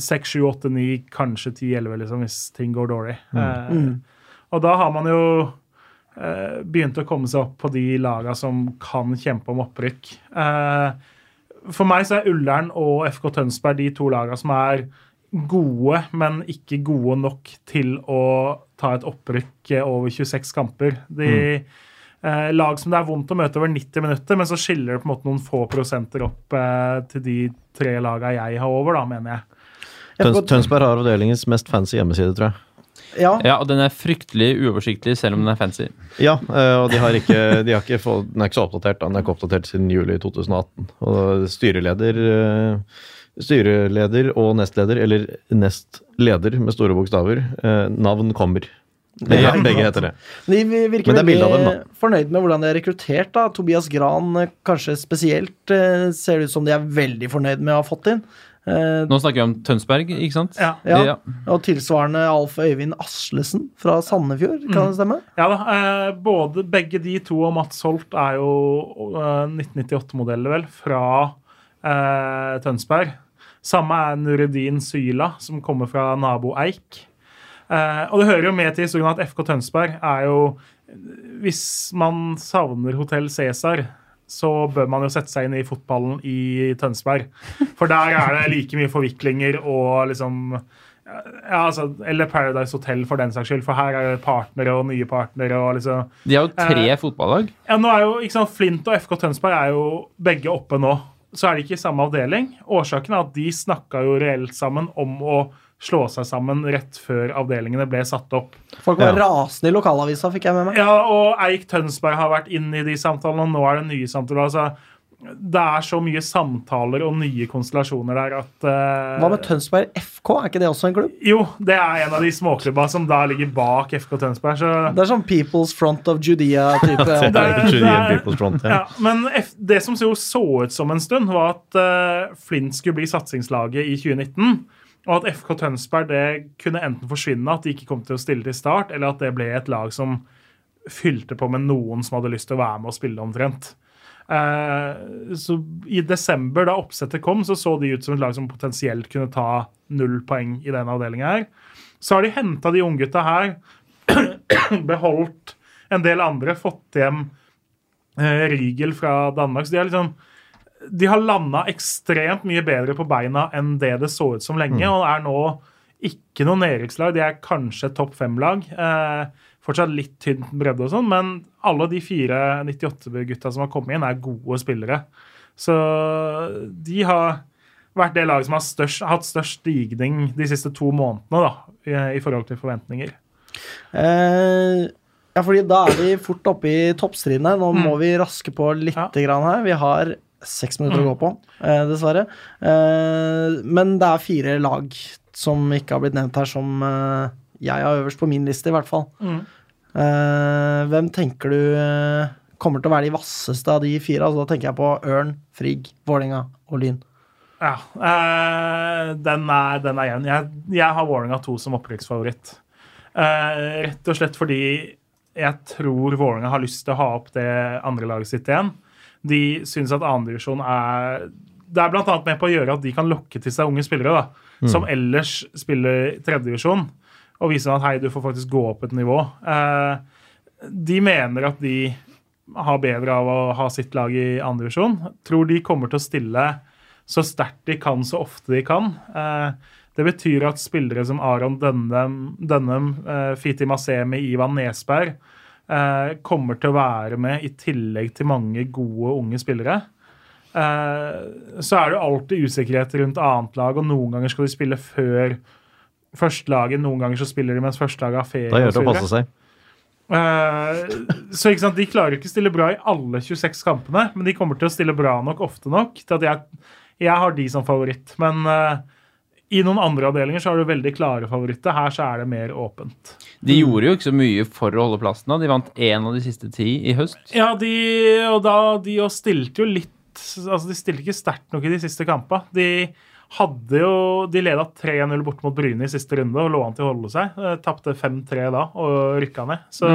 Speaker 4: 6, 7, 8, 9, kanskje 10, 11, liksom, hvis ting går dårlig. Eh, Og da har man jo eh, begynt å komme seg opp på de laga som kan kjempe om opprykk. Eh, for meg så er Ullern og FK Tønsberg de to laga som er gode, men ikke gode nok til å ta et opprykk over 26 kamper. De eh, Lag som det er vondt å møte over 90 minutter, men så skiller det på en måte noen få prosenter opp eh, til de tre laga jeg har over, da, mener jeg.
Speaker 2: Tøns Tønsberg har avdelingens mest fancy hjemmeside, tror jeg.
Speaker 1: Ja,
Speaker 3: Ja, og den er fryktelig uoversiktlig, selv om den er fancy.
Speaker 2: Ja, eh, og de har ikke, de har ikke fått, den er ikke så oppdatert. Den er ikke oppdatert siden juli 2018. Og styreleder, eh, styreleder og nestleder, eller nestleder med store bokstaver, eh, navn kommer. Begge,
Speaker 1: Ja,
Speaker 2: begge heter det.
Speaker 1: De virker
Speaker 2: Men er
Speaker 1: veldig
Speaker 2: dem,
Speaker 1: fornøyd med hvordan de er rekruttert. da. Tobias Gran eh, kanskje spesielt eh, ser det ut som de er veldig fornøyd med å ha fått inn. Eh,
Speaker 3: Nå snakker vi om Tønsberg, ikke sant?
Speaker 4: Ja.
Speaker 1: Ja. Og tilsvarende Alf Øyvind Aslesen fra Sandefjord, kan det stemme?
Speaker 4: Ja da, eh, både begge de to og Mats Holt er jo eh, 1998-modeller, vel, fra eh, Tønsberg. Samme er Nureddin Syla, som kommer fra nabo Eik. Eh, og det hører jo med til historien at FK Tønsberg er jo Hvis man savner Hotell Cæsar, så bør man jo sette seg inn i fotballen i Tønsberg. For der er det like mye forviklinger og liksom ja, altså, Eller Paradise Hotel, for den saks skyld. For her er det partnere og nye partnere. og liksom
Speaker 3: De har jo tre fotballag.
Speaker 4: ja, nå er jo, ikke sant, Flint og FK Tønsberg er jo begge oppe nå. Så er de ikke i samme avdeling. Årsaken er at de snakka jo reelt sammen om å slå seg sammen rett før avdelingene ble satt opp.
Speaker 1: Folk var
Speaker 2: Ja.
Speaker 1: rasende i lokalavisa, fikk jeg med meg.
Speaker 4: Ja, og Eik Tønsberg har vært inne i de samtalene, og nå er det nye samtaler. altså det er så mye samtaler og nye konstellasjoner der at uh,
Speaker 1: Hva med Tønsberg FK? Er ikke det også en klubb?
Speaker 4: Jo, det er en av de småklubba som da ligger bak FK Tønsberg. Så
Speaker 1: Det er sånn People's Front of Judea-type.
Speaker 2: Det
Speaker 4: Det det
Speaker 2: ja.
Speaker 4: Ja, men F det som jo så ut som en stund, var at uh, Flint skulle bli satsingslaget i 2019. Og at FK Tønsberg det kunne enten forsvinne, at de ikke kom til å stille til start, eller at det ble et lag som fylte på med noen som hadde lyst til å være med og spille omtrent. Eh, så I desember, da oppsettet kom, så så de ut som et lag som potensielt kunne ta null poeng i denne avdelinga her. Så har de henta de unggutta her, beholdt en del andre, fått hjem eh, Rygel fra Danmark. Så de har liksom de har landa ekstremt mye bedre på beina enn det det så ut som lenge, og er nå ikke noe nedrykkslag. De er kanskje topp fem-lag. Eh, fortsatt litt tynn bredde og sånn, men alle de fire 98-gutta som har kommet inn, er gode spillere. Så de har vært det laget som har størst, hatt størst stigning de siste to månedene da, i, i forhold til forventninger.
Speaker 1: Eh, ja, fordi da er vi fort oppe i toppstriden her. Nå må vi raske på litt
Speaker 4: Ja.
Speaker 1: grann her. Vi har seks minutter å gå på, eh, dessverre. Eh, men det er fire lag som ikke har blitt nevnt her, som eh, jeg har øverst på min liste, i hvert fall.
Speaker 4: Mm.
Speaker 1: Eh, hvem tenker du eh, kommer til å være de vasseste av de fire? Altså, da tenker jeg på Ørn, Frigg, Vålerenga og Lyn.
Speaker 4: Ja, eh, den er, den er igjen. Jeg, jeg har Vålerenga 2 som opprykksfavoritt. Eh, rett og slett fordi jeg tror Vålerenga har lyst til å ha opp det andre laget sitt igjen. De syns at andredivisjon er Det er bl.a. med på å gjøre at de kan lokke til seg unge spillere da, som ellers spiller tredjedivisjon, og vise dem at hei, du får faktisk gå opp et nivå. Eh, de mener at de har bedre av å ha sitt lag i andredivisjon. Tror de kommer til å stille så sterkt de kan, så ofte de kan. Eh, det betyr at spillere som Aron Dønnem, Dønnem eh, Fiti Masemi, Ivan Nesberg kommer til å være med i tillegg til mange gode unge spillere. Så er det alltid usikkerhet rundt annet lag, og noen ganger skal de spille før førstelaget, noen ganger så spiller de mens førstelaget har ferie.
Speaker 2: Da gjør det å passe seg.
Speaker 4: Uh, så ikke sant, De klarer ikke å stille bra i alle 26 kampene, men de kommer til å stille bra nok ofte nok til at jeg, jeg har de som favoritt. Men uh, i noen andre avdelinger så har du veldig klare favoritter. Her så er det mer åpent.
Speaker 3: De gjorde jo ikke så mye for å holde plassen. da. De vant én av de siste ti i høst.
Speaker 4: Ja, de, og da, de stilte jo litt altså De stilte ikke sterkt nok i de siste kampene. De hadde jo De leda 3-0 bort mot Bryne i siste runde og lå an til å holde seg. Eh, Tapte 5-3 da og rykka ned. Så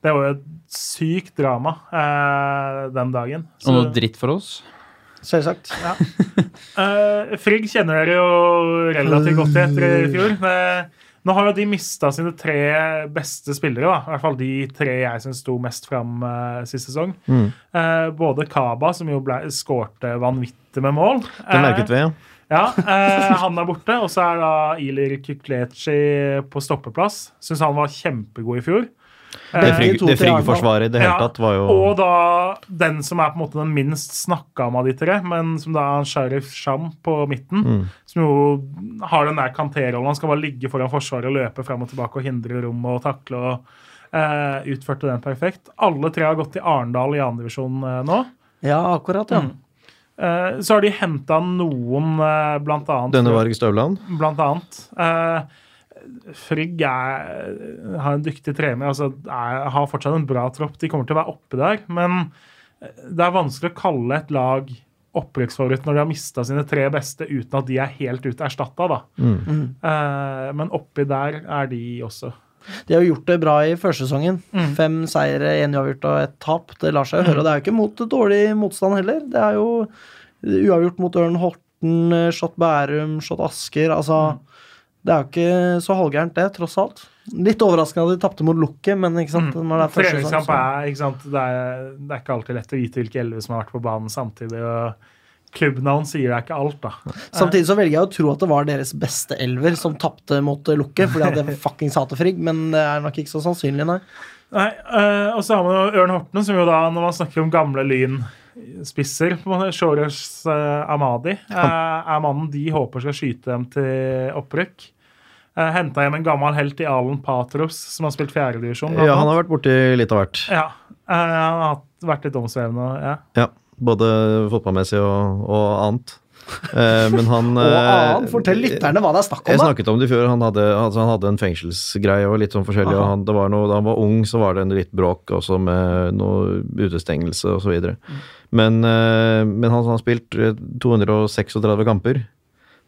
Speaker 4: det var jo et sykt drama eh, den dagen.
Speaker 3: Og noe dritt for oss.
Speaker 1: Selvsagt.
Speaker 4: eh, Frigg kjenner dere jo relativt godt til etter i fjor. Eh, nå har jo de mista sine tre beste spillere, da. i hvert fall de tre jeg syns sto mest fram eh, sist sesong. Eh, både Kaba, som jo ble, skårte vanvittig med mål.
Speaker 2: Det merket vi, ja.
Speaker 4: Ja, eh, han er borte. Og så er da Ilir Kukleci på stoppeplass. Syns han var kjempegod i fjor.
Speaker 2: Det,
Speaker 1: Eh,
Speaker 2: Frigg, det Frigg-forsvaret i det hele
Speaker 4: Ja,
Speaker 2: tatt var jo
Speaker 4: Og da den som er på en måte den minst snakka om av de tre, men som da er Sharif Sham på midten.
Speaker 2: Mm.
Speaker 4: Som jo har den der kanterrollen. Han skal bare ligge foran forsvaret og løpe frem og tilbake og hindre rom og takle. og eh, Utførte den perfekt. Alle tre har gått til Arendal i andredivisjon eh, nå.
Speaker 1: Ja, akkurat, ja.
Speaker 4: Mm. Eh, så har de henta noen, uh, blant annet
Speaker 2: Denne Varg Støvland.
Speaker 4: blant annet. Eh, Frigg er, har en dyktig trener, altså er, har fortsatt en bra tropp. De kommer til å være oppe der, men det er vanskelig å kalle et lag opprykksfavoritt når de har mista sine tre beste uten at de er helt ute erstatta, da. Eh, men oppi der er de også.
Speaker 1: De har jo gjort det bra i førsesongen.
Speaker 4: Mm.
Speaker 1: Fem seire, én uavgjort og ett tap. Det lar seg jo høre. Og det er jo ikke mot dårlig motstand heller. Det er jo uavgjort mot Ørn Horten, Shot Bærum, Shot Asker. Altså, det er jo ikke så halvgærent, det, tross alt. Litt overraskende at de tapte mot Lukket, men ikke sant, når det er første sesong, så-
Speaker 4: er, ikke sant? Det, er, det er ikke alltid lett å vite hvilke elleve som har vært på banen samtidig. og Klubbnavn sier deg ikke alt, da.
Speaker 1: Samtidig så velger jeg å tro at det var deres beste elver som tapte mot Lukket, fordi de hadde fuckings hater Frigg, men det er nok ikke så sannsynlig, nei.
Speaker 4: Nei, øh, Og så har man jo Ørn Horten, som jo da, når man snakker om gamle Lyn-spisser på en Shores eh, Amadi eh, er mannen de håper skal skyte dem til opprykk. Uh, Henta hjem en gammel helt i Alen Patros, som har spilt fjerdedivisjon.
Speaker 2: Ja, han har vært borti litt av hvert.
Speaker 4: ja, eh, han har hatt, vært litt omsvevende. Ja.
Speaker 2: Ja, både fotballmessig og, og annet. Eh, men han
Speaker 1: Og
Speaker 2: eh,
Speaker 1: annet, fortell lytterne hva det er snakk om, da!
Speaker 2: snakket om det i fjor. Han hadde, altså han hadde en fengselsgreie og litt sånn forskjellig. Og han, det var noe, da han var ung, så var det en litt bråk også med noe utestengelse osv.
Speaker 1: Mm.
Speaker 2: Men, eh, men han, han har spilt eh, 236 kamper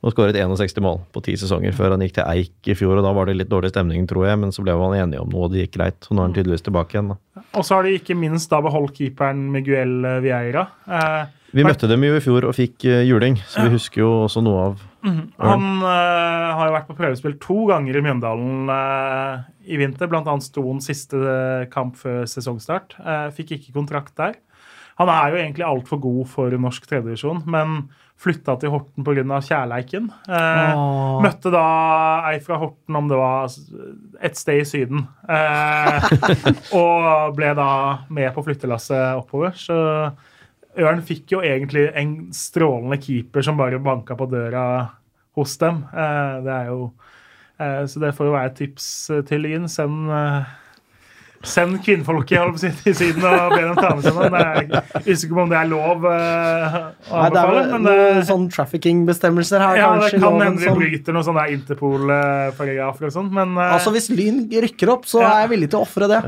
Speaker 2: og skåret 61 mål på ti sesonger før han gikk til Eik i fjor. og Da var det litt dårlig stemning, tror jeg, men så ble man enige om noe, og det gikk greit. Og nå er han tydeligvis tilbake igjen. da.
Speaker 4: Og så har de ikke minst da beholdt keeperen Miguel Vieira. Eh,
Speaker 2: Vi møtte dem jo i fjor og fikk eh, juling, så vi husker jo også noe av
Speaker 4: Han eh, har jo vært på prøvespill to ganger i Mjøndalen eh, i vinter. Blant annet sto han siste eh, kamp før sesongstart. Eh, fikk ikke kontrakt der. Han er jo egentlig altfor god for norsk tredjevisjon, men flytta til Horten pga. kjærleiken. Eh,
Speaker 1: oh.
Speaker 4: møtte da ei fra Horten, om det var et sted i Syden. Eh, og ble da med på flyttelasset oppover. Så Ørn fikk jo egentlig en strålende keeper som bare banka på døra hos dem. Eh, det er jo eh, Så det får jo være et tips til Lyn. Send eh, Send kvinnfolket si, til siden og be dem ta med seg noe. Jeg er usikker på om det er lov eh, å
Speaker 1: Nei, det er vel
Speaker 4: men
Speaker 1: noen
Speaker 4: det,
Speaker 1: sånn trafficking-bestemmelser her,
Speaker 4: ja, det kan hende de bryter noen sånne Interpol-paragrafer og sånn, men, eh,
Speaker 1: Altså, hvis Lyn rykker opp, så
Speaker 4: Ja.
Speaker 1: er jeg villig til å ofre det.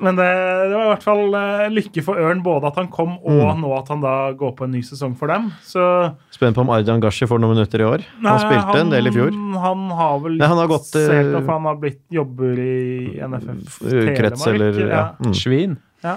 Speaker 4: Men det, det var i hvert fall eh, lykke for Ørn både at han kom, og
Speaker 1: Mm.
Speaker 4: nå at han da går på en ny sesong for dem. Så
Speaker 2: Spent på om Arjan Gashi får noen minutter i år.
Speaker 4: Nei,
Speaker 2: han spilte en del i fjor.
Speaker 4: Han har vel
Speaker 2: Nei, han har gått, eh,
Speaker 4: sett for han har blitt jobber i NFF
Speaker 2: Krets eller
Speaker 4: ja.
Speaker 2: ja. Mm.
Speaker 3: Svin.
Speaker 1: Ja,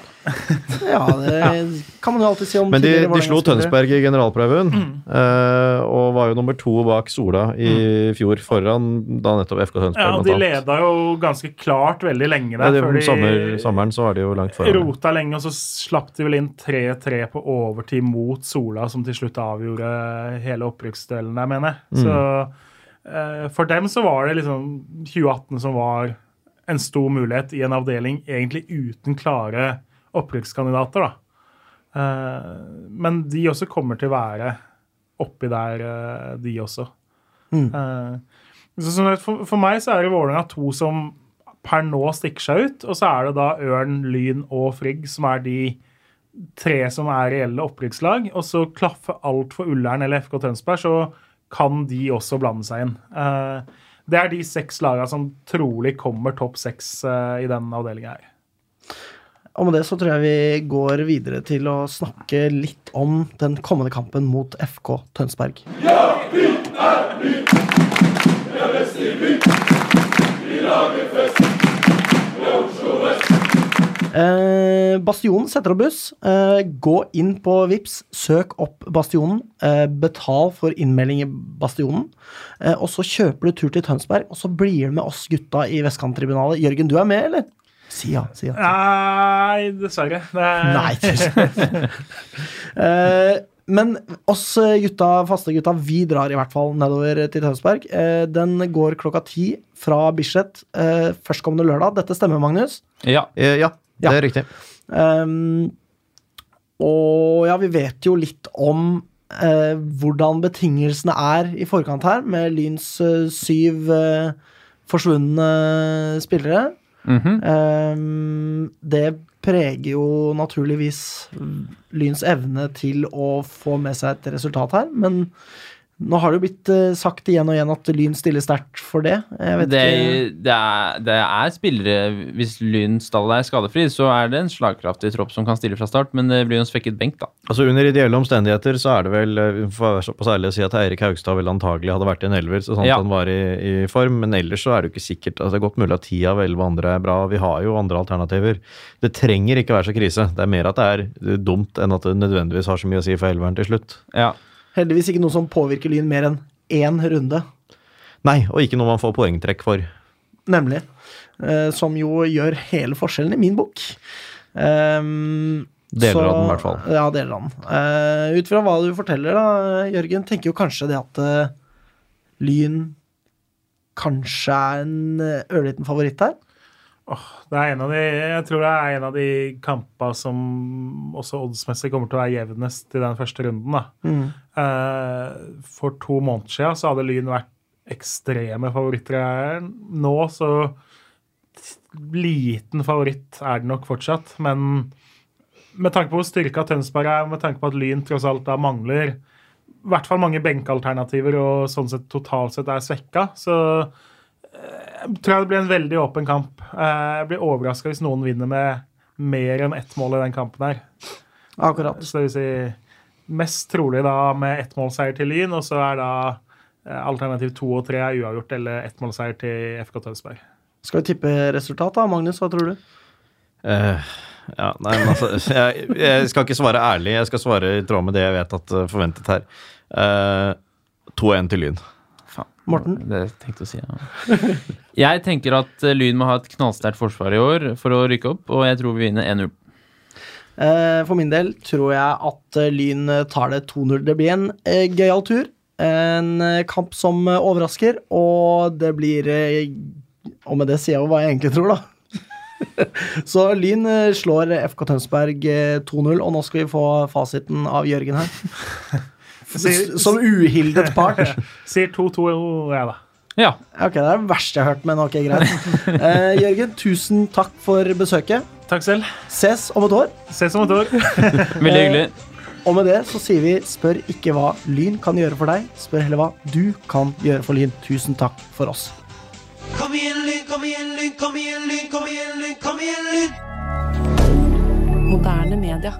Speaker 1: det kan man jo alltid si om
Speaker 2: Men de, de slo Tønsberg i generalprøven,
Speaker 4: Mm.
Speaker 2: eh, og var jo nummer to bak Sola i fjor, foran da nettopp FK Tønsberg.
Speaker 4: Ja, De leda jo ganske klart veldig lenge
Speaker 2: Ja,
Speaker 4: der.
Speaker 2: det,
Speaker 4: før de
Speaker 2: sommer, sommeren så var de jo langt foran.
Speaker 4: rota lenge, og så slapp de vel inn 3-3 på overtid mot Sola, som til slutt avgjorde hele opprykksdelen der, mener jeg. Så eh, for dem så var det liksom 2018 som var en stor mulighet i en avdeling egentlig uten klare opprykkskandidater, da. Eh, men de også kommer til å være oppi der, eh, de også. Eh, så, sånn for, for meg så er det Vålerenga to som per nå stikker seg ut, og så er det da Ørn, Lyn og Frigg som er de tre som er reelle opprykkslag. Og så klaffer alt for Ullern eller FK Tønsberg, så kan de også blande seg inn. Eh, det er de seks lagene som trolig kommer topp seks eh, i den avdelinga her.
Speaker 1: Og med det så tror jeg vi går videre til å snakke litt om den kommende kampen mot FK Tønsberg. Eh, Bastionen setter opp buss. Eh, gå inn på Vips, søk opp Bastionen. Eh, betal for innmelding i Bastionen. Eh, og så kjøper du tur til Tønsberg, og så blir du med oss gutta i Vestkanttribunalet. Jørgen, du er med, eller? Si ja. Si ja.
Speaker 4: Nei, dessverre. Det er,
Speaker 1: Nei. tusen. Eh, men oss gutta, faste gutta, vi drar i hvert fall nedover til Tønsberg. Eh, den går klokka ti fra Bislett eh, førstkommende lørdag. Dette stemmer, Magnus?
Speaker 3: Ja.
Speaker 2: Eh, Ja, det er riktig.
Speaker 1: Um, og ja, vi vet jo litt om eh, hvordan betingelsene er i forkant her, med Lyns eh, syv eh, forsvunne spillere.
Speaker 3: Mhm.
Speaker 1: Um, det preger jo naturligvis Lyns evne til å få med seg et resultat her, men nå har det jo blitt eh, sagt igjen og igjen at Lyn stiller sterkt for det. Jeg vet
Speaker 3: Det,
Speaker 1: ikke
Speaker 3: det, er, det er spillere Hvis Lyn stall er skadefri, så er det en slagkraftig tropp som kan stille fra start, men det blir jo en svekket benk, da.
Speaker 2: Altså Under ideelle omstendigheter så er det vel eh, Vi får være såpass ærlig å si at Eirik Haugstad vel antagelig hadde vært i en elver, så sant
Speaker 3: Ja.
Speaker 2: han var i, i form. Men ellers så er det jo ikke sikkert. Altså, det er godt mulig at ti av elleve andre er bra. Vi har jo andre alternativer. Det trenger ikke være så krise. Det er mer at det er dumt enn at det nødvendigvis har så mye å si for elveren til slutt.
Speaker 3: Ja.
Speaker 1: Heldigvis ikke noe som påvirker Lyn mer enn én runde.
Speaker 2: Nei, og ikke noe man får poengtrekk for.
Speaker 1: Nemlig. Eh, som jo gjør hele forskjellen i min bok. Ehm,
Speaker 2: Deler av den, i hvert fall.
Speaker 1: Ja, deler av den. Eh, ut fra hva du forteller, da, Jørgen, tenker jo kanskje det at eh, Lyn kanskje er en eh, ørliten favoritt her.
Speaker 4: Det er en av de, jeg tror det er en av de kampene som også oddsmessig kommer til å være jevnest i den første runden.
Speaker 1: Mm.
Speaker 4: Eh, for to måneder siden så hadde Lyn vært ekstreme favoritter. Nå så liten favoritt er det nok fortsatt, men med tanke på hvor styrka Tønsberg er, med tanke på at Lyn tross alt da mangler i hvert fall mange benkealternativer og sånn sett totalt sett er svekka, så tror jeg det blir en veldig åpen kamp. Eh, jeg blir overraska hvis noen vinner med mer enn ett mål i den kampen her.
Speaker 1: Akkurat.
Speaker 4: Så det vil si mest trolig da med ettmålseier til Lyn, og så er da eh, alternativ to og tre er uavgjort eller ettmålseier til FK Tønsberg.
Speaker 1: Skal vi tippe resultat, da? Magnus, hva tror du?
Speaker 2: Uh, ja, nei, men altså jeg, jeg skal ikke svare ærlig, jeg skal svare i tråd med det jeg vet at forventet her. Uh, 2-1 til Lyn.
Speaker 1: Morten?
Speaker 3: Det jeg å si, ja. Jeg tenker at eh, Lyn må ha et knallsterkt forsvar i år for å rykke opp, og jeg tror vi vinner 1-0.
Speaker 1: Eh, For min del tror jeg at eh, Lyn tar det 2-0. Det blir en gøyal tur. En kamp som overrasker, og det blir Og med det sier jeg jo hva jeg egentlig tror, da. Så Lyn slår FK Tønsberg eh, 2-0, og nå skal vi få fasiten av Jørgen her.
Speaker 4: Sier-
Speaker 1: Som uhildet part.
Speaker 4: Sier 2-2, jeg, da.
Speaker 3: Ja.
Speaker 1: Ok, Det er det verste jeg har hørt, men ok, greit. Eh, Jørgen, tusen takk for besøket.
Speaker 4: Takk selv.
Speaker 1: Ses om et år.
Speaker 4: Ses om et år.
Speaker 3: Veldig hyggelig.
Speaker 1: Og med det så sier vi spør ikke hva Lyn kan gjøre for deg, spør heller hva du kan gjøre for Lyn. Tusen takk for oss.
Speaker 8: Kom igjen, Lyn, kom igjen, Lyn, kom igjen, Lyn, kom igjen, Lyn, kom igjen, Lyn!
Speaker 9: Moderne media.